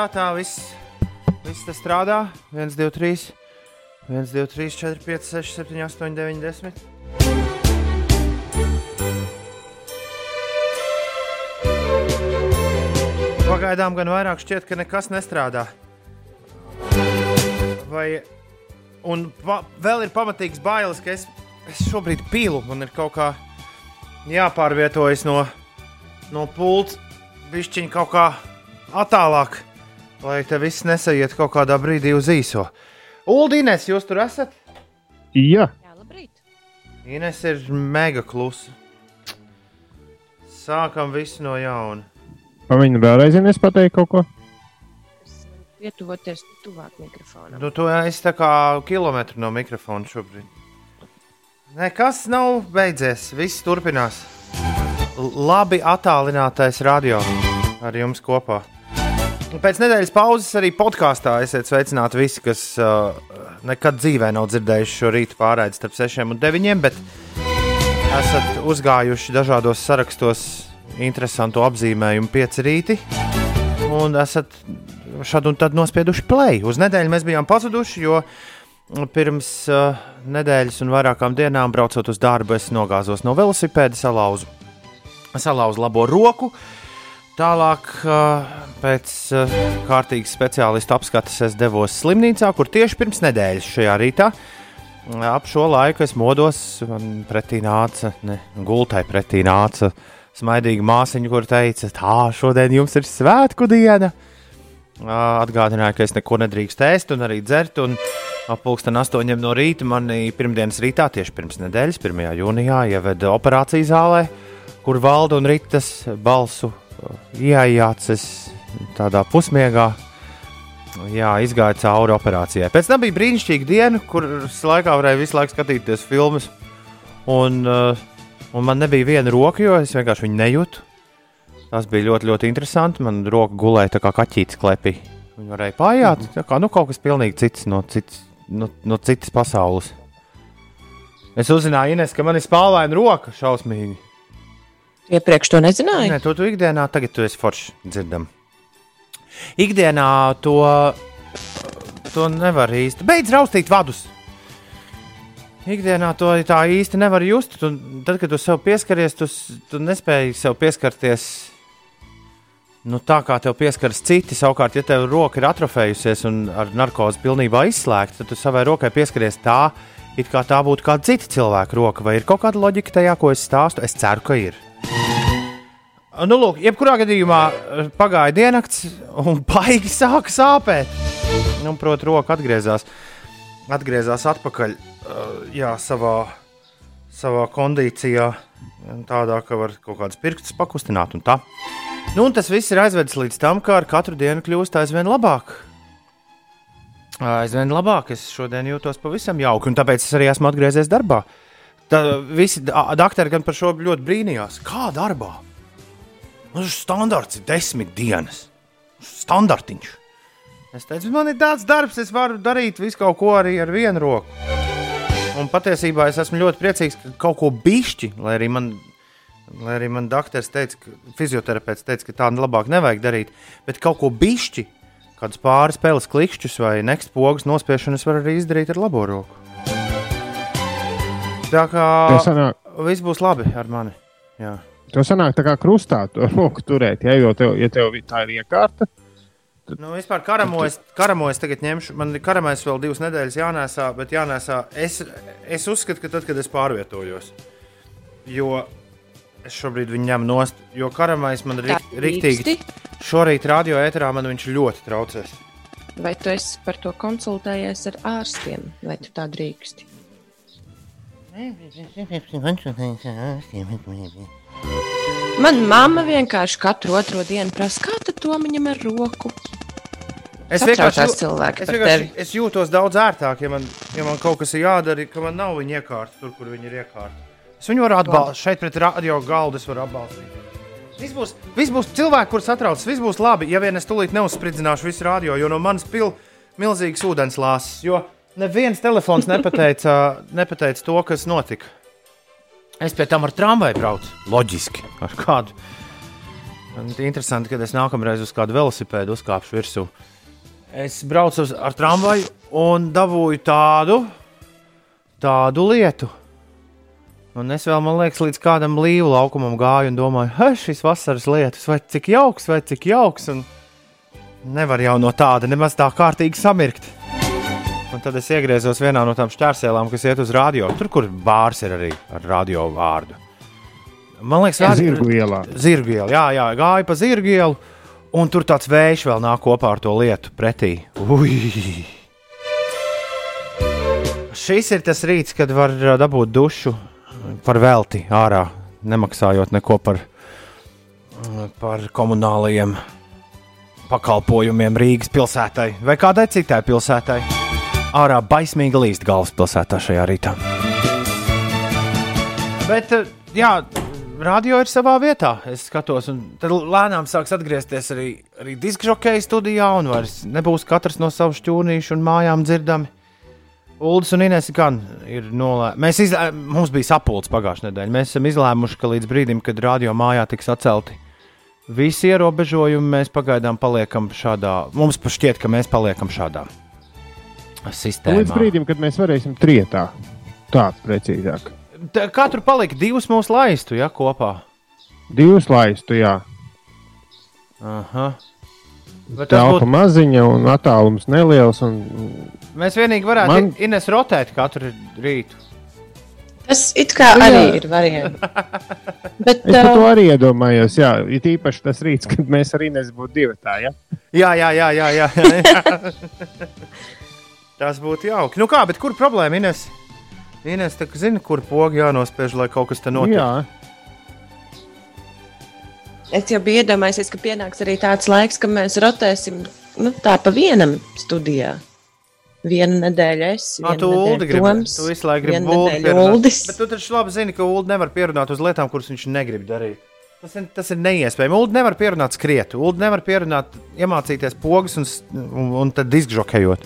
tā, tā viss, viss tas strādā. 1, 2, 3, 1, 2, 3, 4, 5, 6, 7, 8, 9, 10. Pagaidām gan vairāk šķiet, ka nekas nestrādā. Vai un pa, vēl ir pamatīgs bailes, ka es, es šobrīd pīlu un ir kaut kā jāpārvietojas no, no pults, bišķiņa kaut kā attālāk, lai te viss nesaiet kaut kādā brīdī uz īso. Uldīnēs, jūs tur esat? Jā, Jā, labrīt. Ines ir mega klusa. Sākam visu no jauna. vai viņa vēlreiz zinās pateikt kaut ko? Es pietuvoties tuvāk mikrofonam. Nu, tu esi tā kā kilometru no mikrofona šobrīd. Nekas nav beidzies. Viss turpinās. L labi attālinātais radio ar jums kopā. Pēc nedēļas pauzes arī podkāstā esiet sveicināti visi, kas uh, nekad dzīvē nav dzirdējuši šo rītu pārraidi starp 6 un 9, bet esat uzgājuši dažādos sarakstos interesantu apzīmējumu pieci rīti un esat šad un tad nospieduši play. Uz nedēļu mēs bijām pazuduši, jo pirms uh, nedēļas un vairākām dienām braucot uz darbu, es nogāzos no velosipēda, salauzu, salauzu labo roku. Tālāk, pēc kārtīgas speciālistu apskates, es devos slimnīcā, kur tieši pirms nedēļas šajā rītā ap šo laiku es modos, un pretī nāca, ne, gultai pretī nāca smaidīga māsiņa, kur teica, tā, šodien jums ir svētku diena. Atgādināja, ka es neko nedrīkstu ēst un arī dzert. Un ap pulksten astoņiem no rīta manī pirmdienas rītā, tieši pirms nedēļas, 1. jūnijā, ieveda operācijas zālē, kur valda un ritas balsu ienācis tādā pusmiegā. Jā, izgāja cauri operācijai. Pēc tam bija brīnišķīga diena, kuras laikā varēja visu laiku skatīties filmas. Un, uh, un man nebija viena roka, jo es vienkārši viņu nejūtu. Tas bija ļoti, ļoti interesanti. Man roka gulēja tā kā kaķītis klepī. Viņa varēja pājāt. Tā kā nu, kaut kas pilnīgi cits no, cits, no, no citas pasaules. Es uzzināju, Ines, ka man ir spālaina roka šausmīgi. Iepriekš to nezināju. Nē, to tu ikdienā, tagad tu esi forši dzirdam. Ikdienā to, to nevar īsti. Beidz raustīt vadus! Ikdienā to tā īsti nevar just. Tu, tad, kad tu sev pieskaries, tu, tu nespēji sev pieskarties nu, tā, kā tev pieskaras citi. Savukārt, ja tev roka ir atrofējusies un ar narkozi pilnībā izslēgta, tad tu savai rokai pieskaries tā, it kā tā būtu kāda cita cilvēka roka. Vai ir kaut kāda loģika tajā, ko es stāstu? Es ceru, ka ir. Nu, lūk, jebkurā gadījumā eh, pagāja diennakts, un baigi sāka sāpēt. Nu, Protams, roka atgriezās, atgriezās atpakaļ uh, jā, savā, savā kondīcijā, tādā, ka var kaut kādas pirkstus pakustināt. Un tā. nu, un tas viss ir aizvedis līdz tam, ka ar katru dienu kļūst aizvien labāk. Aizvien labāk. Es šodien jūtos pavisam jauki, un tāpēc es arī esmu atgriezies darbā. Tā, visi doktori gan par šo ļoti brīnījās. Kā darbā? Nu, standarts ir desmit dienas. Standartiņš. Es teicu, man ir tāds darbs, es varu darīt visu kaut ko arī ar vienu roku. Un patiesībā es esmu ļoti priecīgs, ka kaut ko bišķi, lai arī man, lai arī man doktors teica, ka fizioterapeits teica, ka tā labāk nevajag darīt, bet kaut ko bišķi, kādus pāris spēles klikšķus vai nekstu pogas nospiešanu, es varu arī izdarīt ar labo roku. Tā kā viss būs labi ar mani. Jā. To sanāk tā kā krustā to roku turēt, ja, jo tev, ja tev tā ir iekārta. Nu, vispār karamojas, karamojas tagad ņemšu. Man ir karamais vēl divas nedēļas jānēsā, bet jānēsā. Es, es uzskatu, ka tad, kad es pārvietojos, jo es šobrīd viņu ņemu nost, jo karamais man ri- riktīgi šorīt radio ēterā man viņš ļoti traucēs. Vai tu esi par to konsultējies ar ārstiem, vai tu tā drīksti? Man mamma vienkārši katru otro dienu prasa, kā tad to viņam ar roku. Es vienkārši, cilvēki es, vienkārši es jūtos daudz ērtāk, ja man, ja man kaut kas ir jādara, ka man nav viņa iekārta tur, kur viņa ir iekārta. Es viņu varu atbalstīt šeit pret radio galdu, es varu atbalstīt. Viss būs, viss būs cilvēki, kurus satrauc, viss būs labi, ja vien es tūlīt neuzspridzināšu visu radio, jo no manas pil milzīgas ūdens lāses. Jo neviens telefons nepateica, nepateica to, kas notika. Es pie tam ar tramvaju braucu. Loģiski. Ar kādu? Un Interesanti, ka es nākamreiz uz kādu velosipēdu uzkāpšu virsū. Es braucu uz, ar tramvaju un dabūju tādu, tādu lietu. Un es vēl, man liekas, līdz kādam līvu laukumam gāju un domāju, hei, šis vasaras lietus, vai cik jauks, vai cik jauks. Un nevar jau no tāda nemaz tā kārtīgi samirkt. Un tad es iegriezos vienā no tām šķērsēlām, kas iet uz radio. Tur, kur bārs ir arī ar radio vārdu. Man liekas, rādi- Zirgu ielā. Zirgu iela, jā, jā, gāja pa zirgu ielu, un tur tāds vējš vēl nāk kopā ar to lietu pretī. Ui! Šis ir tas rīts, kad var dabūt dušu par velti ārā, nemaksājot neko par, par komunālajiem pakalpojumiem Rīgas pilsētai vai kādai citai pilsētai. Ārā baismīga līst galvaspilsētā šajā rītā. Bet, eh, jā, radio ir savā vietā. Es skatos, un tad lēnām sāks atgriezties arī, arī diskžokeja studijā, un vairs nebūs katrs no savas šķūnīšu un mājām dzirdami. Uldis un Inês gan ir nolēmuši. Izlē... Mums bija sapulcs pagājušajā nedēļā. Mēs esam izlēmuši, ka līdz brīdim, kad radio mājā tiks atcelti visi ierobežojumi, mēs pagaidām paliekam šādā. Mums šķiet, ka mēs paliekam šādā sistēmā. Līdz brīdim, kad mēs varēsim trietā. Tā precīzāk. Tā, katru palika divus mūsu laistu, ja kopā. Divus laistu, jā. Aha. Bet tas Telpa būtu. maziņa un attālums neliels. Un... Mēs vienīgi varētu Man-. Ines rotēt katru rītu. Tas it kā Nu, arī jā. ir variants. Bet, Es par to uh, arī iedomājos. Jā, it īpaši tas rīts, kad mēs arī nebūtu divi tā. Ja? Jā, jā, jā, jā. jā, jā. tas būtu jauki. Nu kā, bet kur problēma Ines? Ines tā zina, kur pogi jānospiež, lai kaut kas te notiek. Jā, es jau biju iedomājies, ka pienāks arī tāds laiks, kad mēs rotēsim nu, tā pa vienam studijā. Vienu nedēļu es, vienu tu nedēļu gribi. Tu visu laiku gribi. Uldis. Bet tu taču labi zini, ka Ulu nevar pierunāt uz lietām, kuras viņš negrib darīt. Tas ir, tas ir neiespējami. Ulu nevar pierunāt skriet. Ulu nevar pierunāt iemācīties pogas un, un, un tad diskžokējot.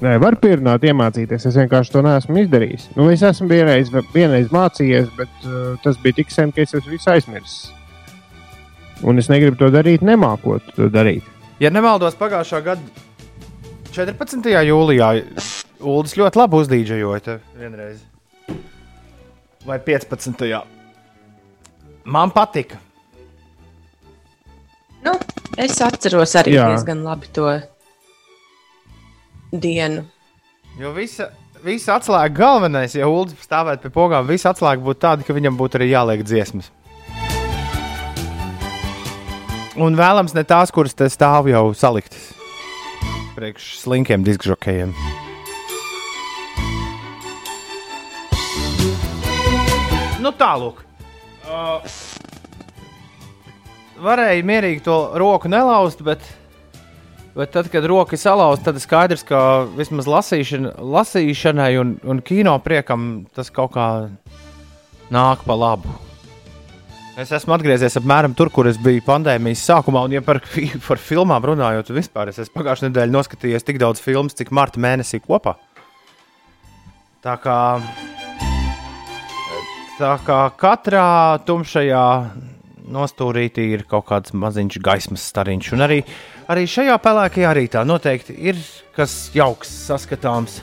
Nē, var pierunāt, iemācīties. Es vienkārši to neesmu izdarījis. Nu, es esmu vienreiz, vienreiz mācījies, bet uh, tas bija tik sen, ka es visu aizmirsis. Un es negribu to darīt, nemākot to darīt. Ja nemaldos, pagājušā gada 14. jūlijā Ulas ļoti labi uzdīdžoja te vienreiz. Vai 15. Man patika. Nu, es atceros arī Jā. diezgan labi to dienu. Jo visa, visa atslēga galvenais, ja Ulas stāvētu pie pogām, visa atslēga būtu tāda, ka viņam būtu arī jāliek dziesmas. Un vēlams ne tās, kuras te stāv jau saliktas priekš slinkiem diskžokējiem. Nu, tālāk. Uh, varēja mierīgi to roku nelauzt, bet, bet tad, kad roka ir salauzta, tad skaidrs, ka vismaz lasīšana, lasīšanai un, un kino priekam tas kaut kā nāk pa labu. Es esmu atgriezies apmēram tur, kur es biju pandēmijas sākumā, un, ja par, par filmām runājot, vispār es esmu pagājušajā nedēļā noskatījies tik daudz filmu, cik marta mēnesī kopā. Tā kā, tā kā katrā tumšajā nostūrītī ir kaut kāds maziņš gaismas stariņš, un arī, arī šajā pelēkajā rītā noteikti ir kas jauks, saskatāms,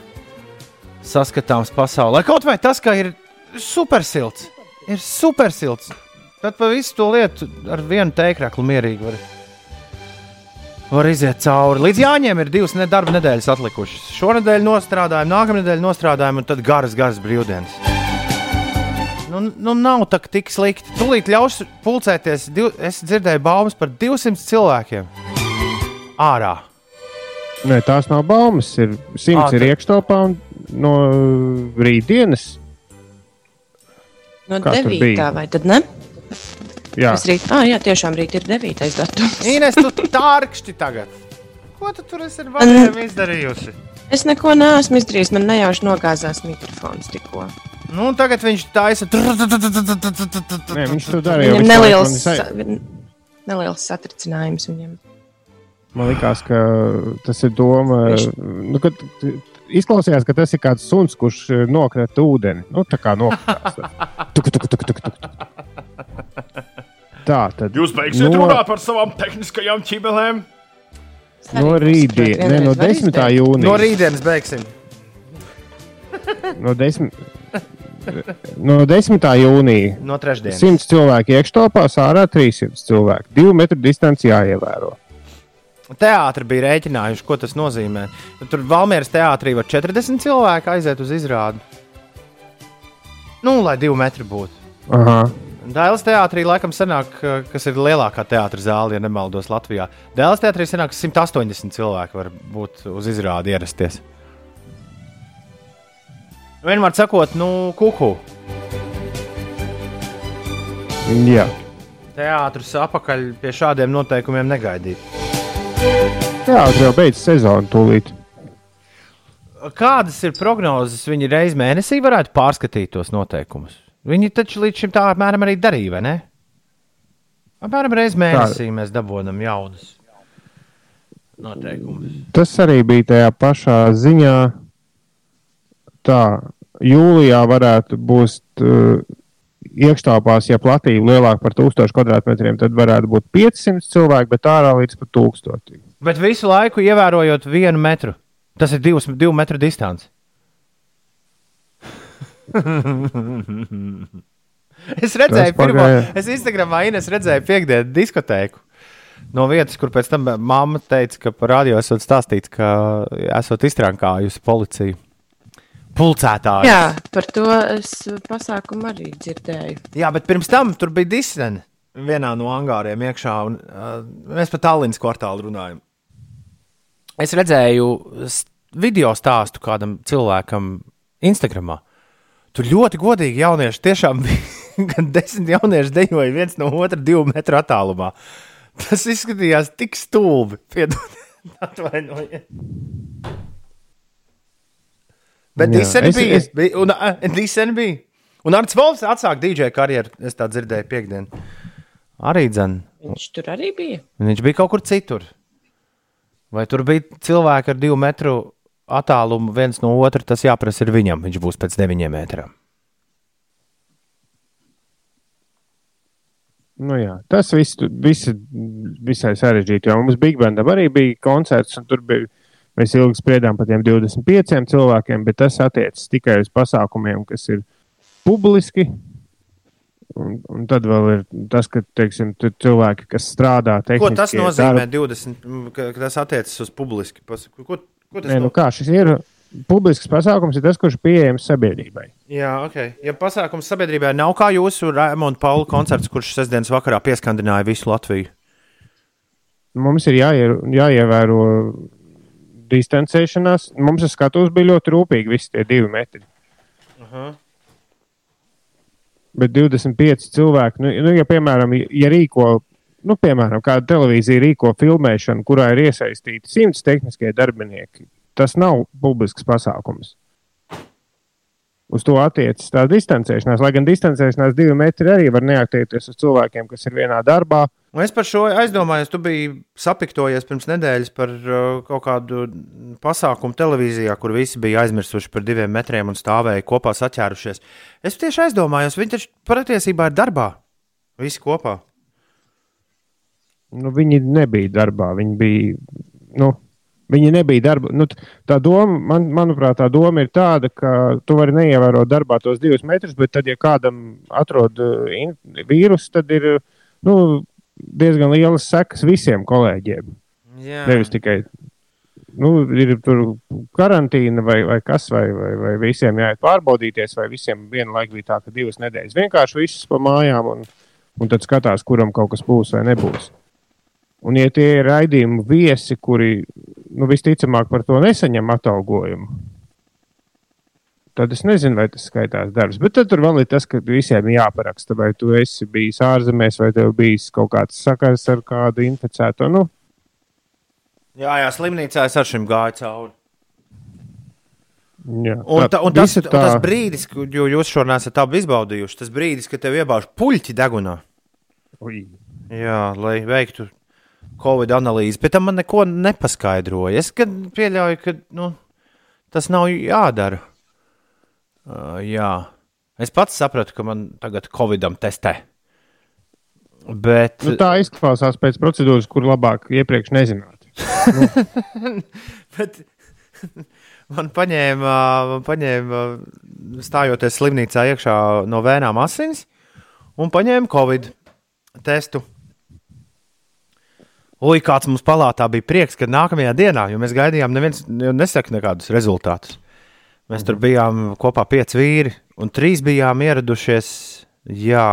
saskatāms pasaulē. Kaut vai tas, ka ir supersilts, ir supersilts. Tad pa visu to lietu ar vienu tēkraklu mierīgi var, var iziet cauri. Līdz jāņem ir divas darba nedēļas atlikušas. Šonadēļ nostrādājam, nākamā nedēļa nostrādājam, un tad garas, garas brīvdienas. Nu, nu nav tā tik slikti. Tūlīt ļaus pulcēties. Div, es dzirdēju baumas par 200 cilvēkiem. Ārā. Nē, tās nav baumas. Ir simts Ā, ir iekštelpā un no rītdienas. No Kā tur 9. bija? vai tad ne? Jā, Es rīt, ah, jā, tiešām rīt ir 9. datums. Ines, tu tārkšķi tagad. Ko tu tur esi ar vadiem izdarījusi? Es neko neesmu izdarījis, man nejauši nogāzās mikrofons tikko. Nu, tagad viņš taisa. Nē, viņš to darīja. Viņam neliels, neliels satricinājums viņam. Man liekas, ka tas ir doma. Viņš- Nu, kad, izklausījās, ka tas ir kāds suns, kurš eh, nokret ūdeni. Nu, tā kā nokritās. Tuk, tuk, tuk, tuk, tuk. Tā tad. Jūs beigsiet no... runāt par savām tehniskajām ķibelēm? No rītdienas, ne no 10. jūnija. No rītdienas beigsim. No 10. No 10. jūnija. No trešdienas. 100 cilvēki iekštelpās, ārā 300 cilvēki. 2 metru distanci jāievēro. Teātris bija rēķinājuši, ko tas nozīmē. Tur Valmieras teātrī var 40 cilvēki aiziet uz izrādi. Nu, lai divi metri būtu. Aha. Dēls teātrī laikam sanāk, kas ir lielākā teātris zāle, ja nemaldos Latvijā. Dēls teātrī sanāk, ka 180 cilvēki var būt uz izrādi ierasties. Vienmēr sakot, nu, kuku. Jā. Teātris apakaļ pie šādiem noteikumiem negaidīt. Teātris jau beidz sezonu tūlīt. Kādas ir prognozes? Viņi reiz mēnesī varētu pārskatīt tos noteikumus. Viņi taču līdz šim tā apmēram arī darīja, vai ne? Apmēram reizē mēnesī tā. mēs dabūjam jaunus noteikumus. Tas arī bija tajā pašā ziņā. Tā, jūlijā varētu būt uh, iekštāpās, ja platība lielāka par 1000 kvadrātmetriem, tad varētu būt 500 cilvēki, bet ārā līdz pat 1000. Bet visu laiku ievērojot vienu metru. Tas ir divs, divu metru distance. es redzēju, pirmo, es Instagramā Ines redzēju piekdienu diskotēku. No vietas, kur pēc tam mamma teica, ka par radio esat stāstīts, ka esat iztrankājusi policiju. Pulcētāji. Jā, par to es pasākumu arī dzirdēju. Jā, bet pirms tam tur bija disene vienā no angāriem iekšā, un uh, mēs par Tallinas kvartālu runājam. Es redzēju video stāstu kādam cilvēkam Instagramā. Tur ļoti godīgi jaunieši tiešām gan desmit jaunieši dejoja viens no otra divu metru attālumā. Tas izskatījās tik stulbi. Piedodiet, atvainojiet. Bet Dīsena bija. Es... bija un, uh, bija. Un Arts Volfs atsāka DJ karjeru. Es tā dzirdēju piekdienu. Arī dzen. Viņš tur arī bija. Viņš bija kaut kur citur. Vai tur bija cilvēki ar divu metru attālumu viens no otra, tas jāprasa ir viņam. Viņš būs pēc deviņiem metriem. Nu jā, tas viss, viss visai sarežģīti. Jo mums Big Bandam arī bija koncerts, un tur bija, mēs ilgi spriedām par tiem 25 cilvēkiem, bet tas attiecas tikai uz pasākumiem, kas ir publiski. Un, un tad vēl ir tas, ka teiksim, cilvēki, kas strādā, ko tas nozīmē, darba, 20, ka, ka tas attiecas uz publiski. Ko, Ko tas Nē, nu kā, šis ir publisks pasākums, ir tas, kurš ir pieejams sabiedrībai. Jā, ok. Ja pasākums sabiedrībai nav kā jūsu Raimonda Paula koncerts, kurš sestdienas vakarā pieskandināja visu Latviju. Mums ir jāie, jāievēro distancēšanās. Mums uz skatuves bija ļoti rūpīgi visi tie divi metri. Uh -huh. Bet 25 cilvēki, nu, nu ja piemēram, ja rīko nu, piemēram, kāda televīzija rīko filmēšanu, kurā ir iesaistīti simts tehniskie darbinieki, tas nav publisks pasākums. Uz to attiecas tā distancēšanās, lai gan distancēšanās divi metri arī var neatiekties uz cilvēkiem, kas ir vienā darbā. Un es par šo aizdomājos, tu biji sapiktojies pirms nedēļas par uh, kaut kādu pasākumu televīzijā, kur visi bija aizmirsuši par diviem metriem un stāvēja kopā saķērušies. Es tieši aizdomājos, viņi taču patiesībā ir darbā, visi kopā nu, viņi nebija darbā. Viņi bija. Nu, Viņi nebija darba. Nu, tā doma, man, manuprāt, tā doma ir tāda, ka tu vari neievērot darbā tos divus metrus, bet tad, ja kādam atrod uh, vīrusu, tad ir nu, diezgan lielas sekas visiem kolēģiem. Jā. Nevis tikai nu, ir tur karantīna vai, vai kas, vai, vai, vai visiem jāiet pārbaudīties, vai visiem vienlaikus bija tā, ka divas nedēļas vienkārši visus pa mājām un, un tad skatās, kuram kaut kas būs vai nebūs. Un, ja tie ir raidījumu viesi, kuri nu, visticamāk par to nesaņem atalgojumu, tad es nezinu, vai tas skaitās darbs. Bet tur vēl ir tas, ka visiem jāparaksta, vai tu esi bijis ārzemēs, vai tev bijis kaut kāds sakars ar kādu inficēto. Nu. Jā, jā, slimnīcā es ar šim gāju cauri. Jā, un, tā, un, tas, tā... un tas brīdis, kad jūs šo nesat izbaudījuši, tas brīdis, kad tev iebāž puļķi degunā. Ui. Jā, lai veiktu Covid analīzi, bet tam man neko nepaskaidroja. Es pieļauju, ka nu, tas nav jādara. Uh, jā. Es pats sapratu, ka man tagad Covidam testē. Bet, Nu, tā izklausās pēc procedūras, kur labāk iepriekš nezināt. bet man paņēma, man paņēma, stājoties slimnīcā iekšā no vēnām asins un paņēma Covid testu. Ui, kāds mums palātā bija prieks, ka nākamajā dienā, jo mēs gaidījām, neviens nesaka nekādus rezultātus. Mēs tur bijām kopā pieci vīri, un trīs bijām ieradušies, jā,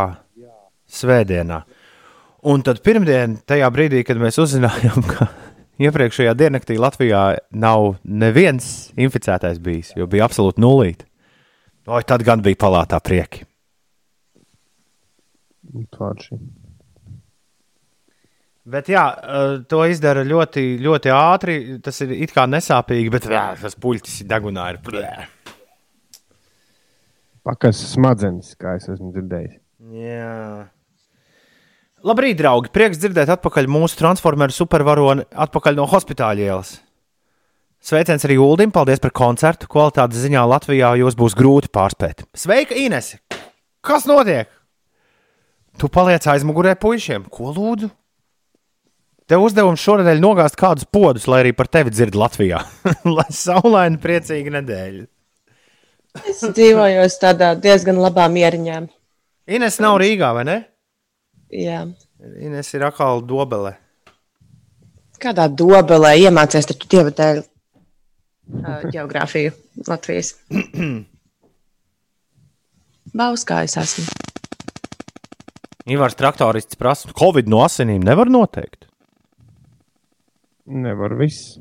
svētdienā. Un tad pirmdien, tajā brīdī, kad mēs uzzinājām, ka iepriekšējā diennaktī Latvijā nav neviens inficētais bijis, jo bija absolūti nulīti. Oi, tad gan bija palātā prieki. Forši. Bet jā, eh, to izdara ļoti, ļoti ātri. Tas ir it kā nesāpīgi, bet jā, tas puļķis ir degunā. Ir. blē. Pakas smadzenes, kā es esmu dzirdējis. Jā. Labrīt, draugi! Prieks dzirdēt atpakaļ mūsu transformeru supervaroni atpakaļ no hospitāla ielas. Sveiciens arī Uldim, paldies par koncertu. Kvalitātes ziņā Latvijā jūs būs grūti pārspēt. Sveika, Inese! Kas notiek? Tu paliec aizmugurē puišiem. Ko lūdzu? Tev uzdevums šonadēļ nogāzt kādus podus, lai arī par tevi dzird Latvijā. lai saulaina, priecīga nedēļa. Es dzīvoju tādā diezgan labā mieriņā. Ines nav Rīgā, vai ne? Jā. Ines ir atkal dobelē. Kādā dobelē iemācīties taču dieva dēļ uh, geogrāfiju Latvijas? Bauskā es esmu. Ivars traktorists prasa, Covid no asinīm nevar noteikt. Nevar viss.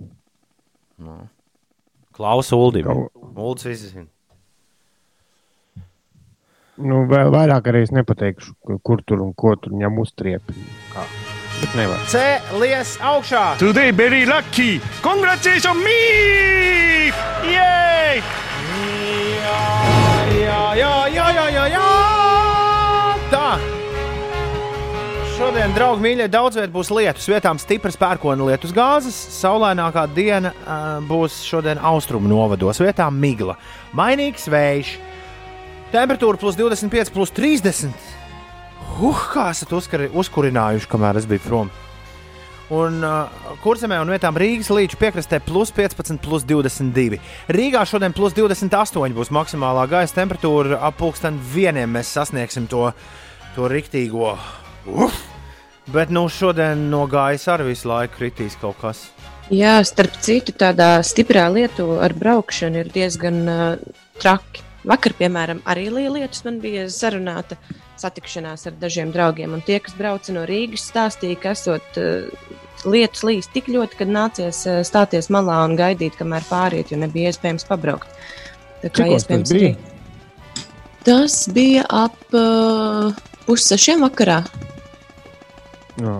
Klausa Uldim. Uldis visi zina. Nu, vēl vairāk arī es nepateikšu, ku- kur tur un ko tur ņem uztriepi. Kā. Bet nevar. Cēlies augšā! Today very lucky. Congratulations me! Yay! Šodien, draugi, mīļie, daudz vietā būs lietus. Vietām stipras pērkona lietus gāzes. Saulainākā diena uh, būs šodien austrumu novados. Vietām migla. Mainīgs vējš. Temperatūra plus 25, plus 30. Huh, kā esat uzkari, uzkurinājuši, kamēr es biju prom. Un uh, kurzemē un vietām Rīgas līča piekrastē plus 15, plus 22. Rīgā šodien plus 28 būs maksimālā gaisa temperatūra. Ap pulksten vieniem mēs sasniegsim to, to riktīgo. Uf! Bet nu šodien no gaisa arī visu laiku kritīs kaut kas. Jā, starp citu, tādā stiprā lietu ar braukšanu ir diezgan uh, traki. Vakar, piemēram, arī lietus man bija sarunāta satikšanās ar dažiem draugiem. Un tie, kas brauca no Rīgas, stāstīja, ka esot uh, lietus līs tik ļoti, ka nācies uh, stāties malā un gaidīt, kamēr pāriet, jo nebija iespējams pabraukt. Tā kā Cikos tas iespējams bija? arī. Tas bija ap uh, pussešiem vakarā. Jā.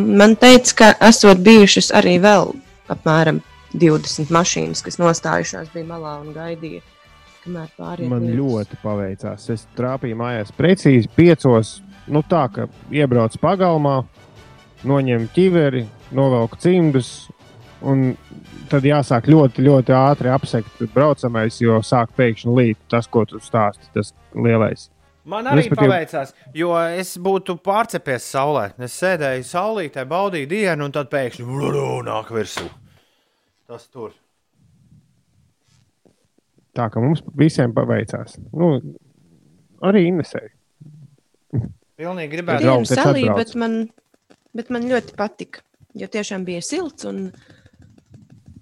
Man teica, ka esot bijušas arī vēl apmēram 20 mašīnas, kas nostājušās bija malā un gaidīja, Man ļoti paveicās. Es trāpīju mājās precīzi piecos. Nu, tā kā iebrauc pagalmā, noņem ķiveri, novelk cimdus. Un tad jāsāk ļoti, ļoti ātri apsekt braucamais, jo sāk pēkšņi līt tas, ko tu stāsti, tas lielais. Man arī Respektīvi- paveicās, jo es būtu pārcepies saulē. Es sēdēju saulītē, baudīju dienu, un tad pēkšņi nāk virsū. Tas tur. Tā kā mums visiem paveicās. Nu, arī Inesē. Pilnīgi gribētu. Draugs, es salī, bet man, bet man ļoti patika, jo tiešām bija silts un,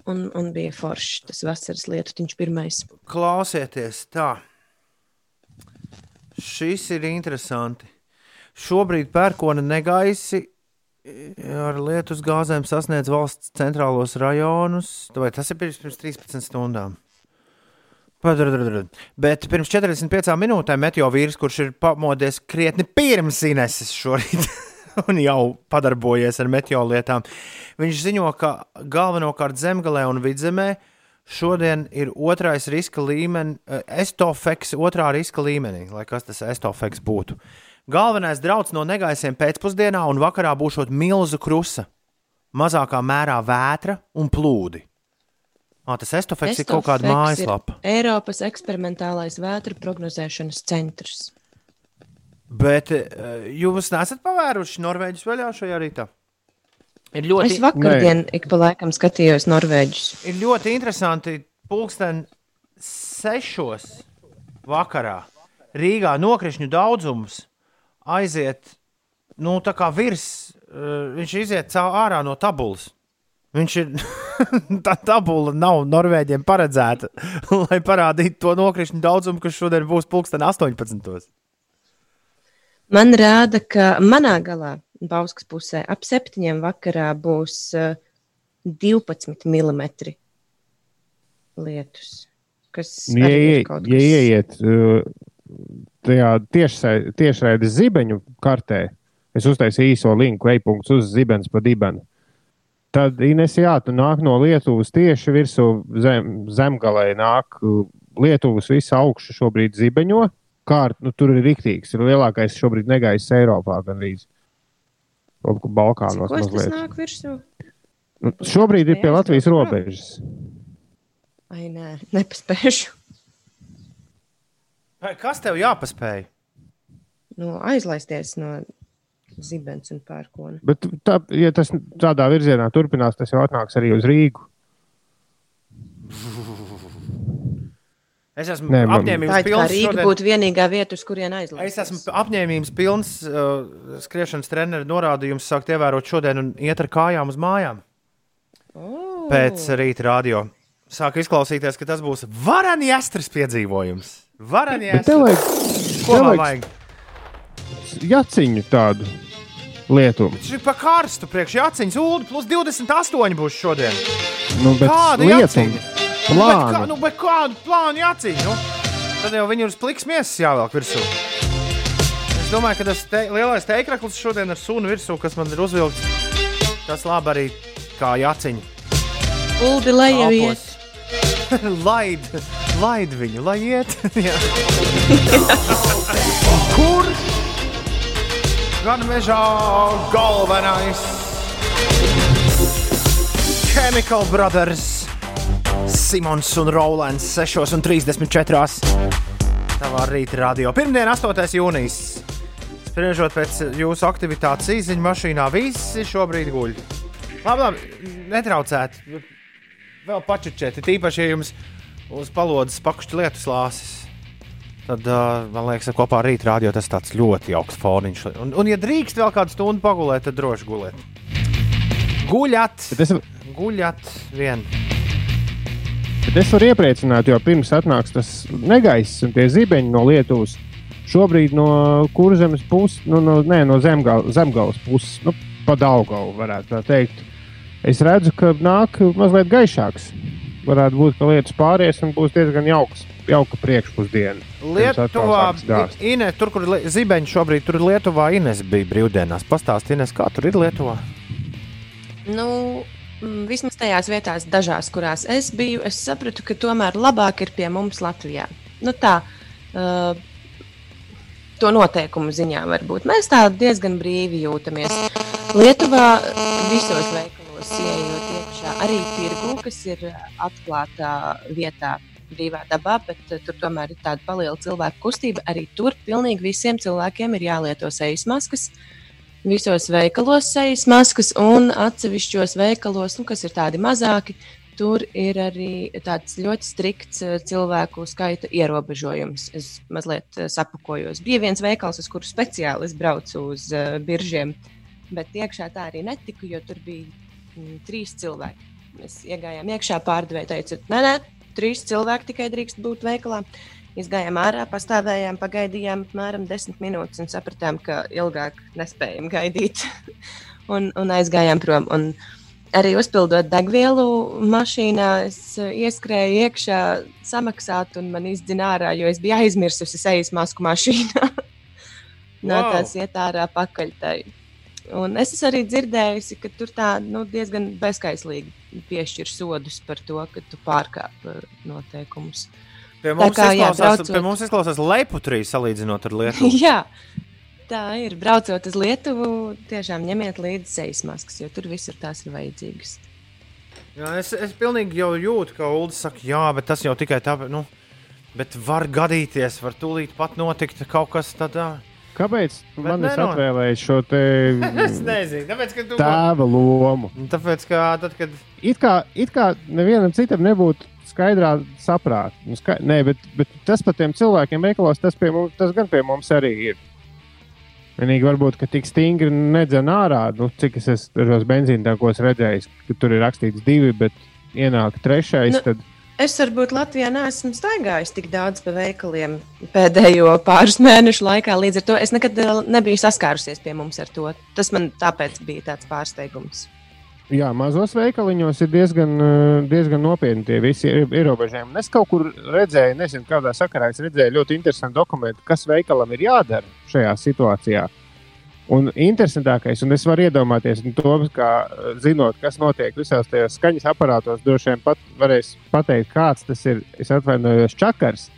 un, un bija forši tas vasaras lietiņš pirmais. Klausieties, tā. Šis ir interesanti. Šobrīd pērkona negaisi ar lietus gāzēm sasniedz valsts centrālos rajonus. Vai tas ir pirms, pirms 13 stundām? Bet pirms 45 minūtēm meteo vīrs, kurš ir pamodies krietni pirms Ineses šorīt un jau padarbojies ar meteo lietām, viņš ziņo, ka galvenokārt zemgalē un vidzemē šodien ir otrais riska līmenis, estofeks otrā riska līmenī, lai kas tas estofeks būtu. Galvenais draudz no negaisiem pēcpusdienā un vakarā būšot milzu krusa, mazākā mērā vētra un plūdi. Ah, tas estofeks ir kaut kāda Estofeks mājaslapa. Eiropas eksperimentālais vētru prognozēšanas centrs. Bet uh, jūs nesat pavēruši Norvēģis vaļā šajā rītā? Ir Es ļoti, vakardien ik pa laikam skatījos Norvēģus. ir ļoti interesanti. Pūksteni sešos vakarā Rīgā nokrišņu daudzums aiziet nu, tā kā virs. Uh, viņš iziet caur ārā no tabulas. Viņš ir. tā tabula nav Norvēģiem paredzēta, lai parādītu to nokrišņu daudzumu, kas šodien būs pulksten 18. Man rāda, ka manā galā, Bauskas pusē, ap septiņiem vakarā būs uh, 12 mm lietus. Kas Nu, Ja, ir kaut ja kas- ieiet uh, tajā tiešraides zibeņu kartē, es uztaisīju īso linku, e-punkts uz zibens pa dibenu. Tad, Ines, jā, tu nāk no Lietuvas tieši virsū zem, zemgalē, nāk uh, Lietuvas visa augša šobrīd zibeņo. Kārt, nu, tur ir rīktīgs, ir lielākais šobrīd negaiss Eiropā gandrīz. Kaut kur Balkānos Ko tas nāk virsū? Nu, šobrīd ir pie Latvijas robežas. Ai, nē, nepaspēšu. Vai Kas tev jāpaspēj? Nu, aizlaisties no zibens un pērkona. Bet, tā, ja tas tādā virzienā turpinās, tas jau atnāks arī uz Rīgu. Es esmu Nē, man- Tā apņēmības tā pilns. Rīga šodien- būtu vienīgā vieta, uz kurien Es aizlaisties. esmu apņēmības pilns uh, skriešanas treneru norādījums sākt ievērot šodien un iet ar kājām uz mājām. Oh. Pēc rīta radio. Sāk izklausīties, ka tas būs varani jāstras piedzīvojums. Varani Bet vajag Ko man vajag- jaciņu tādu lietu. Šis ir pa karstu priekš jāciņas. Ulu plus 28 būs šodien. Nu, bet Kāda lietu jāciņa? Nu, bet, kā, plānu. nu, bet kādu plānu jāciņa? Nu? Tad jau viņi ir uz pliks miesas jāvelk virsū. Es domāju, ka tas te, lielais teikraklis šodien ar sunu virsū, kas man ir uzvilkts, tas labi arī kā jāciņa. Uldi, lai jau iet. Laid, laid viņu, lai iet. Kur? Gan mežā galvenais. Chemical Brothers. Simons un Rolands 6,34. Tavā rīta radio. Pirmdien, 8. jūnijas. Spriežot pēc jūsu aktivitātes īsiņā mašīnā, visi šobrīd guļ. Labi, labi, netraucēt. Vēl pačučēt, tīpaši, ja jums uz palodzes pakšķi lietus lāses. Tad, man liekas, ka kopā ar rīta rādio tas tāds ļoti augsts foniņš. Un, un, ja drīkst vēl kādu stundu pagulēt, tad droši guliet. Guļat, es, guļat vien. Bet es varu iepriecināt, jo pirms atnāks tas negaiss un tie zibeņi no Lietuvas. Šobrīd no kurzemes puses, nu, no, nē, no zemgal, zemgājas puses, nu, pa Daugavu varētu tā teikt. Es redzu, ka nāk mazliet gaišāks. Varētu būt, ka lietas pāries un būs diezgan jauks, jauka priekšpusdiena. Lietuvā. Ine, tur, kur ir zibeņi šobrīd, tur ir Lietuvā. Ines bija brīvdienās. Pastāstiet, Ines, kā tur ir Lietuvā. Nu, vismaz tajās vietās, dažās, kurās es biju, es sapratu, ka tomēr labāk ir pie mums Latvijā. Nu, tā, uh, to noteikumu ziņā varbūt. Mēs tā diezgan brīvi jūtamies. Lietuvā visos veikalos ienākot iekšā, arī tirgu, kas ir atklātā vietā. Brīvā dabā, bet uh, tur tomēr ir tāda paliela cilvēku kustība. Arī tur pilnīgi visiem cilvēkiem ir jālieto sejas maskas. Visos veikalos sejas maskas un atsevišķos veikalos, nu, kas ir tādi mazāki, tur ir arī tāds ļoti strikts eh, cilvēku skaita ierobežojums. Es mazliet eh, sapakojos. Bija viens veikals, uz kuru speciāli es braucu uz uh, biržiem, bet iekšā tā arī netika, jo tur bija mm, trīs cilvēki. Mēs iegājām iekšā, pārdevēja teica, nē, nē, trīs cilvēki tikai drīkst būt veikalā. Izgājām ārā, pastāvējām, pagaidījām apmēram desmit minūtes un sapratām, ka ilgāk nespējam gaidīt. un, un aizgājām prom. Un arī uzpildot degvielu mašīnā, es ieskrēju iekšā, samaksāt, un man izdzina ārā, jo es biju aizmirsusi sejas masku mašīnā. no Wow! tās iet ārā pakaļtai. Un es arī dzirdējusi, ka tur tā nu, diezgan bezskaislīgi piešķir sodus par to, ka tu pārkāp eh, noteikumus. Pie mums, kā, jā, izklausās, braucot- pie mums izklausās leputrija salīdzinot ar Lietuvu. Jā, tā ir. Braucot uz Lietuvu, tiešām ņemiet līdzi sejas maskas, jo tur visur tās ir vajadzīgas. Jā, es, es pilnīgi jau jūtu, ka Ulas saka, jā, bet tas jau tikai tāpēc, nu, bet var gadīties, var tūlīt pat notikt kaut kas tāds. Kāpēc Bet man es neno- atvēlēju šo te Es nezinu, tāpēc, ka tu. tēva lomu? Nu, Tāpēc, ka tad, kad. It kā, it kā nevienam citam nebūtu skaidrā saprāta. Nu, ska... Nē, bet, bet tas par tiem cilvēkiem veikalos, tas, mums, tas gan pie mums arī ir. Vienīgi varbūt, ka tik stingri nedzen ārā, nu, cik es esmu tajos benzīna tākos redzējis, ka tur ir rakstīts divi, bet ienāk trešais. Nu, Tad... Es varbūt Latvijā neesmu staigājis tik daudz pa veikaliem pēdējo pāris mēnešu laikā. Līdz ar to es nekad vēl nebiju saskārusies pie mums ar to. Tas man tāpēc bija tāds pārsteigums. Jā, mazos veikaliņos ir diezgan, eh, diezgan nopietni tie visi ie- ierobežojumi. Es kaut kur redzēju, nezinu, kādā sakarā es redzēju ļoti interesantu dokumentu, kas veikalam ir jādara šajā situācijā. Un interesantākais, un es varu iedomāties, to, kā eh, zinot, kas notiek visos tajos skaņas aparātos, droši vien pat varēs pateikt, kāds tas ir. Es atvainojos, čakars.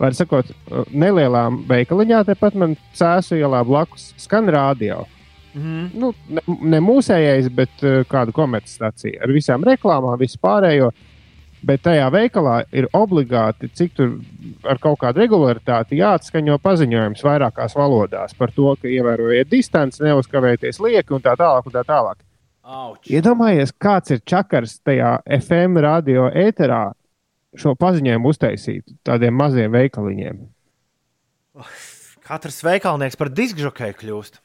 Var sakot, eh, nelielā veikaliņā, tepat man cēsu ielā blakus skan radio Mm. nu, ne, ne mūsējais, bet uh, kāda komercstacija ar visām reklāmām, visu pārējo. Bet tajā veikalā ir obligāti, cik tur ar kaut kādu regularitāti jāatskaņo paziņojums vairākās valodās par to, ka ievērojiet distanci, neuzkavēties lieki un tā tālāk. Un tā tālāk. Auč. Iedomājieties, kāds ir čakars tajā FM radio ēterā šo paziņojumu uztaisīt tādiem maziem veikaliņiem. Katrs veikalnieks par diskžokeju kļūst.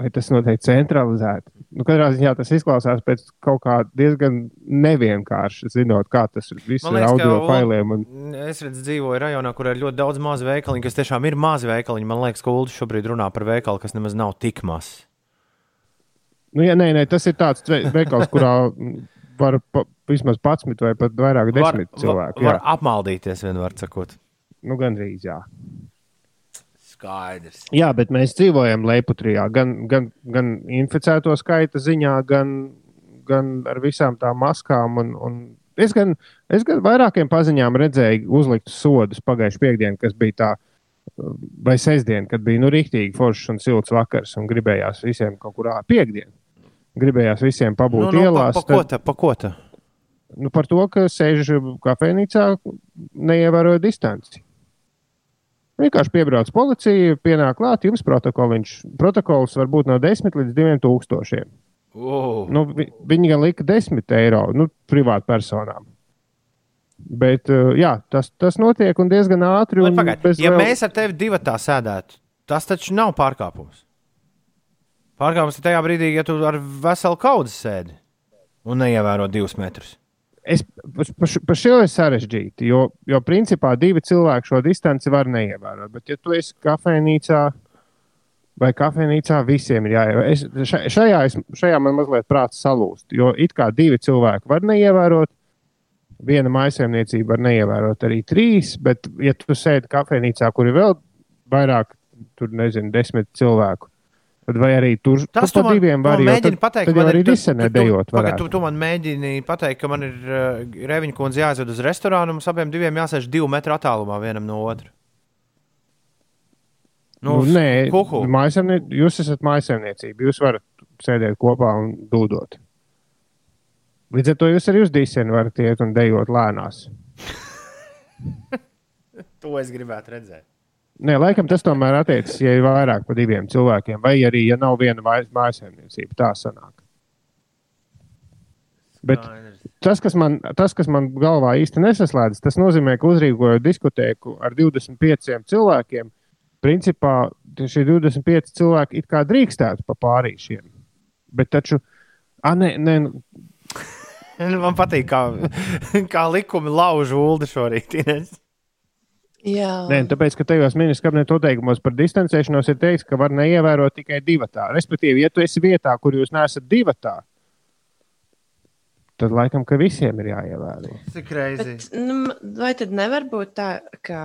Vai tas notiek centralizēti? Nu, katrā ziņā tas izklausās pēc kaut kā diezgan nevienkārši, zinot, kā tas ir ka audio failiem. Un... Es redzu, dzīvoju rajonā, kur ir ļoti daudz mazu veikaliņu, kas tiešām ir mazi veikaliņi. Man liekas, ka Ulas šobrīd runā par veikalu, kas nemaz nav tik mazs. Nu, ja, nē, nē, tas ir tāds ve- veikals, kurā var pa, vismaz 11 vai pat vairāk desmit cilvēku. var jā. apmaldīties, vienmēr sakot. Nu, gandrīz, jā. Skaidrs. jā, bet mēs dzīvojam Leiputrijā gan, gan, gan inficēto skaita ziņā, gan, gan ar visām tām maskām. Un, un es, gan, es gan vairākiem paziņām redzēju uzliktus sodus pagājušajā piekdienā, kas bija tā. Vai sestdien, kad bija nu, rīktīgi foršs un silts vakars, un gribējās visiem kaut kur ārā piekdienā. Gribējās visiem pabūt Nu, nu, pa, ielās. pa, ko ta, pa ko ta? Nu, par to, ka sēž kafejnīcā, neievēroja distanci. Vienkārši piebrauc policija, pienāk klāt, jums protokoliņš. Protokols var būt no 10 līdz 2000. Uh. Nu, vi, viņi gan lika 10 eiro nu, privātpersonām. Bet uh, jā, tas, tas notiek un diezgan ātri. Un pagaid, Ja vēl- mēs ar tevi divi tā sēdētu, tas taču nav pārkāpums. Pārkāpums ir tajā brīdī, ja tu ar veselu kaudzi sēdi un neievēro divus metrus. Es par par šo ir sarežģīti, jo, jo principā divi cilvēki šo distanci var neievērot. Bet, ja tu esi kafejnīcā vai kafejnīcā, visiem ir jāievēro. Es, ša- šajā, es, šajā man mazliet prāts salūst, jo it kā divi cilvēki var neievērot. Viena maisaimniecība var neievērot arī trīs, bet, ja tu sēdi kafejnīcā, kur ir vēl vairāk, tur nezinu, desmit cilvēku, vai arī tur Tas tu pa diviem var tu man jo mēģini pateikt, man arī tu- disenē tu- tu- dejot. varētu. Tu, tu man mēģini pateikt, ka man ir uh, Reviņa kundze jāaizved uz restorānu, un mums abiem diviem jāsēž divu metru attālumā vienam no otra. Nu, nē, kuku. mājasemnie, jūs esat mājsaimniecība. Jūs varat sēdēt kopā un dūdot. Līdz ar to jūs arī uz dīsēnu varat iet un dejot lēnās. To es gribētu redzēt. Nē, laikam tas tomēr attiecas, ja ir vairāk par diviem cilvēkiem, vai arī, ja nav viena mājsaimniecība. Tā sanāk. Bet tas kas, man, tas, kas man galvā īsti nesaslēdzas, tas nozīmē, ka uzrīkojot diskotēku ar 25 cilvēkiem, principā šie 25 cilvēki it kā drīkstētu pa pārīšiem. Bet taču, ah, nē, nē, Man patīk, kā, kā likumi lauž ulu šorīt. Ines. Jā, nē, tāpēc, ka tajos ministrs kabineta noteikumos par distancēšanos ir teikts, ka var neievērot tikai divi tā. Respektīvi, ja tu esi vietā, kur jūs neesat divi tā, tad laikam, ka visiem ir jāievēro. Bet, nu, vai tad nevar būt tā, ka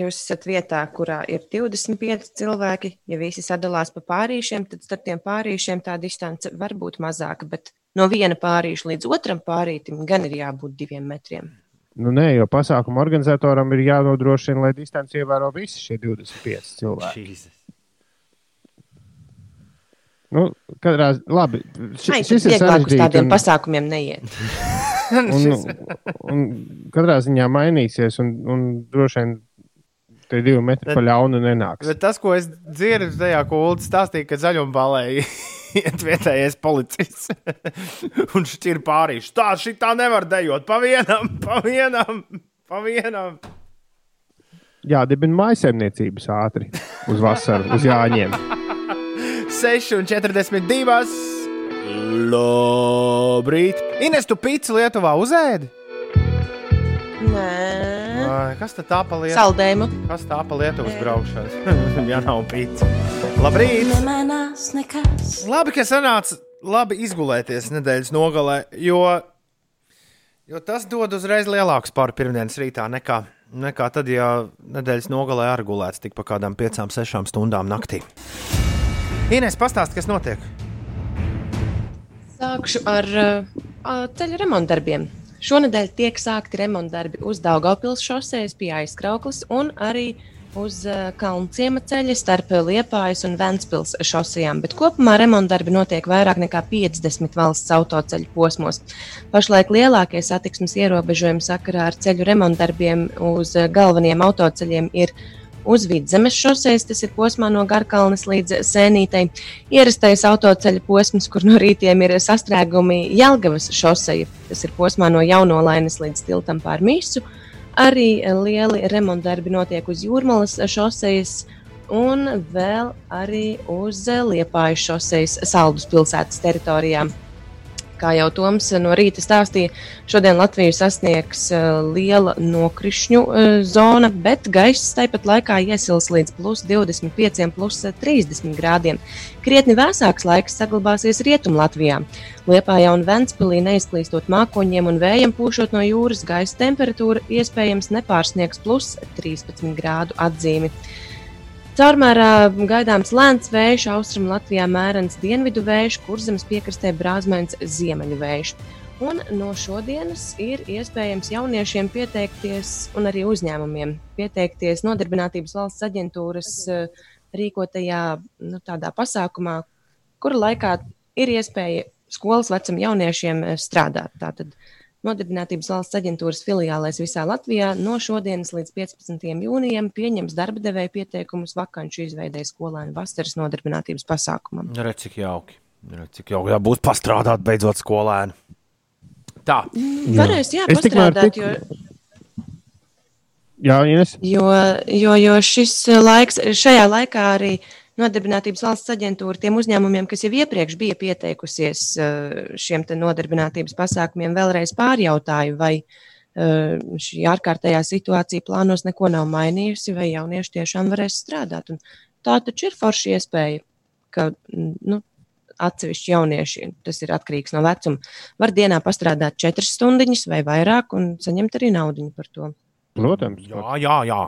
jūs esat vietā, kurā ir 25 cilvēki, ja visi sadalās pa pārīšiem, tad starp tiem pārīšiem tā distance var būt mazāka, bet no viena pārīša līdz otram pārītim gan ir jābūt diviem metriem. Nu, nē, jo pasākuma organizatoram ir jānodrošina, lai distanci ievēro visi šie 25 cilvēki. Jesus. Nu, katrā ziņā, labi. ši- Nē, šis tas ir vieglāk uz tādiem un- pasākumiem neiet. un, un katrā ziņā mainīsies. Un, un droši vien Tie divi metri pa ļaunu nenāks. Bet tas, ko es dzirdu tajā, ko Ulu stāstīja, ka zaļumbalēji iet vietējais policists un šķir pārīšu. Tā šī tā nevar dejot pa vienam, pa vienam, pa vienam. Jādibina maisaimniecības ātri uz vasaru, uz Jāņiem. 6 un 42. Labrīt! Ines, tu pīci Lietuvā uzēdi? Nē, Vai, kas tad tā pa Lietuvā? saldējumu. Kas tā pa Lietuvas braukšanas? ja nav pīci. Labrīt! Nemanās nekas. Labi, ka sanāca labi izgulēties nedēļas nogalē, jo, jo tas dod uzreiz lielāku spāru pirmdienas rītā nekā, nekā tad, ja nedēļas nogalē ar gulēts tik pa kādām piecām, sešām stundām naktī. Ines, pastāst, kas notiek? Sākšu ar uh, ceļu remontdarbiem. Šonadēļ tiek sākti remontdarbi uz Daugopils šosejas pie aizkrauklis un arī uz uh, Kalnciema ceļa starp Liepājas un Ventspils šosejām, bet kopumā remontdarbi notiek vairāk nekā 50 valsts autoceļu posmos. Pašlaik lielākie satiksmes ierobežojumi sakarā ar ceļu remontdarbiem uz galvenajiem autoceļiem ir uz vidzemes šosejas, tas ir posmā no Garkalnes līdz Sēnītei. Ierastais autoceļa posms, kur no rītiem ir sastrēgumi Jelgavas šoseja, tas ir posmā no Jaunolainas līdz tiltam pār Mīsu. Arī lieli remontdarbi notiek uz Jūrmalas šosejas un vēl arī uz Liepājas šosejas Saldus pilsētas teritorijām. Kā jau Toms no rīta stāstīja, šodien Latviju sasniegs uh, liela nokrišņu uh, zona, bet gaiss tāpat laikā iesils līdz plus 25, plus 30 grādiem. Krietni vēsāks laiks saglabāsies Rietumlatvijā. Liepājā un Ventspilī neizklīstot mākoņiem un vējiem pūšot no jūras, gaisa temperatūra iespējams nepārsniegs plus 13 grādu atzīmi. Caurmērā gaidāms lēns vējš, austrumu Latvijā mērens dienvidu vējš, kurzemes piekrastē brāzmēns ziemeļu vējš. Un no šodienas ir iespējams jauniešiem pieteikties, un arī uzņēmumiem pieteikties Nodarbinātības valsts aģentūras eh, rīkotajā nu, pasākumā, kura laikā ir iespēja skolas vecuma jauniešiem eh, strādāt. Tātad Nodarbinātības valsts aģentūras filiālēs visā Latvijā no šodienas līdz 15. jūnijam pieņems darba devēja pieteikumus vakanču izveidēji skolēnu vasaras nodarbinātības pasākumam. Redz, cik jauki. Redz, cik jauki. Jā, būs pastrādāt beidzot skolēni. Tā. Varēs, jā, tikmēr pastrādāt, jo, Jā, Ines, jo, jo, jo šis laiks, šajā laikā arī Nodarbinātības valsts aģentūra tiem uzņēmumiem, kas jau iepriekš bija pieteikusies eh, šiem te nodarbinātības pasākumiem, vēlreiz pārjautāju, vai eh, šī ārkārtējā situācija plānos neko nav mainījusi, vai jaunieši tiešām varēs strādāt. Un tā taču ir forša iespēja, ka nu, atsevišķi jaunieši, tas ir atkarīgs no vecuma, var dienā pastrādāt četras stundiņas vai vairāk un saņemt arī naudu par to. protams. Jā, jā, jā.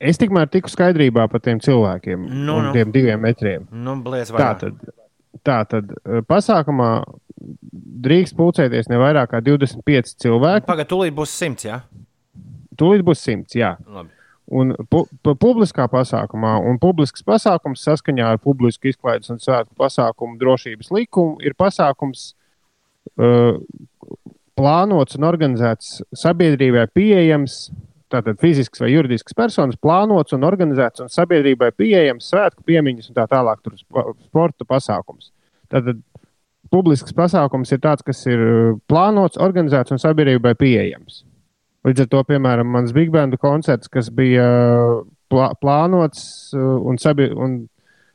Es tikmēr tiku skaidrībā par tiem cilvēkiem Nu, nu. tiem diviem metriem. Nu, bliez Tā tad, tā tad eh, pasākumā drīkst pulcēties ne vairāk kā 25 cilvēki. Pagaid, tūlīt būs simts, jā? Tūlīt būs 100. Jā. Labi. Un pu pu publiskā pasākumā, un publisks pasākums saskaņā ar publisku izklaides un svētku pasākumu drošības likumu ir pasākums uh, plānots un organizēts sabiedrībai pieejams. Tātad fizisks vai juridisks personis plānots un organizēts un sabiedrībai pieejams svētku piemiņas un tā tālāk, tur spo- sporta pasākums. Tātad publisks pasākums ir tāds, kas ir uh, plānots, organizēts un sabiedrībai pieejams. Līdz ar to, piemēram, mans Big Band koncerts, kas bija uh, plā, plānots uh, un, sabi, un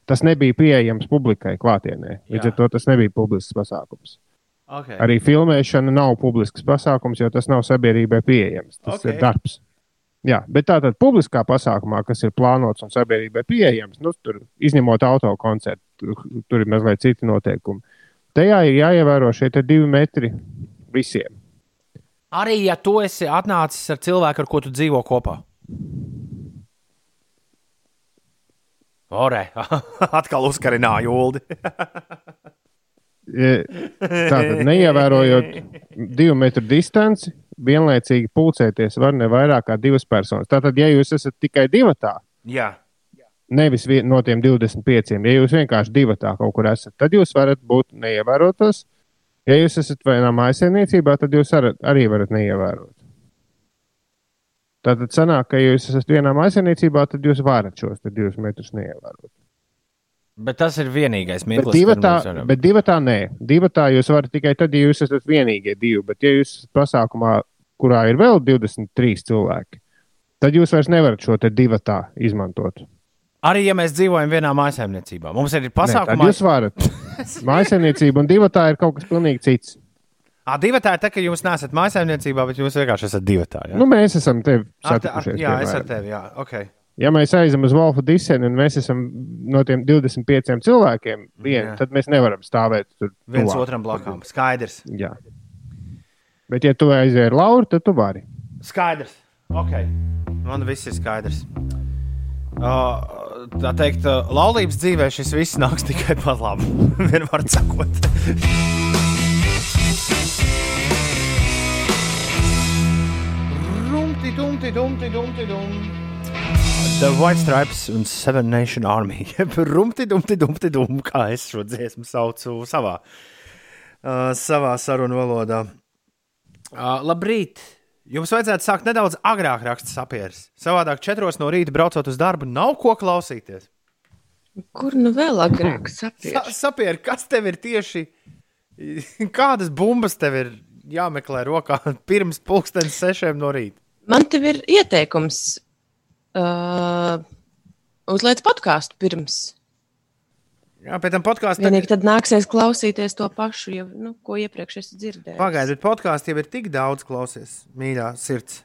tas nebija pieejams publikai klātienē. Līdz ar to tas nebija publisks pasākums. Okay. Arī filmēšana nav publisks pasākums, jo tas nav sabiedrībai pieejams. Tas Ok. okay. ir darbs. Jā, bet tātad publiskā pasākumā, kas ir plānots un sabiedrībai pieejams, nu, tur izņemot autokoncertu, tur, tur ir mazliet citi noteikumi. Tajā ir jāievēro šie divi metri visiem. Arī ja tu esi atnācis ar cilvēku, ar ko tu dzīvo kopā. Ore, atkal uzkarināja Uldi. E, Tātad, neievērojot divu metru distanci, vienlaicīgi pulcēties var ne vairāk kā divas personas. Tātad, ja jūs esat tikai divi tā, Jā, nevis vien- no tiem 25, ja jūs vienkārši divi tā kaut kur esat, tad jūs varat būt neievērotos. Ja jūs esat vienā mājsaimniecībā, tad jūs ar, arī varat neievērot. Tātad sanāk, ka ja jūs esat vienā maisaimniecībā, tad jūs varat šos divus metrus neievērot. Bet tas ir vienīgais mirklis, divi tā, bet divi tā nē. Divi tā jūs varat tikai tad, ja jūs esat vienīgie divi. Bet, ja jūs esat pasākumā, kurā ir vēl 23 cilvēki, tad jūs vairs nevarat šo te divu tā izmantot. Arī ja mēs dzīvojam vienā mājsaimniecībā, mums ir pasākumā. jūs varat. Maisaimniecība un divi tā ir kaut kas pilnīgi cits. Ah, divi tā ir tā, ka jūs neesat mājsaimniecībā, bet jūs vienkārši esat divi tā. Ja? Nu, mēs esam tevi satikušies. jā, es ar tevi. Jā, okay. Ja mēs aizejam uz Wolfa Disenu un mēs esam no tiem 25 cilvēkiem, vien, tad mēs nevaram stāvēt tur Viens tuvāk. otram blakām. Skaidrs. Jā. Bet, ja tu aizēji ar Lauru, tad tu vari. Skaidrs. Okay. Man viss ir skaidrs. Uh, tā teikt, uh, laulības dzīvē šis viss nāks tikai par labu. Vienmēr sakot. Rumti, dumti, dumti, dumti, dum. The White Stripes un Seven Nation Army. Rumti, dumti, dumti, dum, kā es šo dziesmu saucu savā, uh, savā sarunu valodā. Uh, labrīt! Jums vajadzētu sākt nedaudz agrāk rakstīt sapieris. Savādāk, četros no rīta braucot uz darbu, nav ko klausīties. Kur nu vēl agrāk Sa sapriež? sapieri, kas tev ir tieši? Kādas bumbas tev ir jāmeklē rokā pirms pulkstenes sešiem no rīta? Man te ir ieteikums. Uh, Uzliec podkāstu pirms. Jā, pēc tam podkāstā Vienīgi tad nāksies klausīties to pašu, jau, nu, ko iepriekš esi dzirdējis. Pagaidiet, podkāstā jau ir tik daudz klausies, mīļā sirds.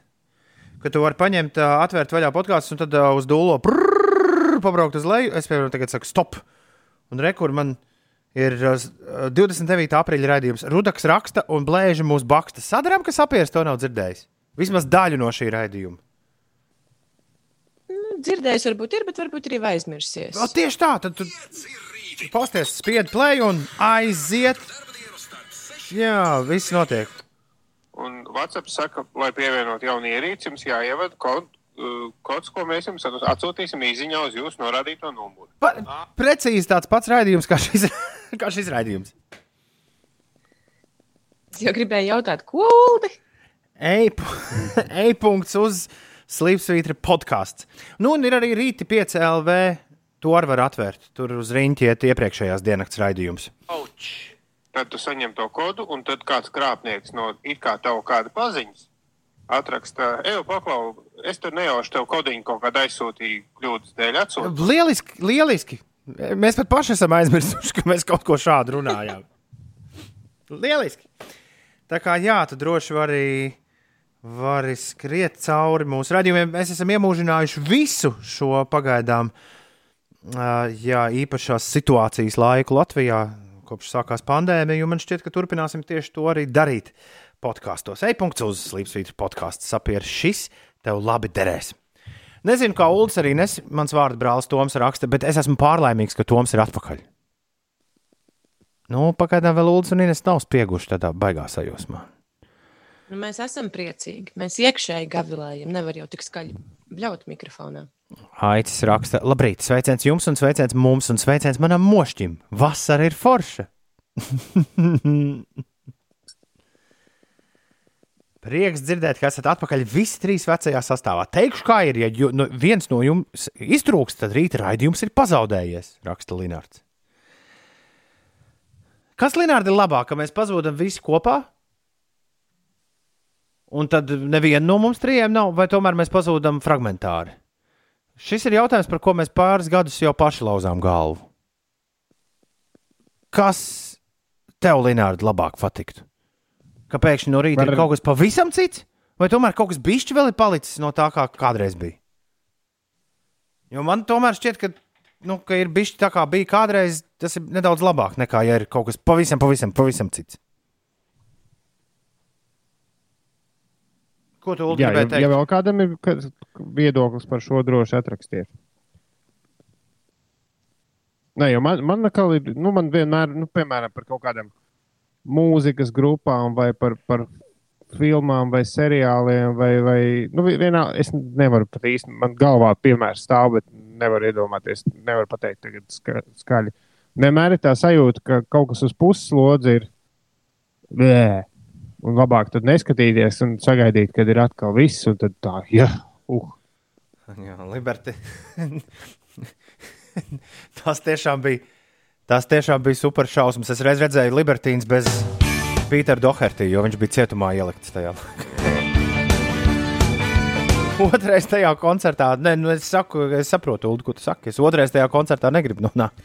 Ka tu vari paņemt, atvērt vaļā podkāstu un tad uz dūlo prrrr, pabraukt uz leju. Es piemēram tagad saku stop. Un rekur man ir ā, s- ā, 29. aprīļa raidījums. Rudaks raksta un blēža mūsu baksta. Sadaram, ka sapieris to nav dzirdējis. Vismaz daļu no šī raidījuma. Dzirdējis, varbūt ir, bet varbūt arī aizmirsies. O, tieši tā, tad tu posties, spied play un aiziet. Jā, viss notiek. Un WhatsApp saka, lai pievienot jaunu ierīci, jums jāievada kod, uh, kods, ko mēs jums atsūtīsim īsiņā uz jūsu norādīto numuru. Pa, precīzi tāds pats raidījums kā šis, kā šis raidījums. Es jau gribēju jautāt, ko Uldi? E-punkts uz Slipsvītra podkāsts. Nu, un ir arī rīti 5 LV. To arī var atvērt. Tur uz rīņķi iet iepriekšējās dienas raidījums. Tad tu saņem to kodu, un tad kāds krāpnieks no it kā tev kāda paziņas atraksta, ej, paklau, es tur nejauši tev kodiņu kaut kādu aizsūtīju kļūdas dēļ atsūtu. Lieliski, lieliski. Mēs pat paši esam aizmirsuši, ka mēs kaut ko šādu runājām. Lieliski. Tā kā jā, tu droši vari, vari skriet cauri mūsu radījumiem. Mēs esam iemūžinājuši visu šo pagaidām ā, jā, īpašās situācijas laiku Latvijā, kopš sākās pandēmija. un Man šķiet, ka turpināsim tieši to arī darīt podkāstos. Ej-punkts uz Slipsvītra podkāstu sapieris. Šis tev labi derēs. Nezinu, kā Ulas arī nes, mans vārds brālis Toms raksta, bet es esmu pārlaimīgs, ka Toms ir atpakaļ. Nu, pagaidām vēl Ulas un Ines nav spieguši tādā baigā sajūsmā. Nu, mēs esam priecīgi. Mēs iekšēji gavilējam. Nevar jau tik skaļi bļaut mikrofonā. Aicis raksta, labrīt, sveiciens jums un sveiciens mums un sveiciens manam mošķim. Vasara ir forša. Prieks dzirdēt, ka esat atpakaļ visi trīs vecajā sastāvā. Teikšu, kā ir, ja ju, nu, viens no jums iztrūkst, tad rīta raidījums ir pazaudējies, raksta Linārds. Kas Linārds ir labāk, ka mēs pazudam visi kopā? Un tad neviena no mums trijiem nav, vai tomēr mēs pazudam fragmentāri? Šis ir jautājums, par ko mēs pāris gadus jau paši lauzām galvu. Kas tev, Linārds, labāk patiktu? Ka pēkšņi no rīta Var- ir kaut kas pavisam cits, vai tomēr kaut kas bišķi vēl ir palicis no tā, kā kādreiz bija? Jo man tomēr šķiet, ka, nu, ka ir bišķi tā, kā bija kādreiz, tas ir nedaudz labāk nekā, ja ir kaut kas pavisam, pavisam, pavisam cits. Ko tu Ulu, Jā, ja, gribēji teikt? ja vēl kādam ir viedoklis par šo droši atrakstiet. Nē, jo man, man, ir, nu, man vienmēr, nu, piemēram, par kaut kādām mūzikas grupām vai par, par filmām vai seriāliem vai, vai nu, vi- vienā, es nevaru pat īsti, man galvā piemērs stāv, bet nevaru iedomāties, nevaru pateikt tagad ska, skaļi. Vienmēr ir tā sajūta, ka kaut kas uz puses lodzi ir. Blē. Un labāk tad neskatīties un sagaidīt, kad ir atkal viss, un tad tā, jā, Uh. Jā, Liberty. tas tiešām bija. Tas tiešām bija super šausmas. Es reiz redzēju Libertīnas bez Pītera Doherty, jo viņš bija cietumā ielikts tajā. Otrais tajā koncertā, ne, nu es, saku, es saprotu, Ulu, ko tu saki. Es otrais tajā koncertā negribu nonākt.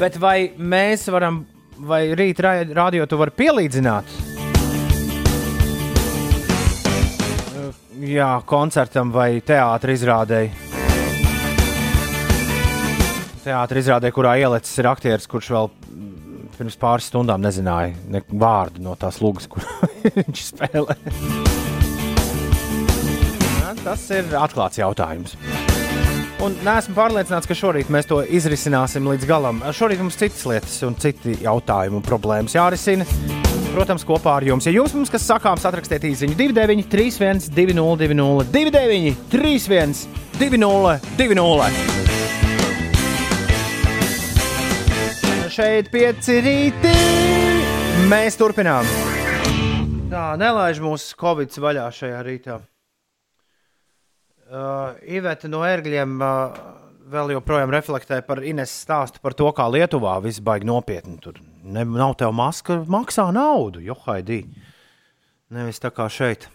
Bet vai mēs varam, vai rīt radio tu vari pielīdzināt? Jā, koncertam vai teātris izrādēji. Teātris izrādē, kurā ielicis ir aktieris, kurš vēl pirms pāris stundām nezināja ne vārdu no tās lūgas, kur viņš spēlē. Tas ir atklāts jautājums. Un neesmu pārliecināts, ka šorīt mēs to izrisināsim līdz galam. Šorīt mums citas lietas un citi jautājumi un problēmas jārisina. Protams, kopā ar jums. Ja jums mums kas sakāms, atrakstiet īsiņu 29, 31, 202, 29, 31, 202. Šeit pieci rīti. Mēs turpinām. Tā, nelaiž mūsu covid vaļā šajā rītā. Uh, Iveta no ērgļiem uh, vēl joprojām reflektē par Ines stāstu par to, kā Lietuvā viss baigi nopietni. Tur ne, nav tev maska, maksā naudu, jo haidī. Nevis tā kā šeit.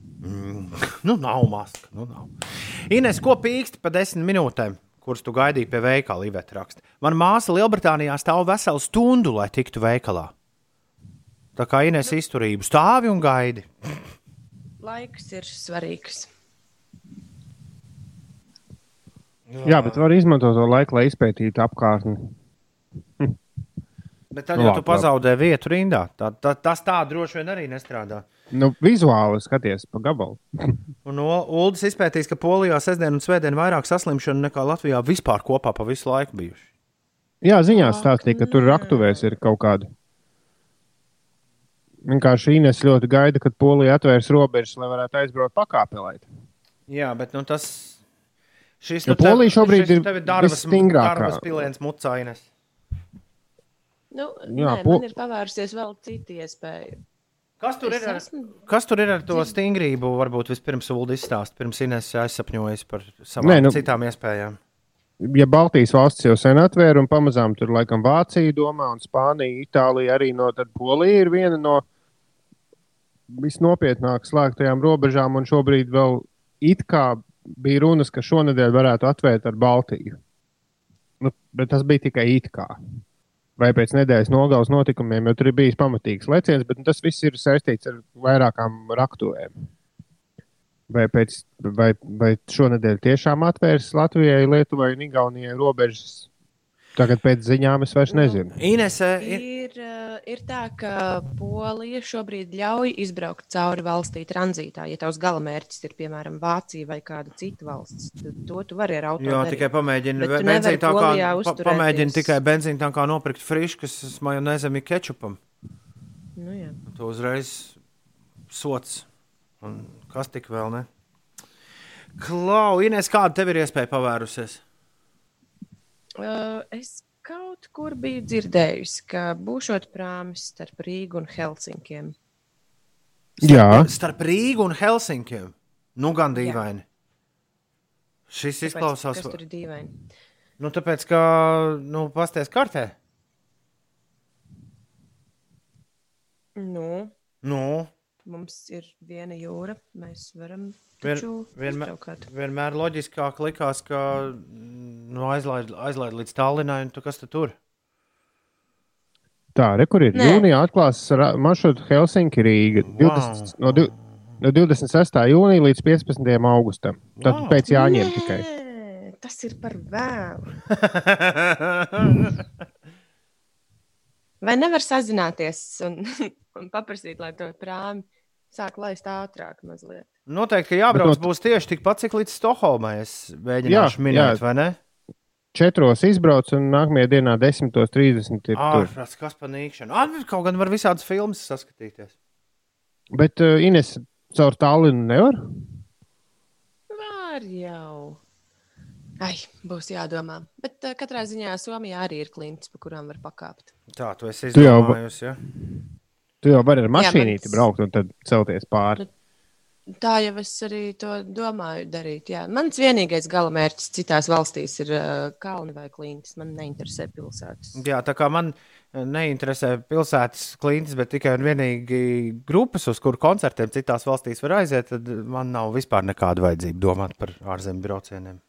Mm, nu, nav maska. Nu, nav. Ines, ko pīksti pa desmit minūtēm, kuras tu gaidīji pie veikala, Iveta raksta? Man māsa Lielbritānijā stāv veselu stundu, lai tiktu veikalā. Tā kā Ines izturību stāvi un gaidi. Laiks ir svarīgs. Jā, bet var izmantot to laiku, lai izpētītu apkārtni. Bet tad jau labi, tu pazaudē vietu rindā. Tā, tā, tas tā droši vien arī nestrādā. Nu, vizuāli skaties pa gabalu. Un Ulas izpētīs, ka Polijā sestdien un svētdien vairāk saslimšanu nekā Latvijā vispār kopā pa visu laiku bijuši. Jā, ziņās stāstīja, ka tur raktuvēs ir kaut kāda. Vienkārši Ines ļoti gaida, kad Polija atvērs robežas, lai varētu aizbraukt pakāpelēt. Jā, bet nu, tas. Šis, Jo Polija šobrīd ir tev darbas, visstingrākā. darbas piliens mucainas. Nu, Jā, nē, po- man ir pavērusies vēl cita iespēja. Kas tur, Es ir ar, esmu- kas tur ir ar to stingrību? Varbūt vispirms Ulu izstāst, pirms Ines aizsapņojas par savām Nē, nu- nu, citām iespējām. Ja Baltijas valsts jau sen atvēra, un pamazām tur laikam Vācija domā, un Spānija, Itālija arī no tad Polija ir viena no visnopietnāk slēgtajām robežām, un šobrīd vēl it kā bija runas, ka šonadēļ varētu atvērt ar Baltiju. Nu, bet tas bija tikai it kā. Vai pēc nedēļas nogales notikumiem, jo tur ir bijis pamatīgs leciens, bet nu, tas viss ir saistīts ar vairākām raktuvēm. Vai, pēc, vai, vai šonadēļ tiešām atvērs Latvijai, Lietuvai un Igaunijai robežas? Tagad pēc ziņām es vairs nezinu. Ines, i- Ir, uh, ir tā, ka Polija šobrīd ļauj izbraukt cauri valstī tranzītā. Ja tavs galamērķis ir piemēram Vācija vai kāda cita valsts, tad to tu vari ar auto. Jā, darīt. tikai pamēģini benzīnu tā kā, pa, pamēģini tikai benzīnu tā kā nopirkt friškas majonēzam ir kečupam. Nu, jā. Tu uzreiz sots. Un kas tik vēl ne? Klau, Ines, kāda tev ir iespēja pavērusies? Uh, es kaut kur biju dzirdējusi, ka būšot prāmis starp Rīgu un Helsinkiem. Jā, Starp Rīgu un Helsinkiem. Nu, gan dīvaini. Šis Kāpēc? izklausās, Kas tur ir dīvaini? nu, tāpēc, ka, nu, pasties kartē. Nu, Nu, mums ir viena jūra. Mēs varam Vien- vienmēr- izbraukāt. vienmēr loģiskāk likās, ka nu, aizlaid, aizlaid līdz Tallinai, un tu kas tu tur? tā re, kur ir. Nē. Jūnijā atklās ra- maršrutu Helsinki Rīga 20, no, div- no 26. jūnija līdz 15. augustam. Tad Wow. pēc jāņem tikai. Nē, tas ir par vēlu. Vai nevar sazināties un, un paprasīt, lai to prāmi sāk laist ātrāk mazliet? Noteikti, ka jābrauc Bet būs tieši tikpat, cik līdz Stokholmai. Es mēģināšu Jā, minēt, jā. vai ne? Četros izbrauc un nākamajā dienā 10.30 ir tur. Ārprāts, kas par nīkšanu. Ah, kaut gan var visādas filmas saskatīties. Bet uh, Ines caur Tallinu nevar? Var jau. Ai, būs jādomā. Bet uh, katrā ziņā Somijā arī ir klints, pa kurām var pakāpt. Tā, tu esi Tu jau- izdomājusi, ja? Tu jau vari ar mašīnīti mans- braukt un tad celties pāri. Tā jau es arī to domāju darīt. Jā. Mans vienīgais galamērķis citās valstīs ir uh, kalni vai klintis. Man neinteresē pilsētas. Jā, tā kā man neinteresē pilsētas klients, bet tikai un vienīgi grupas, uz kuru koncertiem citās valstīs var aiziet, tad man nav vispār nekāda vajadzība domāt par ārzemju braucieniem.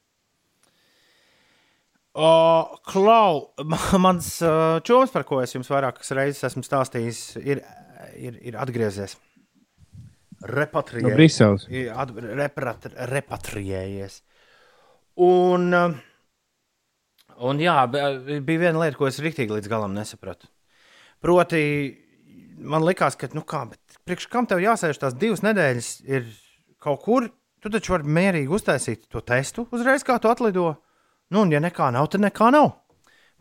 O, Klau, ma- mans uh, čoms, par ko es jums vairākas reizes esmu stāstījis, ir, ir, ir atgriezies. No Repatriējies. Briseles. Ir at- reprat- repatriējies. Un, uh, un jā, bija viena lieta, ko es rīktīgi līdz galam nesapratu. Proti, man likās, ka, nu kā, bet priekš kam tev jāsēž tās divas nedēļas, ir kaut kur, tu taču vari mierīgi uztaisīt to testu uzreiz, kā tu atlido. Nu, un ja nekā nav, tad nekā nav.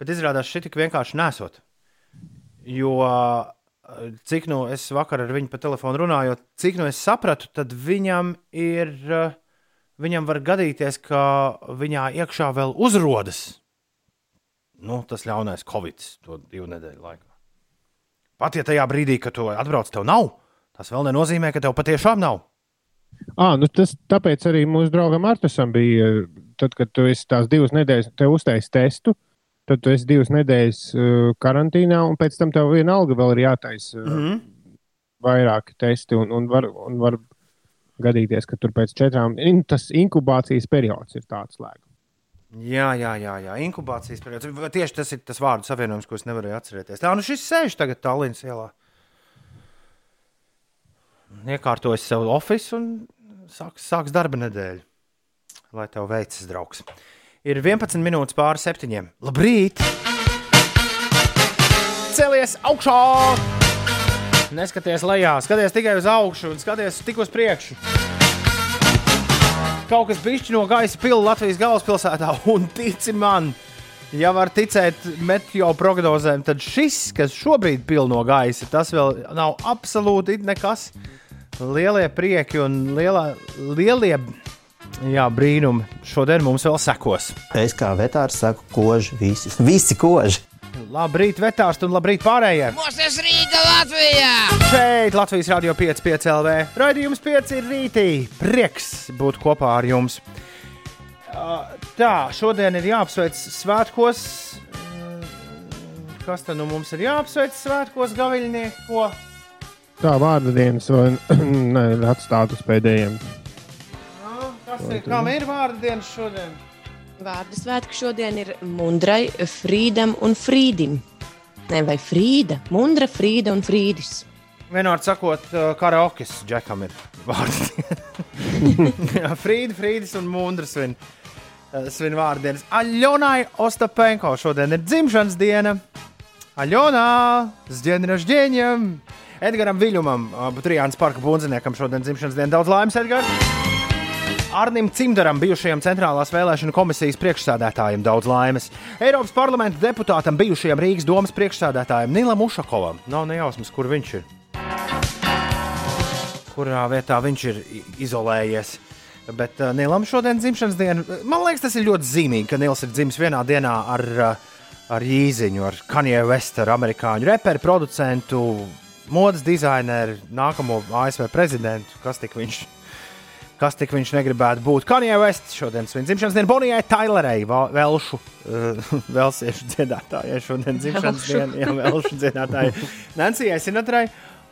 Bet izrādās, šī tik vienkārši nesot. Jo cik no es vakar ar viņu pa telefonu runāju, cik no es sapratu, tad viņam ir. Viņam var gadīties, ka viņā iekšā vēl uzrodas nu, tas ļaunais covid to divu nedēļu laikā. Pat ja tajā brīdī, kad tu atbrauc, tev nav, tas vēl nenozīmē, ka tev patiešām nav. À, nu tas, tāpēc arī mūsu draugam Artusam bija, tad, kad tu esi tās divas nedēļas, tev uztaisīji testu, tad tu esi divas nedēļas uh, karantīnā, un pēc tam tev vienalga vēl ir jātaisa uh, Mm -hmm. vairāki testi, un, un, var, un var gadīties, ka tur pēc četrām in, tas inkubācijas periods ir tāds slēgts. Jā, jā, jā, jā. inkubācijas periods. Tieši tas ir tas vārdu savienojums, ko es nevarēju atcerēties. Tā, nu šis sēž tagad Tallinas ielā. Iekārtojas sev oficiālu un sāks, sāks darba nedēļu. Lai tev veicas, draugs. Ir 11 minūtes pāri septiņiem. Labrīt! Celies augšā! Neskaties lejā, skaties tikai uz augšu un skaties tik uz priekšu. Kaut kas bišķi no gaisa pila Latvijas galvaspilsētā, un tici man, ja var ticēt meteo prognozēm, tad šis, kas šobrīd pil no gaisa, tas vēl nav absolūti nekas. Lielie prieki un lielā, lielie jā, brīnumi šodien mums vēl sekos. Es kā vetārs saku, koži visi. Visi koži. Labrīt, vetārs, un labrīt pārējiem! Mūsu Rīga Latvijā! Šeit Latvijas Rādio 5, 5 LV. Raidījums 5 ir rītī. Prieks būt kopā ar jums. Tā, šodien ir jāapsveic svētkos. Kas tad nu mums ir jāapsveic svētkos, gaviļnieki? Ko? Tā vārda dienas vai ne, atstāt uz pēdējiem. Kas ir? Kam ir vārdu dienas šodien? Vārdu svētki šodien ir Mundrai, Frīdam un Frīdim. Ne, vai Frīda, Mundra, Frīda un Frīdis. Vienmēr sakot, uh, karaokes džekam ir vārds. Frīda, Frīdis un Mundras svin, uh, svin vārdu dienas. Aļonai Ostapenko šodien ir dzimšanas diena. Aļonā, s dien ražģēņiem! Edgaram Viļumam, Trijānas parka bundziniekam šodien dzimšanas diena. Daudz laimes, Edgars! Arnim Cimdaram, bijušajam Centrālās vēlēšana komisijas priekšsādātājam, daudz laimes. Eiropas parlamenta deputātam, bijušajam Rīgas domas priekšsādātājam Nilam Ušakovam. Nav nejausmas, kur viņš ir. Kurā vietā viņš ir izolējies. Bet uh, Nilam šodien dzimšanas diena, man liekas, tas ir ļoti zīmīgi, ka Nils ir dzimis vienā dienā ar, uh, ar Jīziņu, ar Kanye West, ar amerikāņu reperu, producentu, modes dizaineru, nākamo ASV prezidentu, kas tik viņš kas tik viņš negribētu būt. Kanye West šodien svin dzimšanas dienu Bonijai Tailerei, Val- Velšu, uh, Velsiešu dziedātājai šodien dzimšanas dienu, jā, Velšu dziedātājai. Nancijai Sinatrai,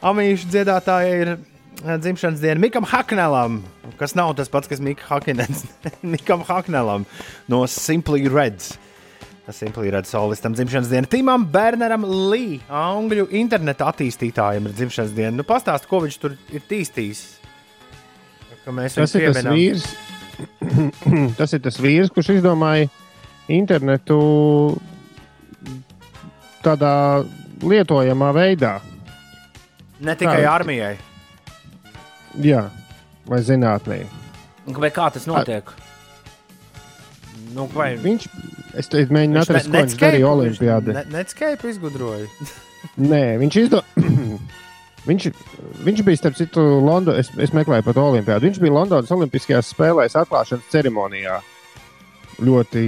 Amīšu dziedātājai ir uh, dzimšanas diena Mikam Haknelam, kas nav tas pats, kas Mika Hakinens. Mikam Haknelam no Simply Reds. Tas Simply Reds solistam dzimšanas diena. Timam Berneram Lee, angļu interneta attīstītājam, ir dzimšanas diena. Nu, pastāst, ko viņš tur ir tīstījis. Tas ir tas vīrs. tas ir tas vīrs, kurš izdomāja internetu tādā lietojamā veidā. Ne tikai Tā. armijai. Jā, vai zinātnē. Bet kā tas notiek? Nu, vai Viņš, es te mēģinu atrast, ko viņš darīja Olimpijādē. Netscape izgudroja. Nē, viņš izdomāja. Viņš, viņš bija, starp citu, Londonā. Es, es meklēju par to olimpiādu. Viņš bija Londonas Olimpiskajās spēlēs atklāšanas ceremonijā. Ļoti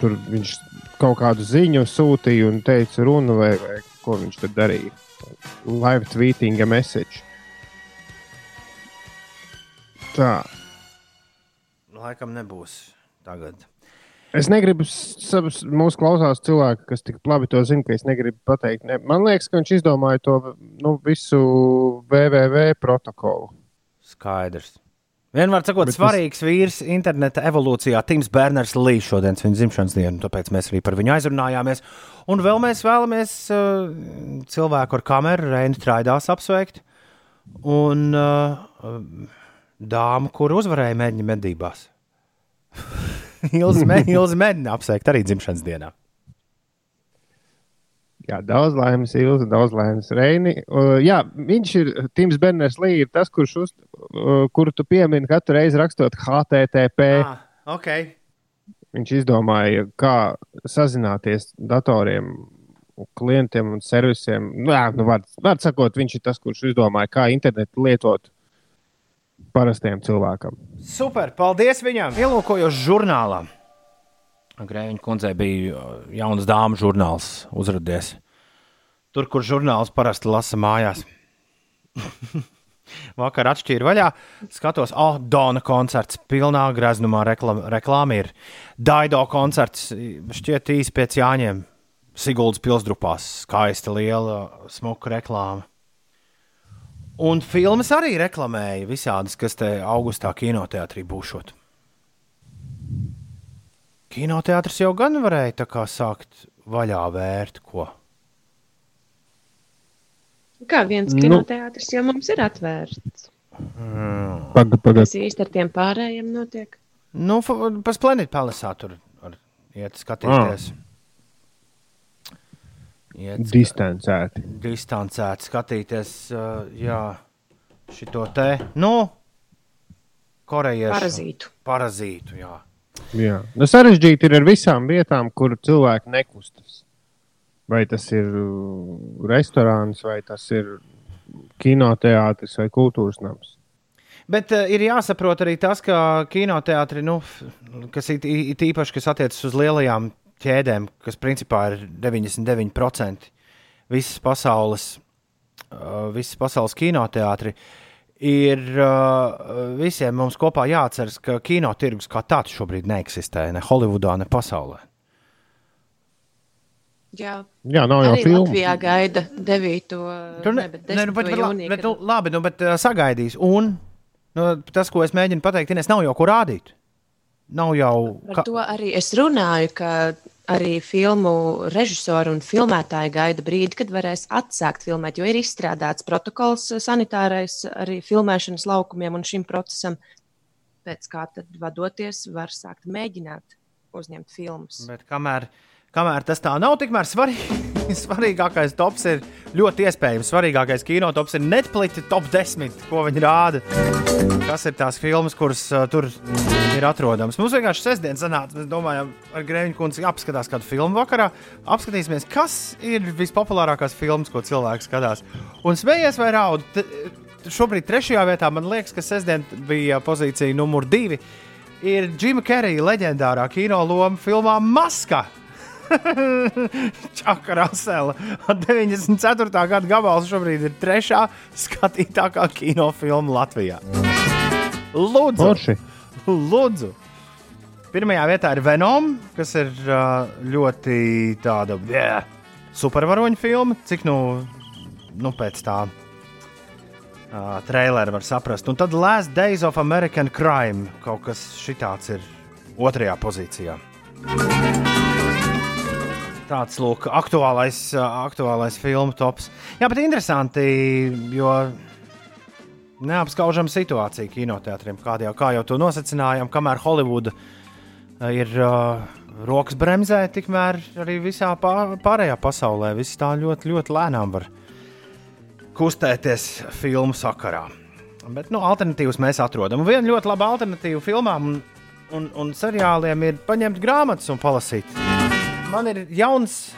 tur viņš kaut kādu ziņu sūtīja un teica runu, vai, vai ko viņš tur darīja. live tweeting a message. Tā. Laikam nebūs tagad. Es negribu savus, mūsu klausās cilvēki, kas tik labi to zina, ka es negribu pateikt. Ne. Man liekas, ka viņš izdomāja to nu, visu VVV protokolu. Skaidrs. Vienmēr sakot, Bet svarīgs vīrs interneta evolūcijā, Tims Berners Līsīs šodien viņa dzimšanas dienu, tāpēc mēs arī par viņu aizrunājāmies. Un vēl mēs vēlamies uh, cilvēku ar kameru, Reini Traidās, apsveikt. Un uh, dāmu, kur uzvarēja mēģinājuma medībās. Ilzi mēģina apsveikt arī dzimšanas dienā. Jā, daudz laimes, Ilza, daudz laimes Reini. Uh, jā, viņš ir Tims Berners Lī, ir tas, kurš uz, uh, kuru tu piemini katru reizi rakstot HTTP. Ah, okay. Viņš izdomāja, kā sazināties datoriem, klientiem un servisiem. Nu, jā, nu, var, var sakot, viņš ir tas, kurš izdomāja, kā internetu lietot parastiem cilvēkam. Super, paldies viņam! Ielūkojos žurnālā. Grēviņa kundzei bija uh, jaunas dāmas žurnāls uzrādījies. Tur, kur žurnāls parasti lasa mājās. Vakar atšķīra vaļā, skatos, ah, oh, Dona koncerts, pilnā greznumā reklāma, reklāma ir. Daido koncerts, šķiet īsi pēc Jāņiem, Siguldas pilsdrupās, skaista liela, smuka reklāma. Un filmas arī reklamēja visādas, kas te augustā kinoteātrī būšot. Kinoteātris jau gan varēja tā kā sākt vaļā vērt ko. Kā viens Nu. kinoteātris jau mums ir atvērts. Pagaid, pagaid. Kas īsti ar tiem pārējiem notiek? Nu, pa Splendid Palace tur var iet skatīties. Iet Distancēti. distancēti skatīties, uh, jā, šito te, nu, korejiešu. Parazītu. Parazītu, jā. Jā. Nu, sarežģīti ir ar visām vietām, kur cilvēki nekustas. Vai tas ir restorāns, vai tas ir kinoteātris vai kultūras nams. Bet uh, ir jāsaprot arī tas, ka kinoteātri, nu, kas ir īpaši, kas attiecas uz lielajām ķēdēm, kas principā ir 99% visas pasaules, uh, visas pasaules kinoteātri, ir uh, visiem mums kopā jāatceras, ka kinotirgus kā tāds šobrīd neeksistē ne Holivudā, ne pasaulē. Jā, Jā, nav jau filmu. Latvijā gaida 9. Tur ne, bet 10. nu, bet, bet, jūniju, bet, nu, labi, nu, bet uh, sagaidīs. Un nu, tas, ko es mēģinu pateikt, Ines, nav jau ko rādīt. Nav jau. Par to arī es runāju, ka arī filmu režisori un filmētāji gaida brīdi, kad varēs atsākt filmēt, jo ir izstrādāts protokols sanitārais arī filmēšanas laukumiem un šim procesam. Pēc kā tad vadoties, var sākt mēģināt uzņemt filmas. Bet kamēr, kamēr tas tā nav, tikmēr svarīgi, svarīgākais tops ir ļoti iespējams. Svarīgākais kinotops ir Netflix top 10, ko viņi rāda. Kas ir tās filmas, kuras uh, tur ir atrodamas? Mums vienkārši sestdien sanāca, mēs domājam, ar Grēņu kundzi apskatās kādu filmu vakarā. Apskatīsimies, kas ir vispopulārākās filmas, ko cilvēks skatās. Un smējies vai raud. Šobrīd trešajā vietā man liekas, ka sestdien bija pozīcija numur divi. Ir Džima Kerija leģendārā kino loma filmā Maska. Čaka Rasela. 94. gada gabals šobrīd ir trešā skatītākā kinofilma Latvijā. Lūdzu, Forši. lūdzu. Pirmajā vietā ir Venom, kas ir ļoti tāda yeah, supervaroņa filma. Cik nu, nu pēc tā uh, trailera var saprast. Un tad Last Days of American Crime kaut kas šitāds ir otrajā pozīcijā. Tāds lūk, aktuālais, aktuālais filmu tops. Jā, bet interesanti, jo neapskaužama situācija kinoteātriem, kādā jau, kā jau to nosacinājām, kamēr Holivuda uh, ir uh, rokas bremzē, tikmēr arī visā pār, pārējā pasaulē viss tā ļoti, ļoti lēnām var kustēties filmu sakarā. Bet nu, alternatīvas mēs atrodam. Un viena ļoti laba alternatīva filmām un, un, un seriāliem ir paņemt grāmatas un palasīt. Man ir jauns,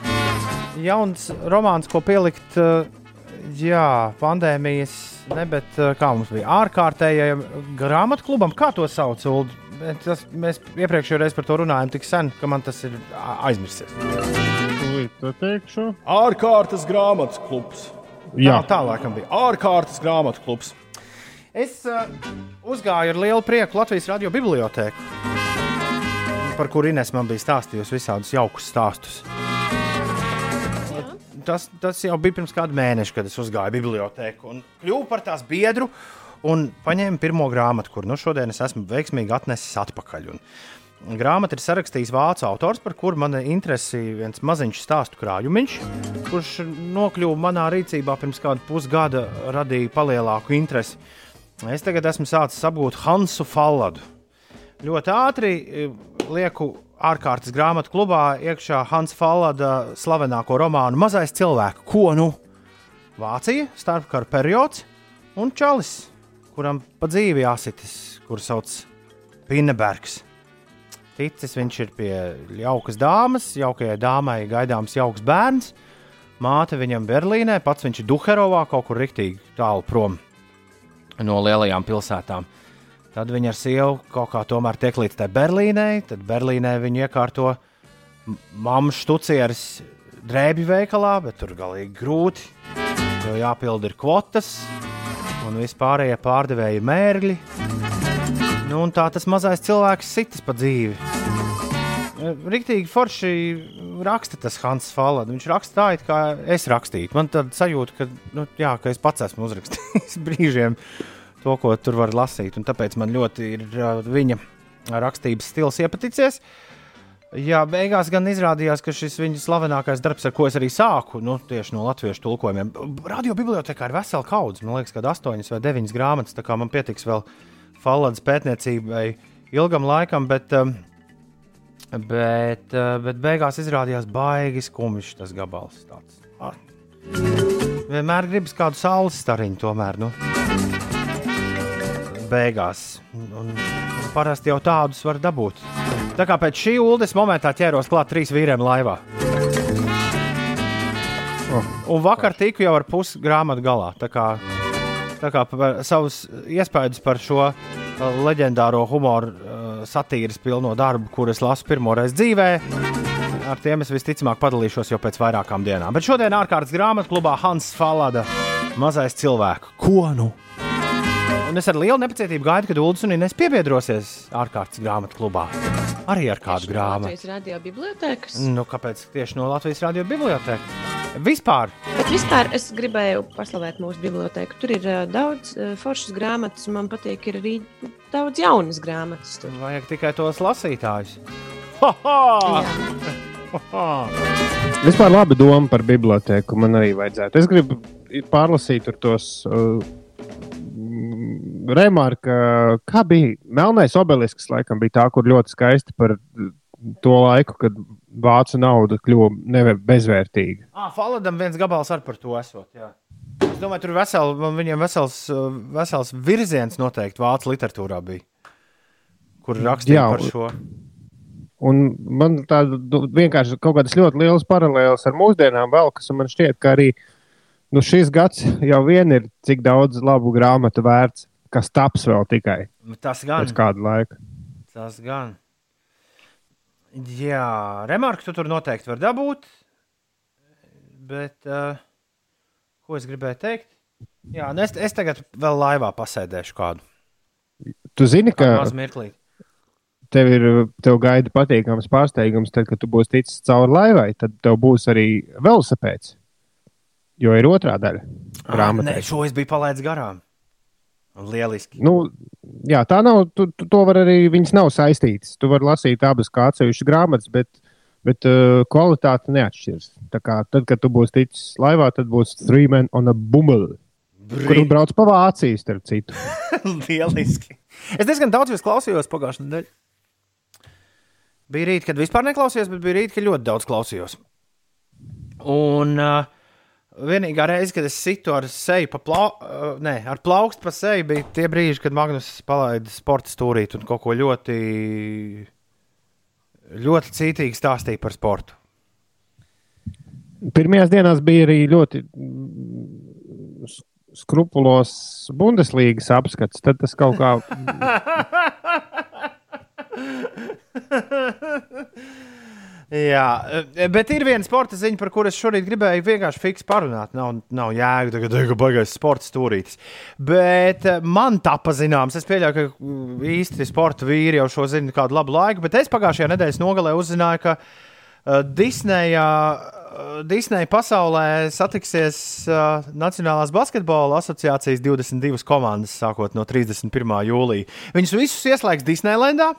jauns romāns, ko pielikt. uh, Jā, pandēmijas, ne, bet uh, kā mums bija ārkārtējiem grāmatu klubam, kā to sauc. Uld? Tas, mēs iepriekšējā reizē par to runājām tik sen, ka man tas ir teikšu. Ārkārtas grāmatas klubs. Jā. tā, tā laikam bija ārkārtas grāmatu klubs. Es uh, uzgāju ar lielu prieku Latvijas radio bibliotēku, par kuru Inês man bija stāstījusi visādus jaukus stāstus. Tas, tas jau bija pirms kāda mēneša, kad es uzgāju bibliotēku un kļuvu par tās biedru un paņēmu pirmo grāmatu, kur nu šodien es esmu veiksmīgi atnesis atpakaļ. Un grāmatu ir sarakstījis vācu autors, par kuru man interesi viens maziņš stāstu krājumiņš, kurš nokļuva manā rīcībā pirms kāda pusgada, radīja palielāku interesi. Es tagad esmu sācis apgūt Hansu Falladu. Ļoti ātri lieku ārkārtas grāmatu klubā iekšā Hansa Fallada slavenāko romānu Mazais cilvēks, ko nu Vācija, starpkara periods un Čalis, kuram pa dzīvi jāsitis, kur sauc Pinebergs. Ticis viņš ir pie jaukas dāmas, jaukajai dāmai gaidāms jauks bērns. Māte viņam Berlīnē, pats viņš ir Duherovā, kaut kur rīktīgi tālu prom no lielajām pilsētām. Tad viņa ar sievu kaut kā tomēr tiek līdz Berlīnai. Tad Berlīnē viņa iekārto mammu štucieris drēbju veikalā, bet tur galīgi grūti. Jo jāpild ir kvotas un vispārējie pārdevēji mērļi. Nu, un tā tas mazais cilvēks sitas pa dzīvi. Rīktīgi forši raksta tas Hans Falks. Viņš raksta tā, it kā es rakstītu. Man tāda sajūta, ka, nu, jā, ka es pats esmu uzrakstījis brīžiem to, ko tur var lasīt. Tāpēc man ļoti ir uh, viņa rakstības stils iepaticies. Jā, beigās gan izrādījās, ka šis viņa slavenākais darbs, ar ko es arī sāku, nu, tieši no latviešu tulkojumiem, radio bibliotekā ir vesela kaudze. Man liekas, ka astoņas vai deviņas grāmatas, tā kā man pietiks vēl Falks pētniecībai ilgam laikam, bet, um, bet, uh, bet beigās izrādījās baigi skumjš tas gabals. Tāds. Ah. Vienmēr gribas kādu saules stariņu, tomēr. Nu beigās. Un, un parasti jau tādus var dabūt. Tā kā pēc šī ULDES momentā ķēros klāt trīs vīriem laivā. Oh, un vakar tiku jau ar pusi grāmatu galā. Tā kā, tā kā savus iespējas par šo uh, leģendāro humoru uh, satīras pilno darbu, kur es lasu pirmo reizi dzīvē. Ar tiem es visticamāk padalīšos jau pēc vairākām dienām. Bet šodien ārkārtas grāmatu klubā Hans Falada mazais cilvēks. Ko nu? Un es ar lielu nepacietību gaidu, kad Ulas un Inês piebiedrosies ārkārtas grāmatu klubā. Arī ar kādu grāmatu. Latvijas radio bibliotekas. Nu, kāpēc tieši no Latvijas radio bibliotekas? Vispār. Bet vispār es gribēju paslavēt mūsu biblioteku. Tur ir uh, daudz uh, foršas grāmatas, un man patīk, ir arī daudz jaunas grāmatas. Tur. Vajag tikai tos lasītājus. Ha, ha! Jā. Vispār labi doma par biblioteku man arī vajadzētu. Es gribu pārlasīt tos uh, remarka, kā bija Melnais obelisks, laikam bija tā, kur ļoti skaisti par to laiku, kad vācu nauda kļuva bezvērtīga. Ah, Faladam viens gabals ar par to esot. Jā. Es domāju, tur vesel, viņiem vesels, vesels virziens noteikti vācu literatūrā bija, kur rakstīja jā, par šo. Un man tāda vienkārši kaut kādas ļoti lielas paralēlas ar mūsdienām vēl, kas man šķiet, ka arī nu, šis gads jau vien ir cik daudz labu grāmatu vērts kas taps vēl tikai tas gan. pēc kāda laika. Tas gan. Jā, remarku tu tur noteikti var dabūt. Bet, uh, ko es gribēju teikt? Jā, nu es, es tagad vēl laivā pasēdēšu kādu. Tu zini, ka tev ir tev gaida patīkams pārsteigums, tad, kad tu būsi ticis cauri laivai, tad tev būs arī velosipēds. Jo ir otrā daļa. Grāmatā. Nē, šo es biju palaidis garām. Lieliski. Nu, jā, tā nav. Tu, tu, to var arī viņas nav saistītas. Tu vari lasīt abas kā atsevišķas grāmatas, bet, bet uh, kvalitāte neatšķiras. Tā kā tad, kad tu būsi ticis laivā, tad būs Three Men on a Bumble. Kur brauc pa Vāciju, starp citu. Lieliski. Es diezgan daudz klausījos pagājušajā nedēļā. Bija rīt, kad vispār neklausījos, bet bija rīt, kad ļoti daudz klausījos. Un uh, Vienīgā reize, kad es situ ar seju, pa plau, uh, ne, ar plaukstu pa seju, bija tie brīži, kad Magnus palaida sporta stūrīt un kaut ko ļoti, ļoti cītīgi stāstīja par sportu. Pirmajās dienās bija arī ļoti mm, skrupulos Bundeslīgas apskats. Tad tas kaut kā. Jā, e, bet ir viena sporta ziņa, par kuru es šorīt gribēju vienkārši fiks parunāt. Nav, nav jēga, tagad ir baigais sports stūrītis. Bet e, man tā pazināms, es pieļauju, ka mm, īsti sporta vīri jau šo zina kādu labu laiku, bet es pagājušajā nedēļas nogalē uzzināju, ka uh, Disneja. Uh, Disneja pasaulē satiksies uh, Nacionālās basketbola asociācijas 22 komandas sākot no 31. jūlija. Viņus visus ieslēgs Disneylandā,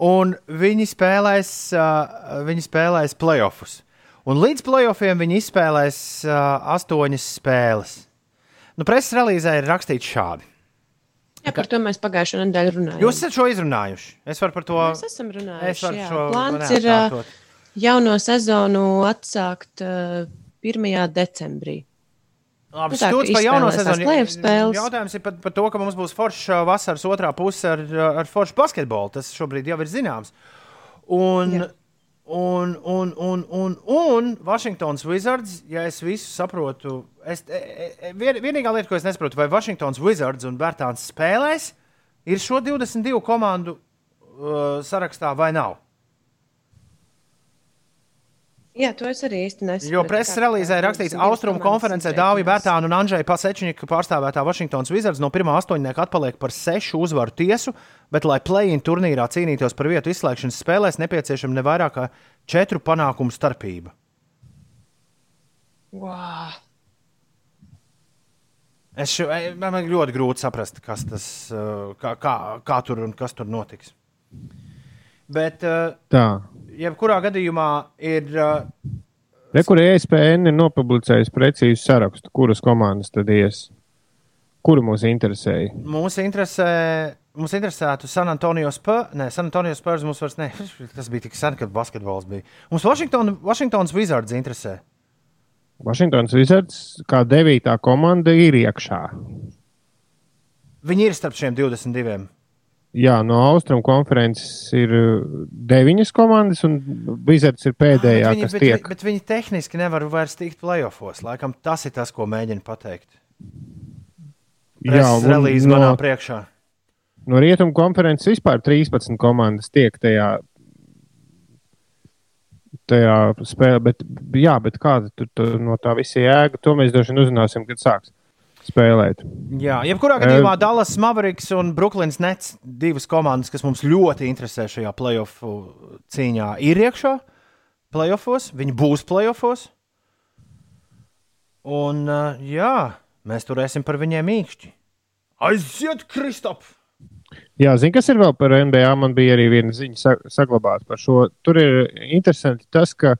un viņi spēlēs, uh, viņi spēlēs playoffs. Un līdz playoffiem viņi izspēlēs uh, astoņas spēles. Nu, preses relīzē ir rakstīts šādi. Jā, par to mēs pagājušajā nedēļā runājām. Jūs esat šo izrunājuši. Es varu par to. Mēs esam runājuši. Es šo Plāns ir uh, jauno sezonu atsākt uh, 1. decembrī. Labi, Nu stūts par jauno sezonu. Jautājums ir par, par to, ka mums būs forša vasaras otrā puse ar, ar foršu basketbolu. Tas šobrīd jau ir zināms. Un, Jā. un, un, un, un, un Washingtons Wizards, ja es visu saprotu, es, e, e, vien, vienīgā lieta, ko es nesaprotu, vai Washingtons Wizards un Bērtāns spēlēs, ir šo 22 komandu uh, sarakstā vai nav. Jā, to es arī īsti nesaprotu. Jo preses relīzē rakstīts, ka Austrumu konferencē Dāvija Bērtāna un Andrei Pasečņika pārstāvētā Washingtons Wizards no pirmā astoņnieka atpaliek par sešu uzvaru tiesu, bet, lai play-in turnīrā cīnītos par vietu izslēgšanas spēlēs, nepieciešama ne vairāk kā četru panākumu starpība. Wow. Es šo, man ļoti grūti saprast, kas tas uh, kā, kā, kā tur un kas tur notiks. Bet, uh, Tā. Jebkurā gadījumā, ir. Uh, Re, kur ESPN ir nopublicējis precīzu sarakstu, kuras komandas tad ies. Kuru mūs interesēja? Mūs interesē, mums interesētu San Antonio Spurs. Nē, San Antonio Spurs mums vairs ne. Tas bija tik sen, kad basketbols bija. Mums Washington, Washingtons Wizards interesē. Vašingtons Wizards kā devītā komanda ir iekšā. Viņi ir starp šiem 22. Jā, no Austrumu konferences ir uh, deviņas komandas, un Wizards ir pēdējā, bet, viņi, kas bet, tiek. bet viņi tehniski nevar vairs tikt playoffs. Laikam tas ir tas, ko mēģina pateikt. Jā, un relīze no, manā priekšā. no Rietumu konferences vispār 13 komandas tiek tajā, tajā spēlē. Bet, jā, bet kāda tur, tur no tā visa jēga, to mēs droši vien uzzināsim, kad sāks spēlēt. Jā, jebkurā gadījumā Dallas Mavericks un Brooklyns Nets, divas komandas, kas mums ļoti interesē šajā playoff cīņā, ir iekšā playoffos. Viņi būs playoffos. Un, jā, mēs turēsim par viņiem īkšķi. Aiziet, Kristop! Jā, zini, kas ir vēl par NBA? Man bija arī viena ziņa sa saglabāta par šo. Tur ir interesanti tas, ka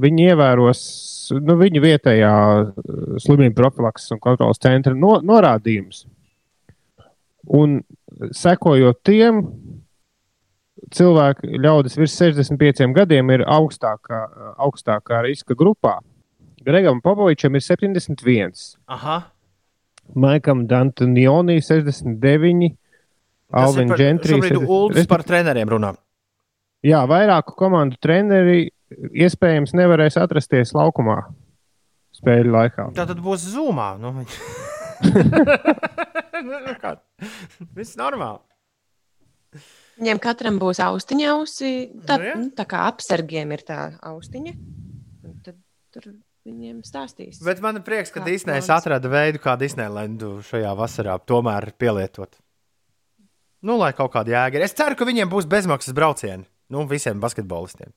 viņi ievēros nu, viņu vietējā uh, slimību profilakses un kontrolas centra no, norādījumus. Un sekojot tiem, cilvēki, ļaudis virs 65 gadiem, ir augstākā, augstākā riska grupā. Gregam Popovičam ir 71, Aha, Maikam Dantonionī 69. tas ir Alvin Gentry. šobrīd Ulds par treneriem runā. Jā, vairāku komandu treneri iespējams nevarēs atrasties laukumā spēļu laikā. Tā tad būs zumā. Nu? Viss normāli. Viņiem katram būs austiņa ausi. Tā, Nu, jā. nu, tā kā apsargiem ir tā austiņa. un Tad tur viņiem stāstīs. Bet man ir prieks, ka Disneja atrada veidu, kā Disneylandu šajā vasarā tomēr pielietot. Nu, lai kaut kāda jēga ir. Es ceru, ka viņiem būs bezmaksas braucieni. Nu, visiem basketbolistiem.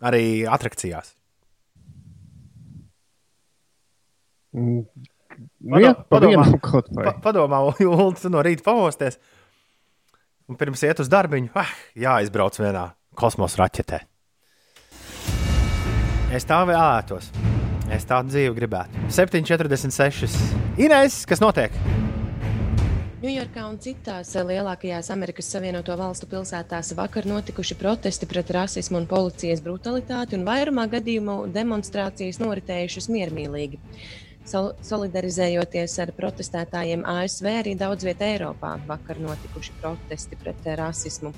Arī atrakcijās. Mm. Pado- Jā, pa padomā. padomā, Ulu, tu no rīta pamosties. Un pirms iet uz darbiņu, ah, jāizbrauc vienā kosmosa raķetē. Es tā vēlētos. Es tādu dzīvi gribētu. 7,46. Inês, kas notiek? Ņujorkā un citās eh, lielākajās Amerikas Savienoto Valstu pilsētās vakar notikuši protesti pret rasismu un policijas brutalitāti, un vairumā gadījumu demonstrācijas noritējušas miermīlīgi. Sol solidarizējoties ar protestētājiem ASV, arī daudz vietā Eiropā vakar notikuši protesti pret rasismu.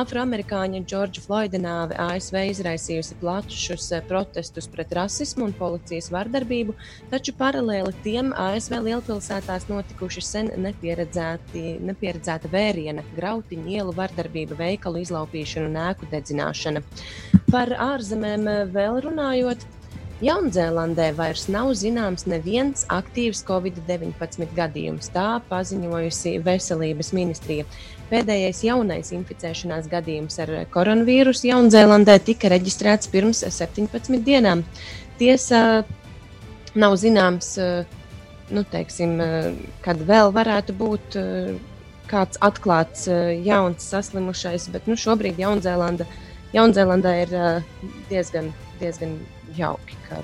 Afroamerikāņa Džordža Floyda nāve ASV izraisījusi plašus eh, protestus pret rasismu un policijas vardarbību, taču paralēli tiem ASV lielpilsētās notikuši sen nepieredzēta vēriena, grautiņu ielu vardarbība, veikalu izlaupīšana un ēku dedzināšana. Par ārzemēm eh, vēl runājot. Jaunzēlandē vairs nav zināms neviens aktīvs covid-19 gadījums. Tā paziņojusi Veselības ministrija. Pēdējais jaunais inficēšanās gadījums ar koronavīrusu Jaunzēlandē tika reģistrēts pirms 17 dienām. Tiesa nav zināms, nu, teiksim, kad vēl varētu būt kāds atklāts jauns saslimušais, bet nu, šobrīd Jaunzēlanda, Jaunzēlandē ir diezgan, diezgan jauki, ka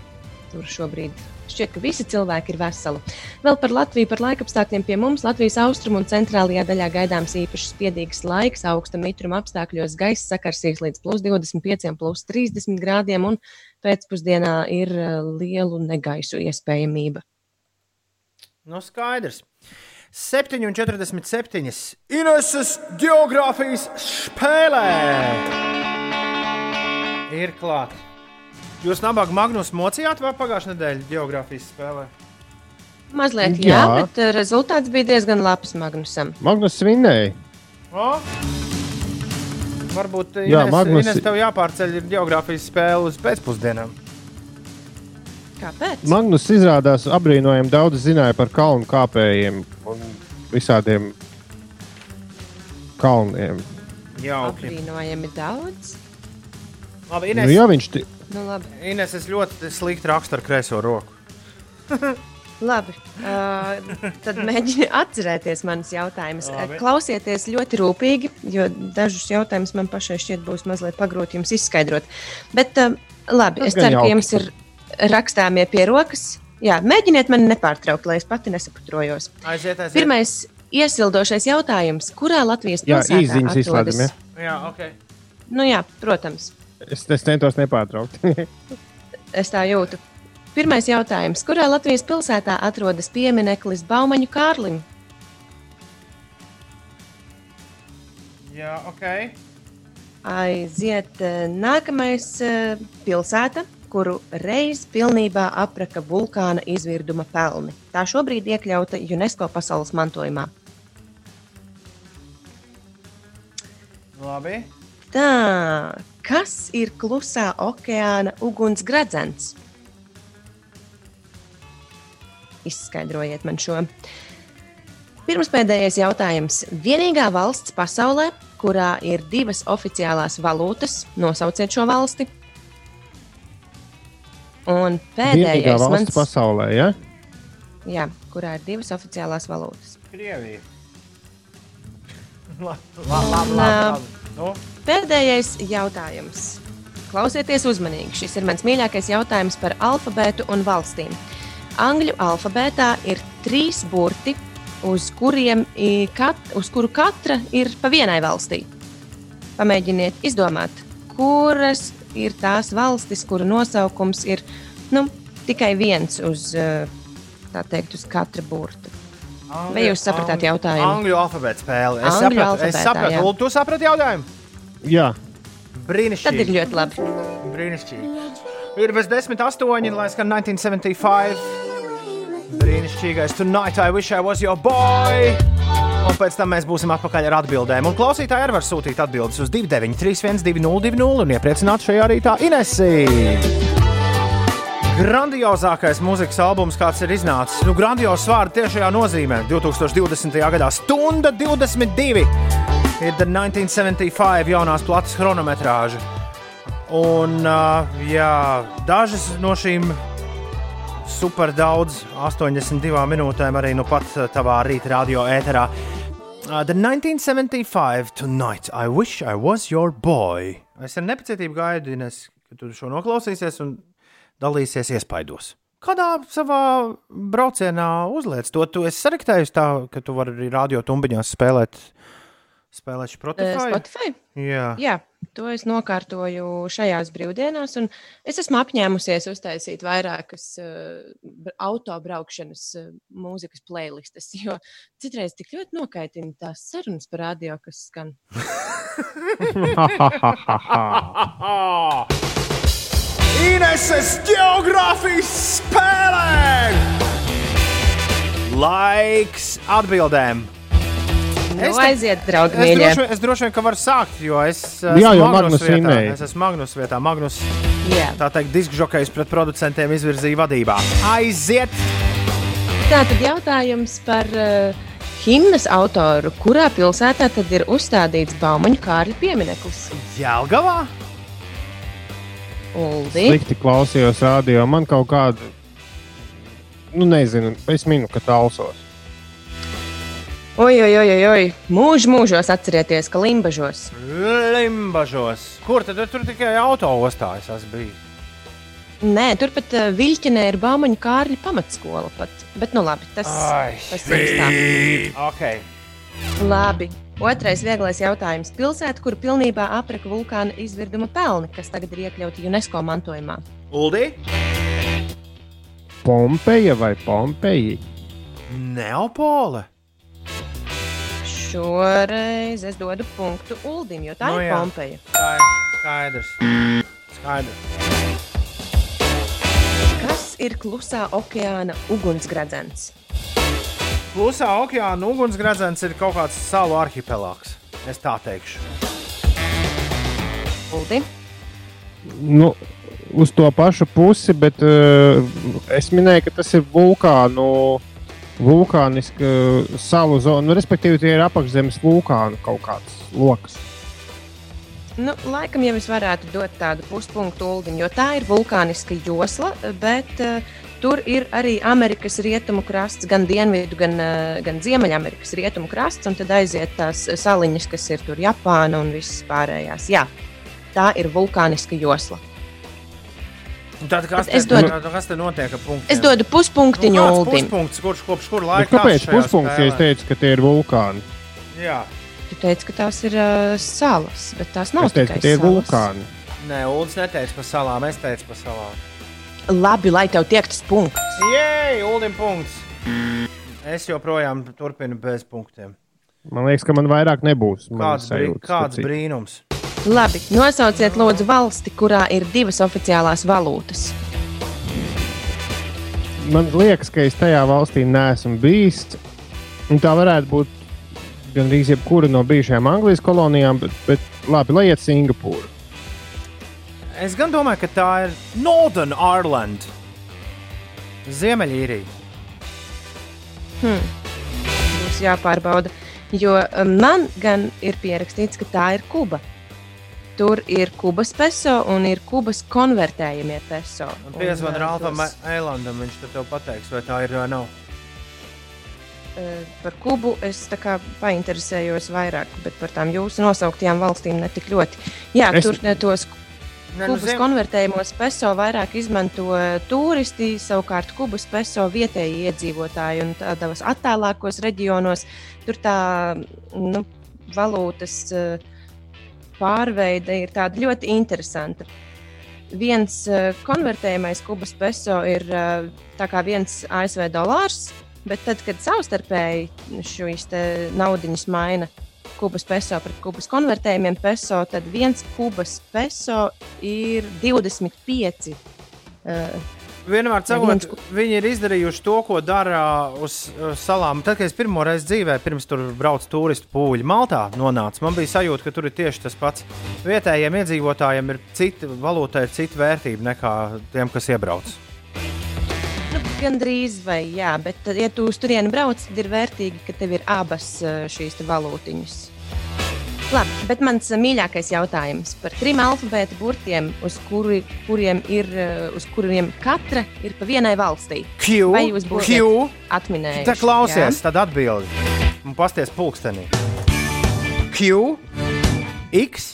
tur šobrīd šķiet, ka visi cilvēki ir veseli. Vēl par Latviju, par laikapstākļiem pie mums Latvijas austrumu un centrālajā daļā gaidāms īpaši spiedīgs laiks, augsta mitruma apstākļos gaisa sakarsīs līdz plus 25, plus 30 grādiem, un pēcpusdienā ir eh, lielu negaisu iespējamība. No nu, skaidrs. 7,47. Ineses geogrāfijas spēlē ir klāta. Jūs nabaga Magnus mocījāt vai pagājušā nedēļa geogrāfijas spēlē? Mazliet, jā, jā, bet eh, rezultāts bija diezgan labs Magnusam. Magnus svinēja. O? Varbūt jā, Ines, Magnus... Ines tev jāpārceļ geogrāfijas spēle uz pēcpusdienām. Kāpēc? Magnus izrādās apbrīnojami daudz zināja par kalnu kāpējiem un visādiem kalniem. Jā, apbrīnojami daudz. Labi, Ines. Nu, jā, viņš t... Nu, labi. Ines, es ļoti slikti rakstu ar kreiso roku. Labi, uh, tad mēģiniet atcerēties manas jautājumus. Klausieties ļoti rūpīgi, jo dažus jautājumus man pašai šķiet būs mazliet pagrūti jums izskaidrot. Bet uh, labi, es ceru, ka jums ir rakstāmie pie rokas. Jā, mēģiniet mani nepārtraukt, lai es pati nesaprotos. Aiziet, aiziet. Pirmais iesildošais jautājums. Kurā Latvijas pilsētā? Jā, īziņas izslēdzam. Ja? Jā, ok. Nu jā, protams. Es, es centos nepārtraukt. es tā jūtu. Pirmais jautājums. Kurā Latvijas pilsētā atrodas piemineklis Baumaņu Kārlim? Jā, ok. Aiziet eh, nākamais eh, pilsēta, kuru reiz pilnībā apraka vulkāna izvirduma pelni. Tā šobrīd iekļauta UNESCO pasaules mantojumā. Labi. Tā, Kas ir klusā okeāna ugunsgradzens? Izskaidrojiet man šo. Pirmspēdējais jautājums. Vienīgā valsts pasaulē, kurā ir divas oficiālās valūtas, nosauciet šo valsti. Un pēdējais valsts mans... pasaulē, ja? Jā, kurā ir divas oficiālās valūtas. Krievija. labi, labi, labi. Nu? Pēdējais jautājums. Klausieties uzmanīgi. Šis ir mans mīļākais jautājums par alfabētu un valstīm. Angļu alfabētā ir trīs burti, uz, kuriem, kat, uz kuru katra ir pa vienai valstī. Pamēģiniet izdomāt, kuras ir tās valstis, kuru nosaukums ir nu, tikai viens uz, teikt, uz katra burta. Angļu, Vai jūs sapratāt jautājumu? Angļu alfabēta spēle. Es Angļu sapratu, es sapratu. Ulu, tu saprati jautājumu? Jā. Brīnišķīgi. Tad ir ļoti labi. Brīnišķīgi. Ir bez desmit astoņi, lai skan 1975. Brīnišķīgais Tonight I wish I was your boy. Un pēc tam mēs būsim atpakaļ ar atbildēm. Un klausītāji arī var sūtīt atbildes uz 293, 202, un iepriecināt šajā rītā Inesī grandiozākais mūzikas albums, kāds ir iznācis. Nu, grandiozs vārds tiešajā nozīmē. 2020. gadā stunda 22 ir 1975 jaunās plates chronometrāža. Un uh, jā, dažas no šīm super daudz, 82 minūtēm arī nu pat tavā rīta radio ēterā. Uh, the 1975 Tonight I Wish I Was Your Boy. Es ar nepacietību gaidu, Ines, ka tu šo noklausīsies un dalīsies iespaidos. Kādā savā braucienā uzliec to? Tu esi saraktējis tā, ka tu vari arī radio tumbiņās spēlēt Spēlēt Eh, Spotify? Spotify. Jā. Jā, to es nokārtoju šajās brīvdienās, un es esmu apņēmusies uztaisīt vairākas uh, autobraukšanas uh, mūzikas playlistes, jo citreiz tik ļoti nokaitina tās sarunas par radio, kas skan. Ineses geogrāfijas spēlē! Laiks atbildēm! Nu, Es te- aiziet, draugi, Es mīļie. droši, vien- es droši vien, ka varu sākt, jo es Jā, esmu jo Magnus vietā. vinnēja. Es esmu Magnus vietā. Magnus, Jā. tā teikt, diskžokejs pret producentiem izvirzīja vadībā. Aiziet! Tātad jautājums par uh, himnas autoru. Kurā pilsētā tad ir uzstādīts Baumaņa Kārļa piemineklis? Jelgavā! Uldi. Slikti klausījos radio. Man kaut kāda, nu nezinu, es minu, ka talsos. Oi, oi, oi, oi. Mūž mūžos atcerieties, ka limbažos. Limbažos. Kur tad tur tikai autoostā es esmu bijis? Nē, turpat uh, Viļķinē ir Baumaņa Kārļa pamatskola pat. Bet, nu labi, tas, Ai, tas ir tā. Ok. Labi. Otrais vieglais jautājums. Pilsēta, kur pilnībā apreka vulkāna izvirduma pelni, kas tagad ir iekļauti UNESCO mantojumā. Uldi? Pompeja vai Pompeja? Neapole. Šoreiz es dodu punktu Uldim, jo tā Nu nu, ir jā. Pompeja. Tā ir skaidrs. Skaidrs. Kas ir klusā okeāna ugunsgradzens? Klusā okeāna ugunsgradzens ir kaut kāds salu arhipelāgs. Es tā teikšu. Uldi. Nu, uz to pašu pusi, bet uh, es minēju, ka tas ir vulkānu. Vulkāniska salu zona, nu, respektīvi, tie ir apakšzemes vulkānu kaut kāds lokus. Nu, laikam jau es varētu dot tādu puspunktu Uldim, jo tā ir vulkāniska josla, bet uh, tur ir arī Amerikas rietumu krasts, gan dienvidu, gan, uh, gan ziemeļamerikas rietumu krasts, un tad aiziet tās saliņas, kas ir tur Japāna un visas pārējās. Jā, tā ir vulkāniska josla. Tad kas, Bet es te, dodu- tad kas te notiek? Es dodu puspunktiņu nu, puspunkts, kurš kopš kur Nu, laika kāpēc kāds šajā puspunkts, ja es teicu, ka tie ir vulkāni? Jā, Tu teici, ka tās ir uh, salas, bet tās nav teicu, ka tikai tie salas. vulkāni. nē, Ulas neteica par salām, es teicu par salām. Labi, lai tev tiek tas punkts. Jē, Ulim punkts. Es joprojām turpinu bez punktiem. Man liekas, ka man vairāk nebūs. Man Kāds, brī, sajūtas, kāds brīnums? Labi, nosauciet lūdzu valsti, kurā ir divas oficiālās valūtas. Man liekas, ka es tajā valstī neesmu bijis. un Tā varētu būt gandrīz jebkura no bijušajām Anglijas kolonijām, bet, bet labi, lai iet Singapūra. Es gan domāju, ka tā ir Northern Ireland. Ziemeļīrija. Būs jāpārbauda, jo um, man gan ir pierakstīts, ka tā ir Kuba. Tur ir Kubas peso un ir Kubas konvertējamie peso. Un, Piezvan uh, tos, Eilandam, viņš tev pateiks, vai tā ir vai nav. uh, Par Kubu es tā kā painteresējos vairāk, bet par tām jūsu nosauktajām valstīm ne tik ļoti. Jā, Es- tur ne tos nu, Kubas ziem- konvertējumos peso vairāk izmanto turisti, savukārt Kubas peso vietēji iedzīvotāji un tādos attālākos reģionos. Tur tā nu, valūtas eh, pārveide ir tāda ļoti interesanta. Viens eh, konvertējamais Kubas peso ir eh, kā viens ASV dolārs, bet tad, kad savstarpēji šīs te naudiņas maina kubas peso pret kubas konvertējumiem peso, tad viens kubas peso ir 25. Uh, Vienmēr ku- viņi ir izdarījuši to, ko dara uz uh, salām. Tad, kad es pirmo reizi dzīvē, pirms tur braucu turistu pūļi Maltā, nonācu, man bija sajūta, ka tur ir tieši tas pats. Vietējiem iedzīvotājiem ir cita valūta, ir cita vērtība nekā tiem, kas iebrauc. nu, Gan drīz, vai jā, bet, ja tu uz turieni brauc, tad ir vērtīgi, ka tev ir abas uh, šīs te valūtiņas. Labi, bet mans uh, mīļākais jautājums par trim alfabēta burtiem, uz, kuri, kuriem ir, uh, uz kuriem katra ir pa vienai valstī. Q, Vai jūs būsiet Q, atminējuši? tā klausies, tad atbildi. Un pasties pulkstenī. Q, X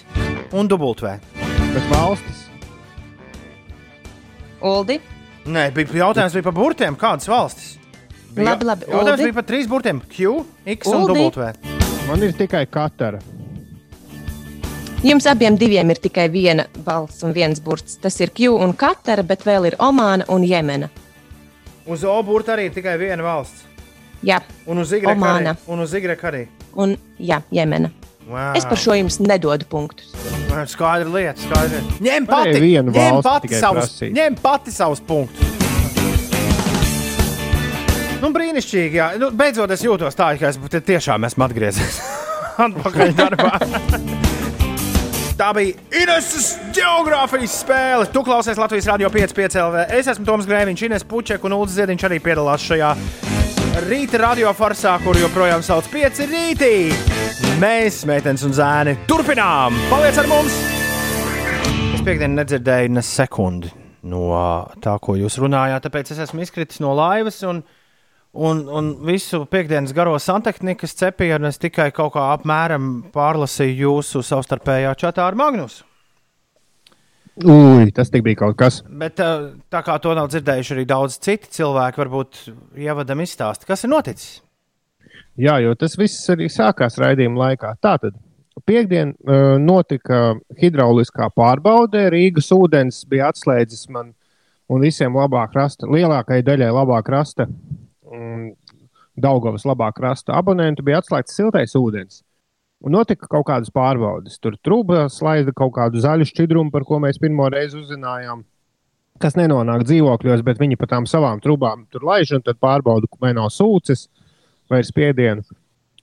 un W. Bet valstis Uldi, Nē, bija jautājums bija par burtiem. Kādas valstis? Bija Labi, labi, Jautājums Uldi. bija par trīs burtiem. Q, X un Uldi. W. Man ir tikai katara. Jums abiem diviem ir tikai viena valsts un viens burts. Tas ir Kju un Katara, bet vēl ir Omāna un Jemena. Uz Oburta arī ir tikai viena valsts. Jā, Un uz Zigreka Omāna. arī. Un uz Zigreka arī. un jā, Jemena. Wow. Es par šo jums nedodu punktus. Skaidra lieta, skaidra. Ņem pati, ņem pati, savus, prasīt. ņem pati savus punktus. Nu, brīnišķīgi, jā. Nu, beidzot, es jūtos tā, ka es te tiešām esmu atgriezies atpakaļ darbā. Tā bija Ineses geogrāfijas spēle. Tu klausies Latvijas Rādio 5,5 LV. Es esmu Toms Grēviņš, Ines Puķek un Ulris Ziedņš arī piedalās šajā rīta radioforsā, kur joprojām sauc 5 rītī. Mēs, meitenes un zēni, turpinām! Paliec ar mums! Es piekdienu nedzirdēju ne sekundi no tā, ko jūs runājāt, tāpēc es esmu izkritis no laivas. Un, un, un visu piekdienas garo santehnikas cepīju, es tikai kaut kā apmēram pārlasīju jūsu savstarpējā čatā ar Magnusu. Ui, tas bija kaut kas. Bet eh, tā kā to nav dzirdējuši arī daudz citi cilvēki, varbūt ievadam izstāst, kas ir noticis. Jā, jo tas viss arī sākās raidījuma laikā. Tātad, piekdien uh, notika hidrauliskā pārbaude. Rīgas ūdens bija atslēdzis man un visiem labāk rasta, lielākajai daļai labāk rasta, um, Daugavas labāk rasta abonentu bija atslēgts siltais ūdens. Un notika kaut kādas pārbaudes. Tur trūka slaida kaut kādu zaļu šķidrumu, par ko mēs pirmo reizi uzzinājām. Kas nenonāk dzīvokļos, bet viņi pa tām savām trūkām tur laiž un tad pārbauda, vai nav sūcis vai spiedienu.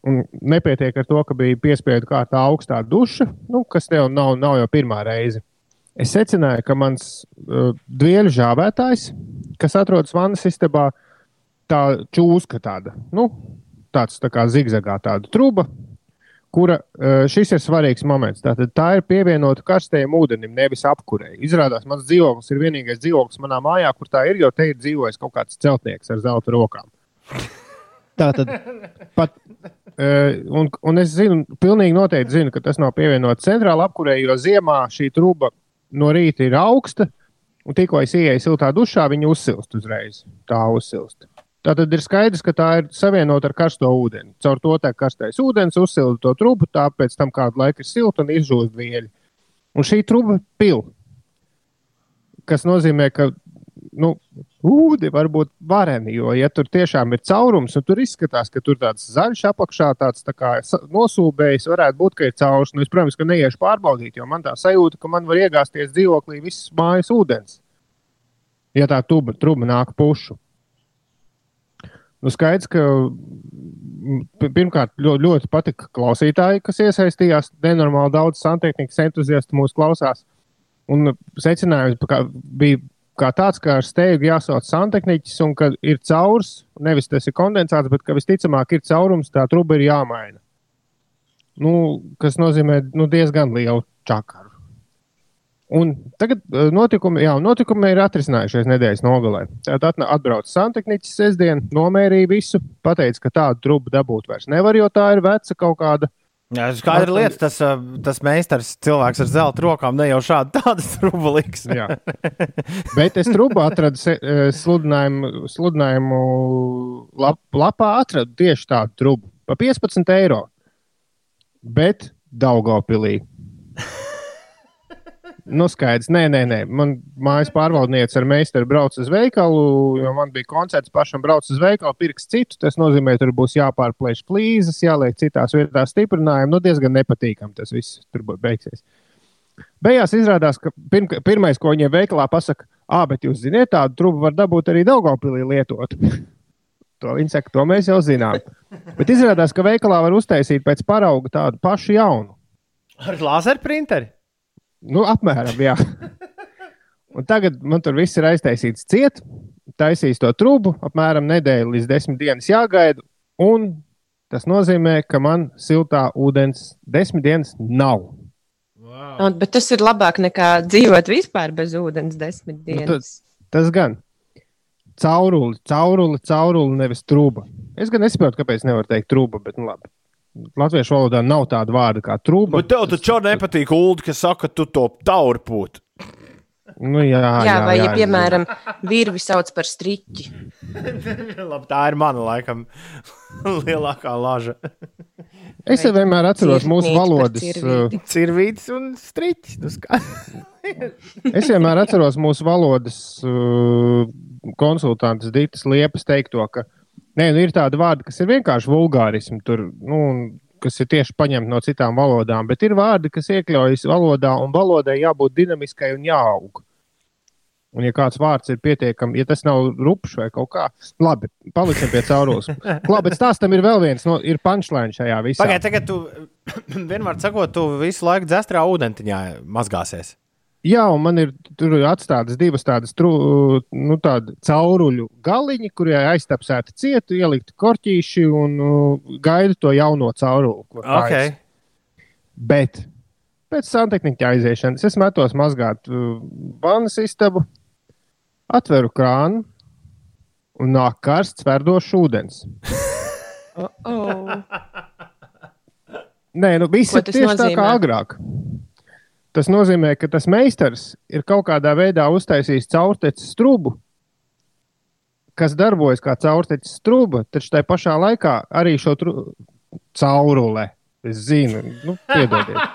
Un nepietiek ar to, ka bija piespiedu kārtā augstā duša, nu, kas tev nav, nav jau pirmā reize. Es secināju, ka mans uh, dvieļu žāvētājs, kas atrodas vannas istabā, tā čūska tāda, nu, tāds tā kā zigzagā tāda truba, kura uh, šis ir svarīgs moments. Tātad tā ir pievienota karstajam ūdenim, nevis apkurei. Izrādās, mans dzīvoklis ir vienīgais dzīvoklis manā mājā, kur tā ir, jo te ir dzīvojis kaut kāds celtnieks ar zelta rokām. Tā tad pat. Uh, un, un es zinu, pilnīgi noteikti zinu, ka tas nav pievienots centrāla apkurē, jo ziemā šī truba no rīta ir augsta, un tikko es ieeju siltā dušā, viņa uzsilst uzreiz. Tā uzsilst. Tā tad ir skaidrs, ka tā ir savienota ar karsto ūdeni. Caur to tā karstais ūdens uzsilda to trubu, tā pēc tam kādu laiku ir silta un izžūst vieļi. Un šī truba pil. Kas nozīmē, ka nu, ūdeni var būt vareni, jo, ja tur tiešām ir caurums, un tur izskatās, ka tur tāds zaļš apakšā, tāds tā kā nosūbējis, varētu būt, ka ir caurs. Nu, es, protams, ka neiešu pārbaudīt, jo man tā sajūta, ka man var iegāzties dzīvoklī viss mājas ūdens. Ja tā tuba, truba nāk pušu. Nu, skaidrs, ka pi- pirmkārt ļoti, ļoti patika klausītāji, kas iesaistījās. Nenormāli daudz santehnikas entuziastu mūs klausās. Un secinājums bija kā tāds, ka ar steigu jāsauc santehniķis un ka ir caurs, nevis tas ir kondensāts, bet ka visticamāk ir caurums, tā truba ir jāmaina. Nu, kas nozīmē nu, diezgan lielu čakaru. Un tagad eh, notikumi, jā, notikumi ir atrisinājušies nedēļas nogalē. Tad atbrauca santehniķis sestdien, nomērīja visu, pateica, ka tādu trubu dabūt vairs nevar, jo tā ir veca kaut kāda. Jā, skaidra lieta, tas, uh, tas meistars, cilvēks ar zelta rokām, ne jau trubu liks. Jā. Bet es trūku atradu eh, sludinājumu, sludinājumu lap, lapā, atradu tieši tādu trubu par 15 eiro. Bet Daugopilī. Nu, skaidrs, nē, nē, nē. Man mājas pārvaldniece ar meistaru brauc uz veikalu, jo man bija koncerts pašam brauc uz veikalu, pirks citu. Tas nozīmē, tur būs jāpārplēš plīzes, jāliek citās vietās stiprinājumi. Nu, diezgan nepatīkami tas viss tur beigsies. Beigās izrādās, ka pirm, pirmais, ko viņiem veikalā pasaka, ah, bet jūs zināt, tādu trubu var dabūt arī Daugopilī lietot. to viņi saka, to mēs jau zinām. Bet izrādās, ka veikalā var uztaisīt pēc parauga tādu pašu jaunu. Ar laser printeri. Nu, apmēram, jā. Un tagad man tur viss ir aiztaisīts ciet, taisīs to trubu, apmēram nedēļu līdz desmit dienas jāgaida. Un tas nozīmē, ka man siltā ūdens desmit dienas nav. Un, bet tas ir labāk nekā dzīvot vispār bez ūdens desmit Nu, dienas. Tas gan. Cauruli, cauruli, cauruli, nevis trūba. Es gan nesaprotu, kāpēc nevar teikt trūba, bet nu labi. Latviešu valodā nav tāda vārda kā trūba. Bet tev taču nepatīk Ulu, kas saka, ka tu to tauri pūt. Nu, jā, jā, Jā, vai, jā, ja, piemēram, virvi sauc par striķi. Labi, tā ir mana, laikam, lielākā laža. Es jau vienmēr atceros mūsu valodas. uh, Cirvīts un striķis. Nu, ska... Es vienmēr atceros mūsu valodas uh, konsultantes Dītas Liepas teikto, ka nē, nu, ir tādi vārdi, kas ir vienkārši vulgārismi, tur, nu, kas ir tieši paņemti no citām valodām, bet ir vārdi, kas iekļaujas valodā, un valodai jābūt dinamiskai un jāaug. Un, ja kāds vārds ir pietiekami, ja tas nav rupšs vai kaut kā, labi, paliksim pie caurules. Labi, bet stāstam ir vēl viens, no, ir punchline šajā visā. Pagaidiet, tagad tu vienmēr sakot, tu visu laiku dzestrā ūdentiņā mazgāsies. Jā, un man ir tur atstātas divas tādas nu, tāda cauruļu galiņi, kuriem aiztapsēta cietu, ielikti korķīši un uh, gaidu to jauno cauruli. ko Ok. taisa. Bet pēc santehniķa aiziešanas es metos mazgāt uh, vannas istabu, atveru krānu un nāk karsts, verdošs ūdens. Oh, oh. Nē, nu viss ir tieši tā kā nozīmē? agrāk. Tas nozīmē, ka tas meistars ir kaut kādā veidā uztaisījis caurteces strubu, kas darbojas kā caurteces struba, taču tajā pašā laikā arī šo tru... caurulē. Es zinu, nu, piedodiet.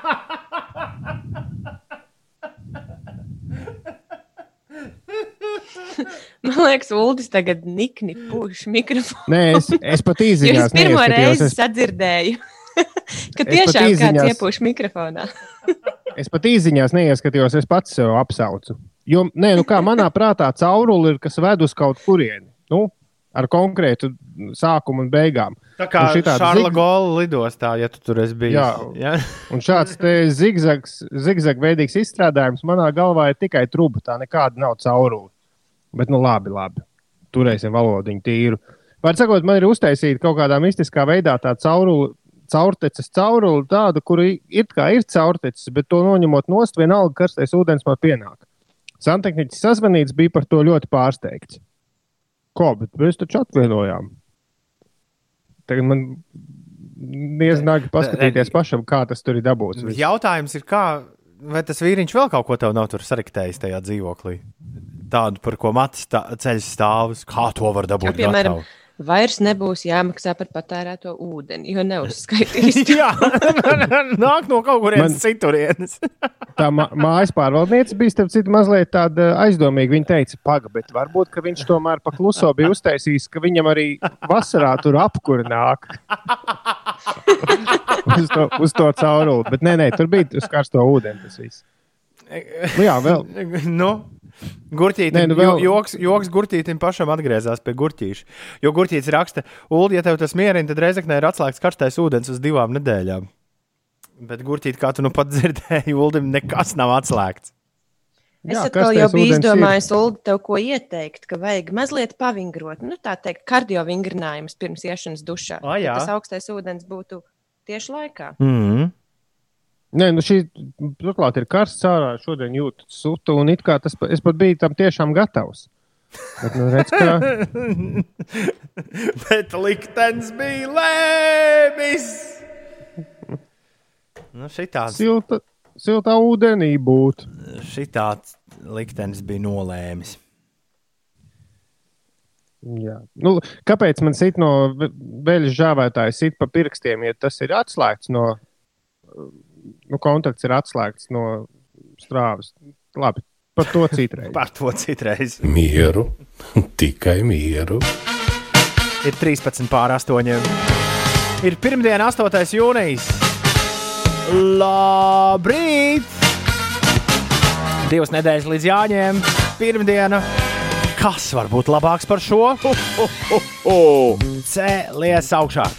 Man liekas, Uldis tagad nikni pūš mikrofonu. Nē, es, es pat Jo es pirmo reizi. Es, sadzirdēju, ka tiešām kāds iepūš mikrofonā. es pat īziņās neieskatījos, es pats sev apsaucu. Jo, nē, nu kā manā prātā caurule ir, kas ved uz kaut kurieni. Nu, ar konkrētu sākumu un beigām. Tā kā zig- Gola lidostā, ja tu tur esi bijis. Jā. Ja? Un šāds zigzags, zigzag veidīgs izstrādājums manā galvā ir tikai truba. Tā nekāda nav caurule. Bet, nu, labi, labi. Turēsim valodiņu tīru. Var sakot, man ir uztaisīta kaut kādā mistiskā veidā tā caurule. Caurteces caurule tāda, kur ir kā ir caurteces, bet to noņemot nost, vienalga karstais ūdens man pienāk. Santehniķis sazvanīts bija par to ļoti pārsteigts. Ko, bet mēs taču atvienojām. Tagad man neiznāk paskatīties pašam, kā tas tur ir dabūts. viss. Jautājums ir, kā, vai tas vīriņš vēl kaut ko tev nav tur saraktējis tajā dzīvoklī? Tādu, par ko matas tā, ceļš stāvus, kā to var dabūt. Jā, piemēram, gatavu? Vairs nebūs jāmaksā par patērēto ūdeni, jo neuzskaitīs. Jā, nāk no kaut kurienes Man- citurienes. Tā ma mājas pārvaldniece bija starp citu mazliet tāda aizdomīga. Viņa teica, paga, bet varbūt ka viņš tomēr pakluso bija uztaisījis, ka viņam arī vasarā tur apkur nāk. uz, to, uz to cauruli. Bet nē, nē, tur bija uz karsto ūdeni tas viss. Nu, jā, vēl. nu, Gurķītim, Nē, nu vēl- joks, joks gurķītim pašam atgriezās pie gurķīša. Jo gurķītis raksta, Ulu, ja tev tas mierina, tad reizeknē ir atslēgts karstais ūdens uz divām nedēļām. Bet gurķīt, kā tu nu pat dzirdēji, Ulim nekas nav atslēgts. Es Jā, atkal jau biju izdomājis, Ulu, tev ko ieteikt, ka vajag mazliet pavingrot, nu tā teikt, kardio vingrinājumus pirms iešanas dušā. Ka Tas augstais ūdens būtu tieši laikā. Mm. Nē, nu šī turklāt ir karsts ārā. Šodien jūtu sutu, un it kā tas es pat biju tam tiešām gatavs. Bet, nu, redz, ka, Bet liktenis bija lēmis. Nu, šitāds, silta, siltā ūdenī būt. šitāds liktenis bija nolēmis. Jā. Nu, kāpēc man sit no ve- veļas žāvētāja sit pa pirkstiem, ja tas ir atslēgts no, nu, kontakts ir atslēgts no strāvas? Labi, par to citreiz. Par to citreiz. Mieru, tikai mieru. Ir 13 pār 8. Ir pirmdiena, 8. jūnijas. Labrīt! Divas nedēļas līdz jāņem. Pirmdiena. Kas var būt labāks par šo? Cēlies augšā!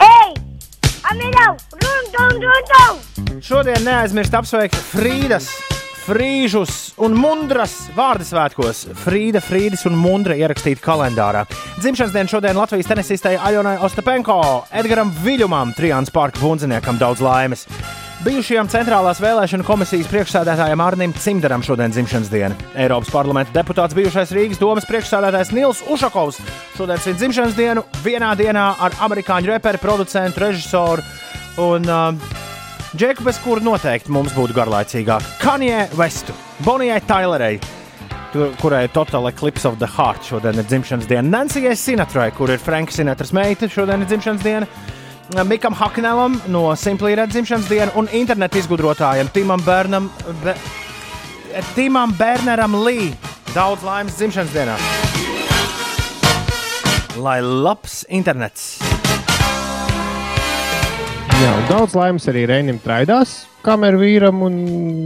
Amilau, run, run, run, run. Šodien neaizmirst apsveikt Frīdas, Frīžus un Mundras vārdu svētkos. Frīda, Frīdis un Mundra ierakstīta kalendārā. Dzimšanas diena šodien Latvijas tenisistei Aļonai Ostapenko, Edgaram Viļumam, Trijāns Parka bundziniekam daudz laimes. Bijušajam centrālās vēlēšana komisijas priekšsēdētājam Arnim Cimdaram šodien dzimšanas diena. Eiropas parlamenta deputāts bijušais Rīgas domas priekšsēdētājs Nils Ušakovs šodien svin dzimšanas dienu vienā dienā ar amerikāņu reperu, producentu, režisoru un uh, Džeku, bez kura noteikti mums būtu garlaicīgāk. Kanjē Vestu, Bonijai Tailerei, kurai ir Total Eclipse of the Heart šodien ir dzimšanas diena. Nancijai Sinatrai, kur ir Franka Sinatras meita, šodien ir dzimšanas diena. Mikam Haknelam no Simply Red dzimšanas diena un internetu izgudrotājam Timam Bernam. Be, Timam Berneram Lī. Daudz laimes dzimšanas dienā. Lai labs internets. Jā, daudz laimes arī Reinim Traidās, kameru vīram un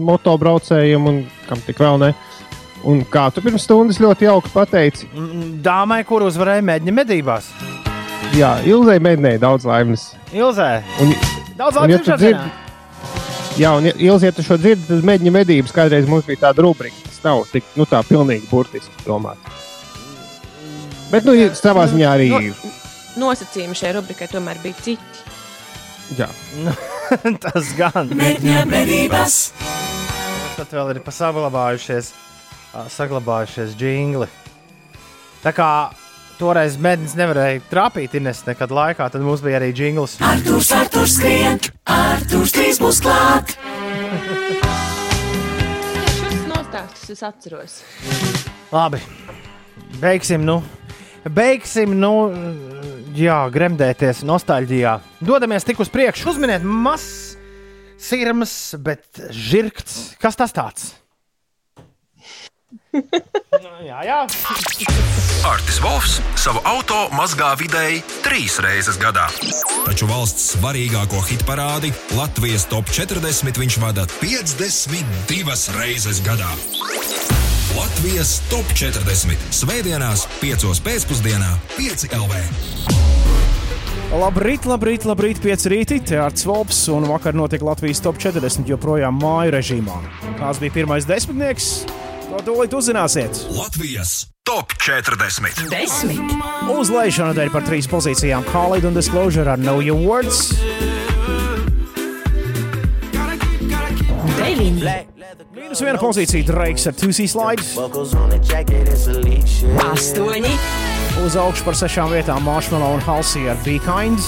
motobraucējiem un kam tik vēl ne. Un kā tu pirms stundas ļoti jauki pateici, Mm, Dāmai, kur uzvarēja mēģina medībās. Jā, Ilzai mēģināja daudz laimes. Ilzē, Un, daudz ja laimes dzirdi- dienā. jā, un ja, Ilzi, ja tu šo dzirdi, tad mēģini medības. Kādreiz mums bija tāda rubrika, kas nav tik, nu tā pilnīgi burtiski domāta. Bet, nu, savā ziņā arī No- ir. Nosacījumi šai rubrikai tomēr bija citi. Jā. Tas gan. Medības. Tad vēl ir pasaglabājušies, saglabājušies jingli. Tā kā toreiz mēdienas nevarēja trāpīt Ines nekad laikā, tad mums bija arī jingls. Artūrs, Artūrs skrien, Artūrs drīz būs klāt. Es atceros. Labi, beigsim, nu. Beigsim, nu, jā, gremdēties nostalģijā. Dodamies tik uz priekšu, uzminiet mazs, sirmas, bet žirgts. Kas tas tāds? jā, jā. Artis Volfs savu auto mazgā vidēji trīs reizes gadā. Taču valsts svarīgāko hitparādi Latvijas top 40 viņš vada 52 reizes gadā. Latvijas top 40. Svētdienās, 5. pēcpusdienā, 5 LV. Labrīt, labrīt, labrīt, pieci rīti. Te ir Cvolps un vakar notika Latvijas top 40 joprojām māju režīmā. Kāds bija pirmais desmitnieks? To tūlīt uzzināsiet. Latvijas top 40. Desmit. Uzlaišana dēļ par trīs pozīcijām Khalid un Disclosure ar Know Your Words. Deviņi. Mīnus viena pozīcija Drakes ar 2C slide. Astoņi. Uz augšu par sešām vietām Marshmallow un Halsey ar Be Kind.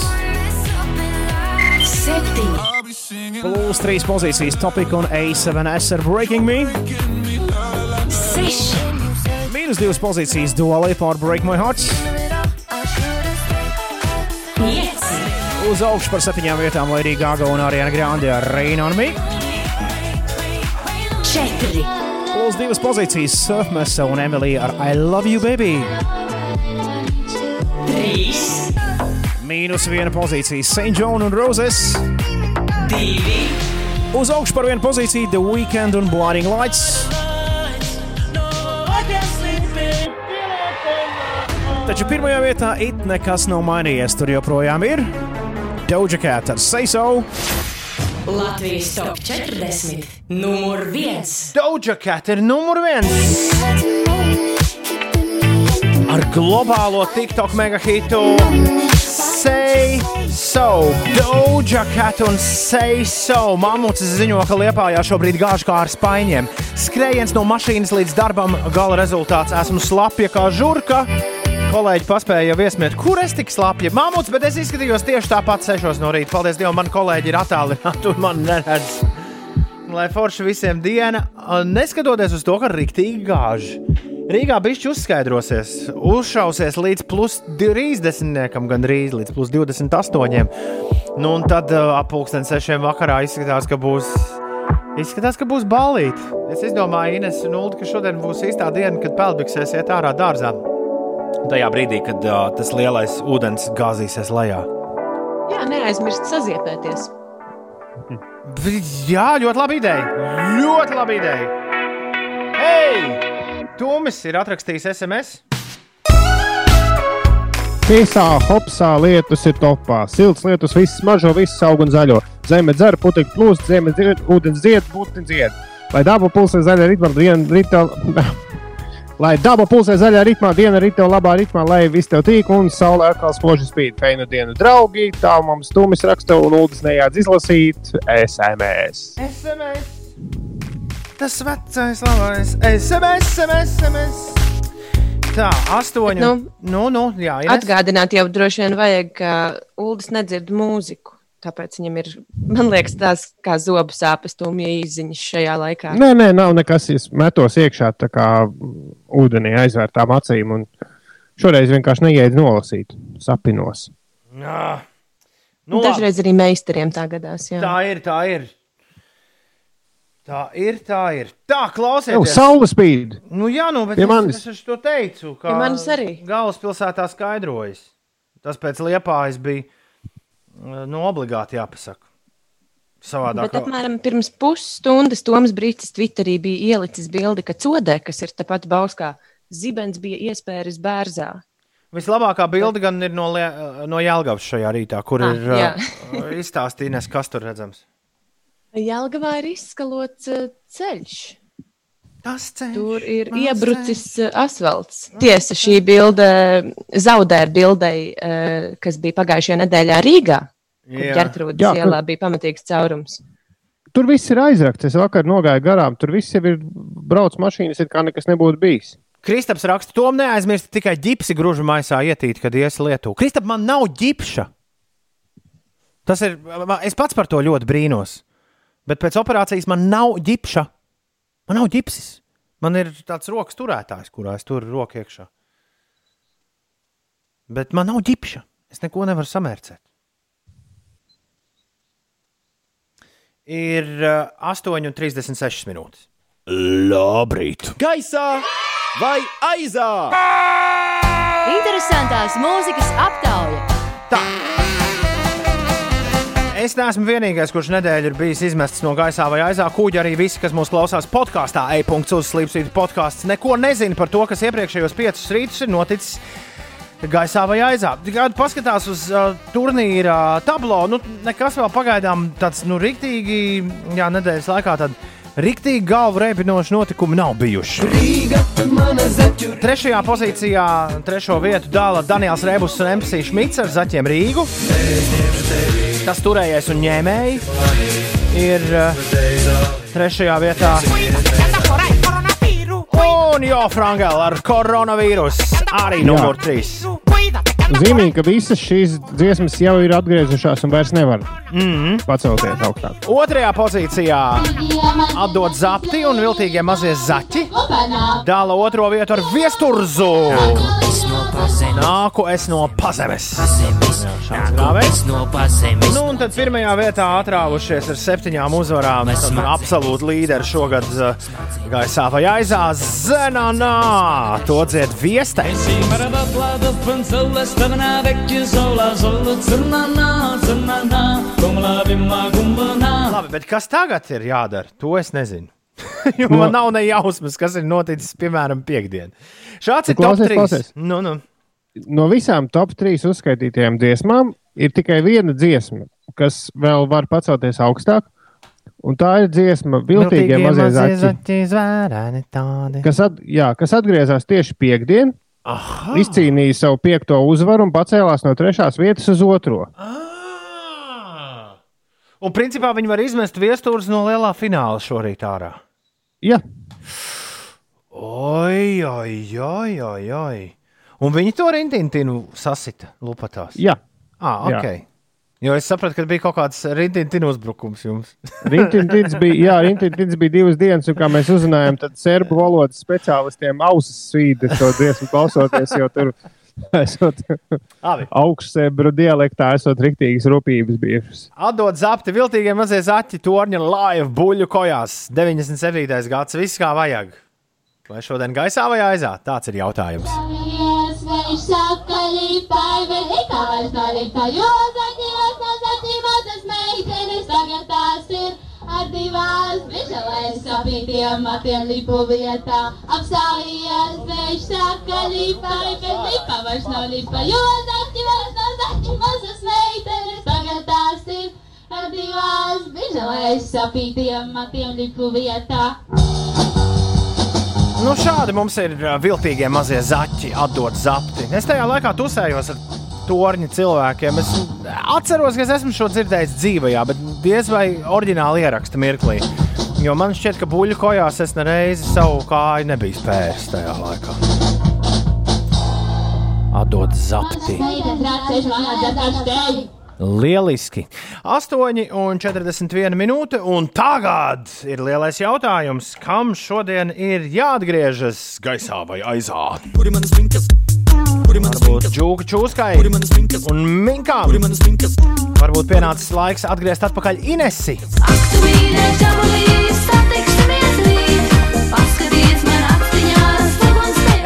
Septiņi. Plus trīs pozīcijas Topic un A7S ar Breaking Me. Mīnus divas pozīcijas Dualī par Break My Heart. Pieci. Uz augšu par septiņām vietām Lady Gaga un Ariana Grande ar Rain on Me. Četri. Plus divas pozīcijas Surfmesa un Emilija ar I Love You Baby. Trīs. Mīnus viena pozīcija St. John un Roses. Divi. Uz augšu par vienu pozīciju The Weekend un Blinding Lights. Taču pirmajā vietā it nekas nav mainījies. Tur joprojām ir Doja Cat ar Say So. Latvijas top 40. Numur viens. Doja Cat ir numur viens. Ar globālo TikTok mega hitu Say So. Doja Cat un Say So. Mamuts ziņo, ka Liepājā šobrīd gāž kā ar spaiņiem. Skrējiens no mašīnas līdz darbam, gala rezultāts esmu slapja kā žurka. Kolēģi paspēja jau iesmiet, kur es tik slapju. Māmuts, bet es izskatījos tieši tāpat, sešos no rīta. Paldies Dievam, man kolēģi ir attālināti un man neredz. Lai forši visiem diena, neskatoties uz to, ka rīktīgi gāž. Rīgā bišķi uzskaidrosies, uzšausies līdz plus 30, gandrīz līdz plus 28. Nu, un tad ap pulksten 6 vakarā izskatās, ka būs. Izskatās, ka būs balīti. Es domāju, Ines un Ulu, ka šodien būs īstā diena, kad peldbiksēs iet ārā dārzā. Tajā brīdī, kad uh, tas lielais ūdens gāzīsies lejā. Jā, neaizmirst saziepēties. Jā, ļoti labi ideja. Ļoti labi ideja. Hei! Tūmis ir atrakstījis SMS. Pīsā, hopsā lietus ir topā. Silts lietus, viss mažo, viss aug un zaļo. Zeme dzer, putekļi plūst, zeme dzied, ūdens dzied, būtni dzied. Lai daba pulsē zaļā ritmā, diena rītā. Lai daba pulsē zaļā ritmā, diena rītā labā ritmā, lai viss tev tīk un saule atkal spoži spīd. Feinu dienu, draugi, tā mums tūmis raksta un ūdens nejādz izlasīt SMS. SMS. Tas vecais labais SMS, SMS, SMS. Tā, astoņi. Nu, nu, nu, jā, Ines? Atgādināt jau droši vien vajag, ka Uldis nedzird mūziku. Tāpēc viņam ir, man liekas, tās kā zobu sāpes, tūmija izziņas šajā laikā. Nē, nē, nav nekas. Es metos iekšā tā kā ūdenī aizvērtām acīm un šoreiz vienkārši neiedzu nolasīt, sapinos. Jā. Nu, labi. Dažreiz arī meistariem tā gadās. Jā. Tā ir, tā ir. Tā ir, tā ir. Tā, Jau klausieties. saule spīd. Nu, jā, nu, bet manis. es, es to teicu, ka Pie manis arī. galvaspilsētā skaidrojas. Tas pēc liepājas bija nu, obligāti jāpasaka. Savādāk, Bet apmēram pirms pusstundas Toms Brīsīs Twitterī bija ielicis bildi, ka codē, kas ir tepat Bauskā, zibens bija iespējas bērzā. Vislabākā bilde gan ir no, Lie- no Jālgavas šajā rītā, kur Ah, ir jā. uh, izstāstījis, kas tur redzams. Jelgavā ir izskalots ceļš. Ceļš. Tur ir iebrucis uh, asfalts. Tiesa, šī bilde zaudē ar bildei, uh, kas bija pagājušajā nedēļā Rīgā. Kur- ielā bija pamatīgs caurums. Tur viss ir aizrakts. Es vakar nogāju garām. Tur viss jau ir brauc mašīnas, it kā nekas nebūtu bijis. Kristaps raksta, to neaizmirst tikai ģipsi grūžu maisā ietīt, kad ies Lietuvā. Kristap, man nav ģipša. Tas ir, es pats par to ļoti brīnos. Bet pēc operācijas man nav ģipša. Man nav ģipsis. Man ir tāds rokas turētājs, kurā es turu roku iekšā. Bet man nav ģipša. Es neko nevaru samērcēt. Ir uh, 8,36 minūtes. Labrīt! Gaisā vai aizā? Interesantās mūzikas aptauja. Es neesmu vienīgais, kurš nedēļu ir bijis izmests no gaisā vai aizā. Kūģi arī visi, kas mūs klausās podkāstā, e-punkts uzslīpstīt podkāsts, neko nezina par to, kas iepriekšējos piecus rītus ir noticis gaisā vai aizā. Kad paskatās uz uh, turnīra tablo, nu, nekas vēl pagaidām tāds, nu, riktīgi, jā, nedēļas laikā tad riktīgi galvu reibinoši notikumi nav bijuši. Trešajā pozīcijā, trešo vietu dala Daniels Rebus un MC Šmits ar zaķiem Rīgu. Tas turējais un ņēmēji ir uh, trešajā vietā. Un Jo Frangela ar koronavīrusu arī Jā. numur 3. Zīmīgi, ka visas šīs dziesmas jau ir atgriezušās un vairs nevar mm -hmm. pacelties augstāk. Otrajā pozīcijā atdod zapti un viltīgie mazie zaķi. Dala otro vietu ar viesturzu. Nāku es no pazemes. Grāvējs. Nu, un tad pirmajā vietā atrāvušies ar septiņām uzvarām. Absolūti līderi šogad uh, gaisā vai aizā Zenanā. To dzied viestē. Labi, bet kas tagad ir jādara? To es nezinu. jo man nav ne jausmas, kas ir noticis, piemēram, piekdien. Šāds ir Tu top klausies, 3. klausies? Nu, nu. No visām top 3 uzskaitītajām dziesmām ir tikai viena dziesma, kas vēl var pacelties augstāk. Un tā ir dziesma Viltīgie mazie zaķi. zvērēni tādi. Kas, at, jā, kas atgriezās tieši piekdien, Aha. izcīnīja savu piekto uzvaru un pacēlās no trešās vietas uz otro. Un principā viņi var izmest viestūrus no lielā fināla šorīt ārā. Jā. Oi, oi, oi, oi, oi. Un viņi to rintintinu sasita lupatās. Jā. Ah, Jā. ok. Jo es sapratu, ka bija kaut kāds rintintinu uzbrukums jums. Rintins bija, jā, Rintins bija divas dienas, un kā mēs uzzinājām, tad serbu valodas speciālistiem ausis svīda to dziesmu klausoties, jo tur esot augstsebru dialektā esot riktīgas rūpības bijušas. Atdod zapti, viltīgie mazie zaķi, torņa laiva buļļu kojās. 97. gads, viss kā vajag. Vai šodien gaisā vai aizā? Tāds ir jautājums. Viņš saka, divās biželēs sapītiem matiem lipu vietā. Apstājies, viņš saka, līpai, bet ikā vairs nav līpa, jo zaķījos no zaķīmātas meitenes, tagad tās ir ar divās biželēs sapītiem matiem lipu vietā. Nu, šādi mums ir viltīgie mazie zaķi, atdod zapti. Es tajā laikā tusējos ar torņa cilvēkiem. Es atceros, ka es esmu šo dzirdējis dzīvē, bet diez vai oriģināli ieraksta mirklī. Jo man šķiet, ka buļļu kojās es nereizi savu kāju nebiju spēris tajā laikā. Atdod zapti. Lieliski. 8,41 minūte, un tagad ir lielais jautājums, kam šodien ir jāatgriežas gaisā vai aizā? Varbūt Džūka čūskai un minkām. Varbūt pienācis laiks atgriezt atpakaļ Inesi.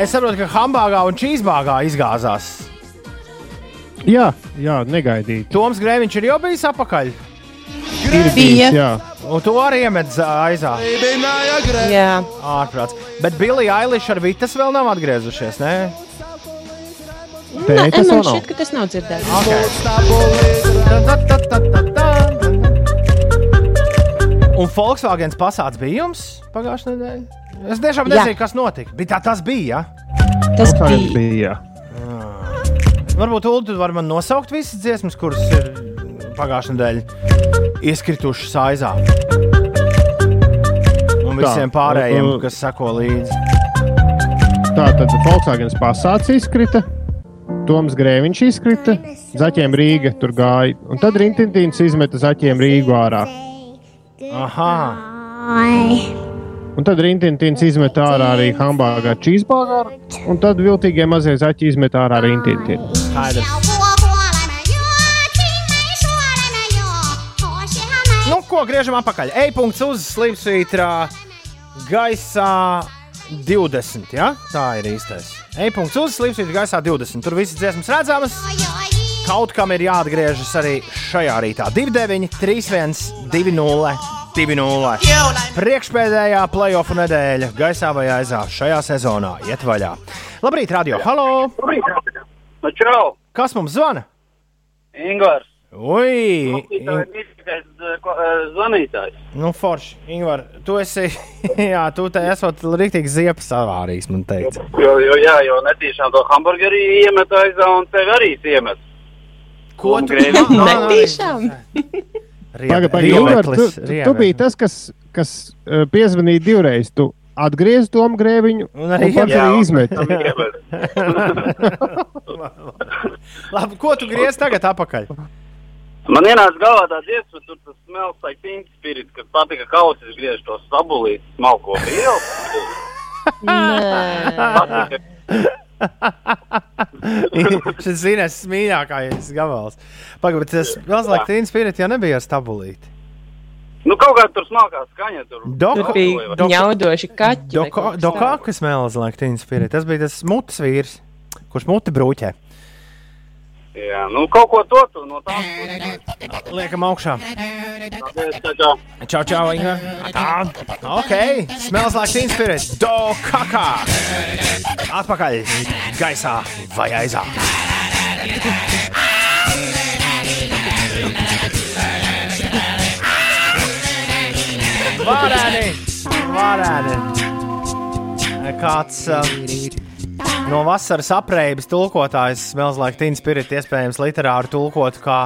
Es saprotu, ka hambāgā un čīzbāgā izgāzās. Jā, jā negaidīt. Toms Grēviņš ir jau bijis apakaļ. Ir bijis, jā. Un to arī iemet aizā. Jā, ārprāts. Bet Bilija Eiliša ar Vitas vēl nav atgriezušies. Ne? Tē, Nē, tas man šķiet, ka tas nav dzirdēts. Un Volkswagen pasāds bija jums pagājušajā nedēļā? Es tiešām Jā. nezinu, kas notika. Bija tā, tas bija. Tas Volkswagen bija. bija. Varbūt Ulu, tu vari man nosaukt visas dziesmas, kuras ir pagājušajā nedēļā ieskritušas aizā. Un visiem pārējiem, uh, kas sako līdzi. Tā tad Volkswagen pasācis izkrita. Toms Grēviņš izkrita, Zaķiem Rīga tur gāja, un tad Rintintīns izmeta Zaķiem Rīgu ārā. Aha! Un tad Rintintīns izmeta ārā arī hambāgā cheeseburgeru, un tad viltīgie mazie zaķi izmeta ārā Rintintīnu. Nu, ko griežam atpakaļ? E-punkts uz slīpsvītra gaisā 20. Ja? Tā ir īstais. E-punkts uz slīpsvītra gaisā 20. Tur viss dziesmas redzamas. Kaut kam ir jāatgriežas arī šajā rītā. 29, 31, 20, 20. Priekšpēdējā playoff nedēļa gaisā vai aizā šajā sezonā iet vaļā. Labrīt, radio! Halo! Nu, čau! Kas mums zvana? Ingvars! Ui! Mīļākais zvanītājs. Nu, forši. Ingvar, tu esi. jā, tu te esot rīktīgi ziepes avārijas, man teica. Jo, jo, jā, jo netīšām to hamburgeri iemet aizā un tev arī iemet. Ko Un tu grēvi- Netīšām. Pagaid, pagaid, Ingvar, tu, tu, tu biji tas, kas, kas uh, piezvanīja divreiz. Tu atgriezi Tomu Grēviņu Un arī iemet. Labi, ko tu griez tagad atpakaļ? Man ienāca galvā tā dziesma, tur tas smells like teen spirit, kad patika kausis griež to sabulīt smalko vielu. Šis ir Ines mīļākais gabals. Pagaid, bet tas mazliet tīns spirit jau nebija stabulīti. Nu, kaut kā tur smalkā skaņa. Tur, Doko- Tur bija ņaudoši kaķi. kaut kas doko tāds. kas smells like tīns spirit. Tas bija tas mutes vīrs, kurš muti brūķē. Jā, nu kaut ko to tu no tās. Liekam augšā. Tā Čau, čau, Inga. Tā. Ok, smells like teen spirit. Do kakā. Atpakaļ gaisā vai aizā. Varēni, varēni. Kāds uh, no vasaras apreibas tulkotājs smells like teen spirit iespējams literāri tulkot kā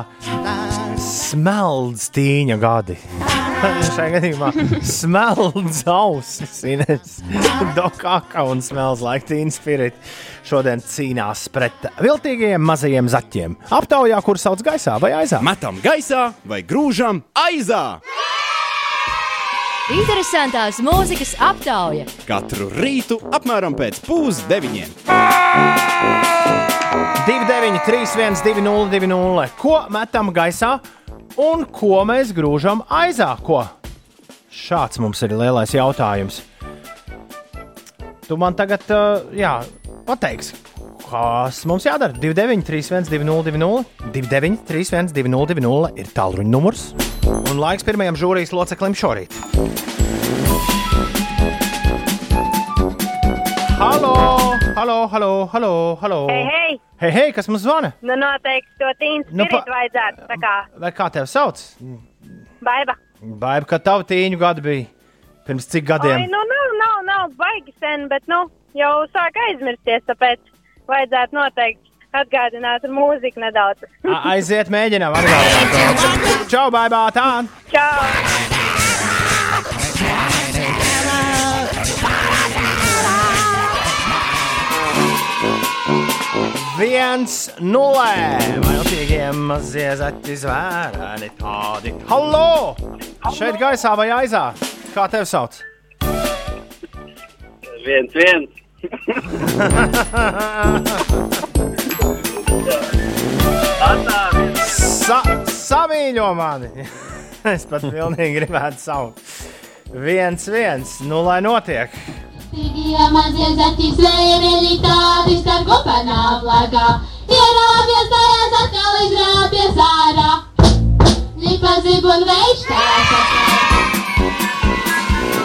smeldz tīņa gadi. Šajā gadījumā smeldz ausis, Ines. Dokāka un smells like teen spirit šodien cīnās pret viltīgajiem mazajiem zaķiem. Aptaujā, kur sauc gaisā vai aizā. Metam gaisā vai grūžam aizā! Interesantās mūzikas aptauja. Katru rītu apmēram pēc pusdeviņiem. 29, 3, 1, 2, 0, 2, 0. Ko metam gaisā un ko mēs grūžam aizā? Ko? Šāds mums ir lielais jautājums. Tu man tagad, uh, jā, pateiksi, kas mums jādara. 29, 3, 1, 2, 0, 2, 0. 29, 3, 1, 2, 0, 2, 0 ir tālruņa numurs. Un laiks pirmajam žūrijas loceklim šorīt. Halo, halo, halo, halo, halo. Hei, hei! Hei, hei, kas mums zvana? Nu, noteikti to tīnu Nu, pa- vajadzētu. Kā Vai kā tevi sauc? baiba. Baiba, kad tavu tīņu gadu bija pirms cik Ai, gadiem? nu, nav, nav, nav baigi sen, bet, nu, jau sāk aizmirsties, tāpēc vajadzētu noteikti atgādināt ar mūziku nedaudz. A- Aiziet, mēģinām atgādināt. Čau, baigā, tā! Čau! Viens, nulē! Viltīgiem mazie zaķi zvērēni tādi. Halo! Šeit gaisā vai aizā? Kā tevi sauc? viens, viens. Sa samīļo mani! es pat pilnīgi gribētu saukt. Viens, viens, nu lai notiek! Pidījumā dziedzēti zvēreli tādi starp kopanām lagā. Ierāvies dēļ atkal izrāpies ārā. Lipa zibun veids tā.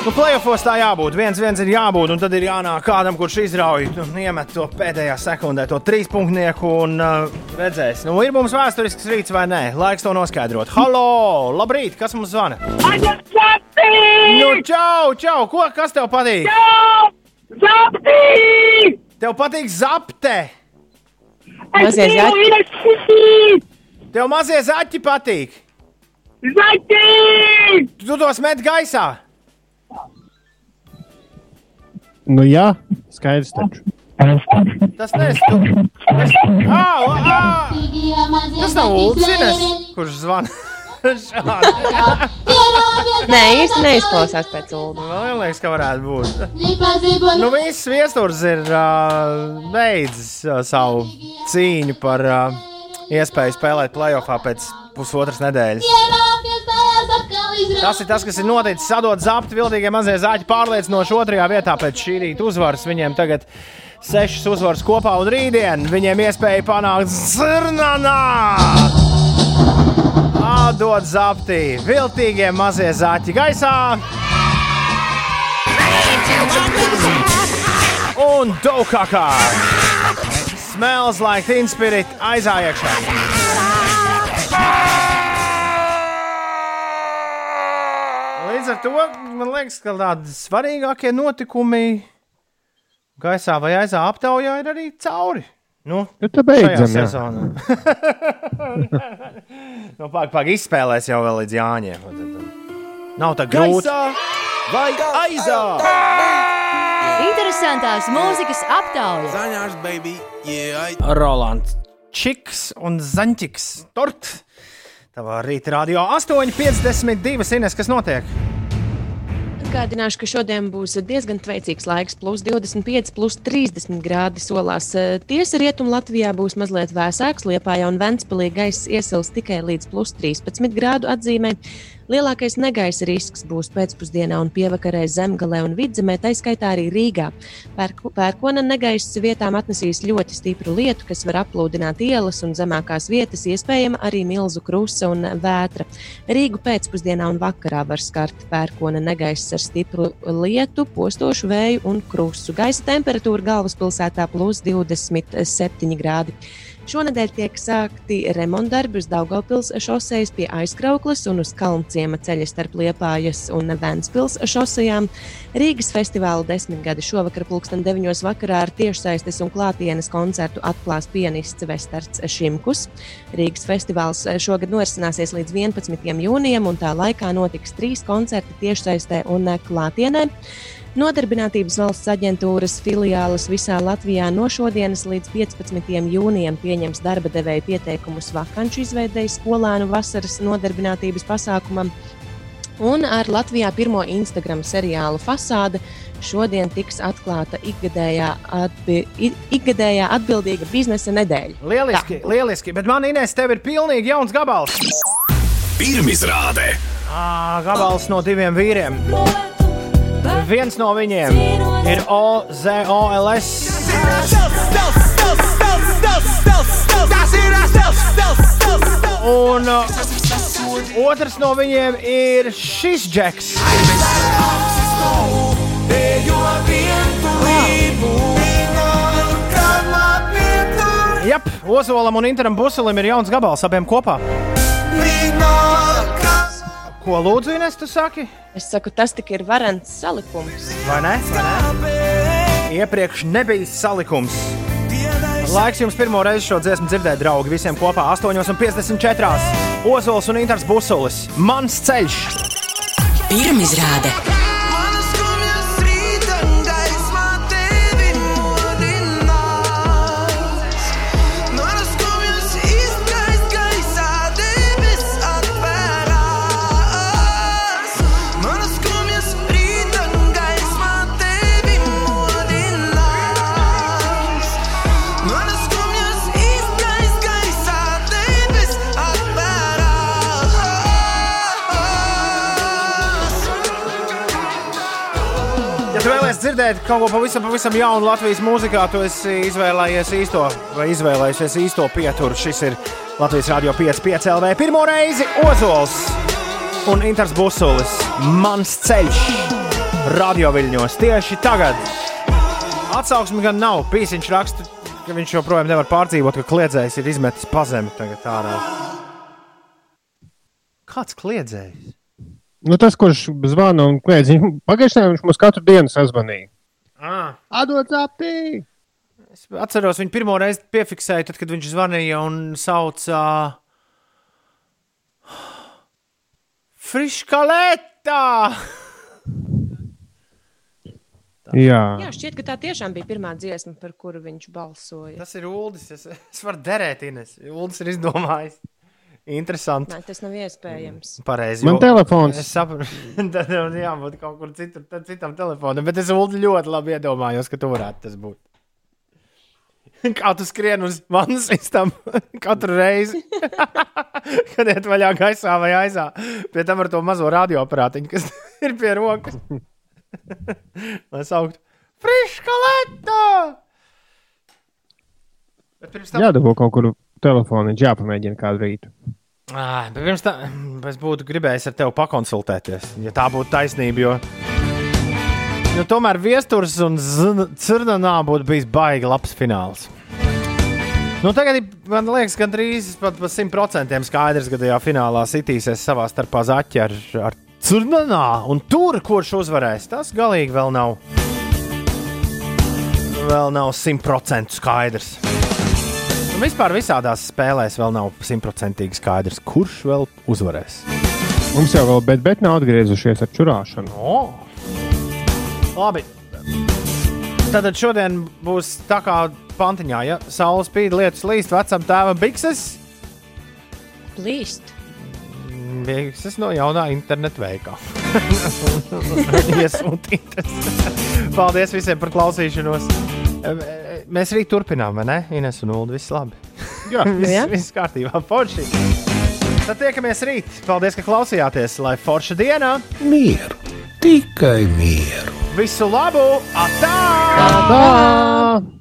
Nu, plēsofos tā jābūt. Viens, viens ir jābūt, un tad ir jānāk kādam, kurš izrauj, nu, iemet to pēdējā sekundē, to trīspunktnieku un uh, redzēs. Nu, ir mums vēsturisks rīts vai nē? Laiks to noskaidrot. Halo! Labrīt! Kas mums zvana? Nu, čau, čau! Ko, kas tev patīk? Zapti! Tev patīk zapte! Mazie zaķi! Tev mazie zaķi patīk! Zaķi! Tu tos met gaisā! Nu, jā, skaidrs. Taču. Tas ā, ā, tas nav Ulrichs, kurš zvana. Nē, īsti neizklausās pēc ulu. Man liekas, ka varētu būt. Nu, viss viesturs ir uh, beidzis uh, savu cīņu par uh, iespēju spēlēt playoffā pēc pusotras nedēļas. Tas ir tas, kas ir noticis. Sadot zapti, viltīgie mazie zāģi pārliecinoši otrajā vietā pēc šī rīta uzvaras. Viņiem tagad sešas uzvaras kopā, un rītdien viņiem iespēja panākt zirnanā. Atdod zapti, viltīgie mazie zāķi gaisā. Un Dokakā. Smells like teen spirit aizājiekšā. Līdz ar to man liekas, ka tādi svarīgākie notikumi gaisā vai aizā aptaujā ir arī cauri. Nu, Nu, tā beidzam, jā. sezonā. nu, Pagaidām, pag, izspēlēs jau vēl līdz Jāņiem. Nav tā grūti. Gaisā vai aizā? Interesantās mūzikas aptauja. Zaņārs, baby, yeah, I... Rolands Čiks un Zaņķis Tort. Tavā rīta radio 8,52 Ines, kas notiek? Atgādināšu, ka šodien būs diezgan veicīgs laiks, plus 25, plus 30 grādi solās. Tiesa rietumu Latvijā būs mazliet vēsāks, Liepājā un Ventspilī gaiss iesils tikai līdz plus 13 grādu atzīmē. Lielākais negaisa risks būs pēcpusdienā un pievakarē zemgalē un vidzemē, tā skaitā arī Rīgā. Pērku- Pērkona negaiss vietām atnesīs ļoti stipru lietu, kas var aplūdināt ielas un zemākās vietas, iespējama arī milzu krusta un vētra. Rīgu pēcpusdienā un vakarā var skart pērkona negaiss ar stipru lietu, postošu vēju un krustu. Gaisa temperatūra galvaspilsētā plus 27 grādi. Šonadēļ tiek sākti remontdarbi uz Daugopils šosejas pie aizkrauklas un uz Kalnciema ceļa starp Liepājas un Ventspils šosejām. Rīgas festivāla desmitgadi šovakar pulksten 9. vakarā ar tiešsaistes un klātienes koncertu atklās pianists Vestards Šimkus. Rīgas festivāls šogad norisināsies līdz 11. jūnijam, un tā laikā notiks trīs koncerti tiešsaistē un klātienē. Nodarbinātības valsts aģentūras filiālis visā Latvijā no šodienas līdz 15. jūnijam pieņems darba devēja pieteikumus vakanču izveidēji skolēnu vasaras nodarbinātības pasākumam. Un ar Latvijā pirmo Instagram seriālu fasāde šodien tiks atklāta ikgadējā, atbi, ikgadējā atbildīga biznesa nedēļa. Lieliski, lieliski, bet man Inês, tev ir pilnīgi jauns gabals. Pirmizrāde. Ā, Gabals no diviem vīriem. Viens no viņiem ir OZOLS. Un uh, otrs no viņiem ir šis džeks. Jā, Ozolam un Interam Buselim ir jauns gabals abiem kopā. Ko lūdzu, Ines, tu saki? Es saku, tas tik ir varants salikums. Vai ne? Vai ne? Iepriekš nebija salikums. Laiks jums pirmo reizi šo dziesmu dzirdēt, draugi, visiem kopā 8,54. Ozols un Inters Busulis. Mans ceļš! Pirmizrāde. Dzirdēt kaut ko pavisam, pavisam jaunu Latvijas mūzikā, tu esi izvēlējies īsto vai izvēlējies īsto pieturu. Šis ir Latvijas Rādio 5,5 LV. Pirmo reizi Ozols un Inters Busulis. Mans ceļš radio viļņos tieši tagad. Atsauksme gan nav. Pīsiņš raksta, ka viņš joprojām nevar pārdzīvot, ka kliedzējs ir izmetis pazemi tagad ārā. Kāds kliedzējs? Nu, tas, kurš zvana un kliedz, viņš pagājušajā gadā viņš mums katru dienu sazvanīja. Ah. Atdod zaptī! Es atceros, viņu pirmo reizi piefiksēju, tad, kad viņš zvanīja un sauca Friškalētā! Jā. Jā, šķiet, ka tā tiešām bija pirmā dziesma, par kuru viņš balsoja. Tas ir Uldis. Es, es varu derēt, Ines. Uldis ir izdomājis. Interesanti. Nē, tas nav iespējams. Pareizi. Man telefons. Es saprotu, tad jau jābūt kaut kur citur, tad citam telefonam. Bet es ļoti labi iedomājos, ka tu varētu tas būt. Kā tu skrien uz manas istabu katru reizi, kad iet vaļā gaisā vai aizā. Pie tam ar to mazo radioaparātiņu, kas ir pie rokas. Lai sauktu Friškalētā! Bet pirms tam Jādabū kaut kur telefonu, jāpamēģina kādu rītu. Ā, bet Pirms tam es būtu gribējis ar tevi pakonsultēties, ja tā būtu taisnība. Jo, jo tomēr viesturs un cirnanā būtu bijis baigi labs fināls. Nu, tagad man liekas, gandrīz pat par 100% skaidrs, ka tajā finālā sitīsies savā starpā zaķi ar, ar cirnanā. Un tur, kurš uzvarēs, tas galīgi vēl nav. Vēl nav 100% skaidrs. Vispār visādās spēlēs vēl nav simtprocentīgi skaidrs, kurš vēl uzvarēs. Mums jau vēl, bet, bet nav atgriezušies ar čurāšanu. Oh. Labi. Tātad šodien būs tā kā pantiņā, ja saule spīd, lietus līst vecam tēvam bikses. Plīst. Bikses no jaunā internetu veikala. Iesūtītas. Paldies visiem par klausīšanos. Mēs rīt turpinām, vai ne? Ines un Ulu, viss labi. Jā, viss, Jā. viss kārtībā. Forši. Tad tiekamies rīt. Paldies, ka klausījāties. Lai forša dienā. Mieru, tikai mieru. Visu labu! Atā! Tā!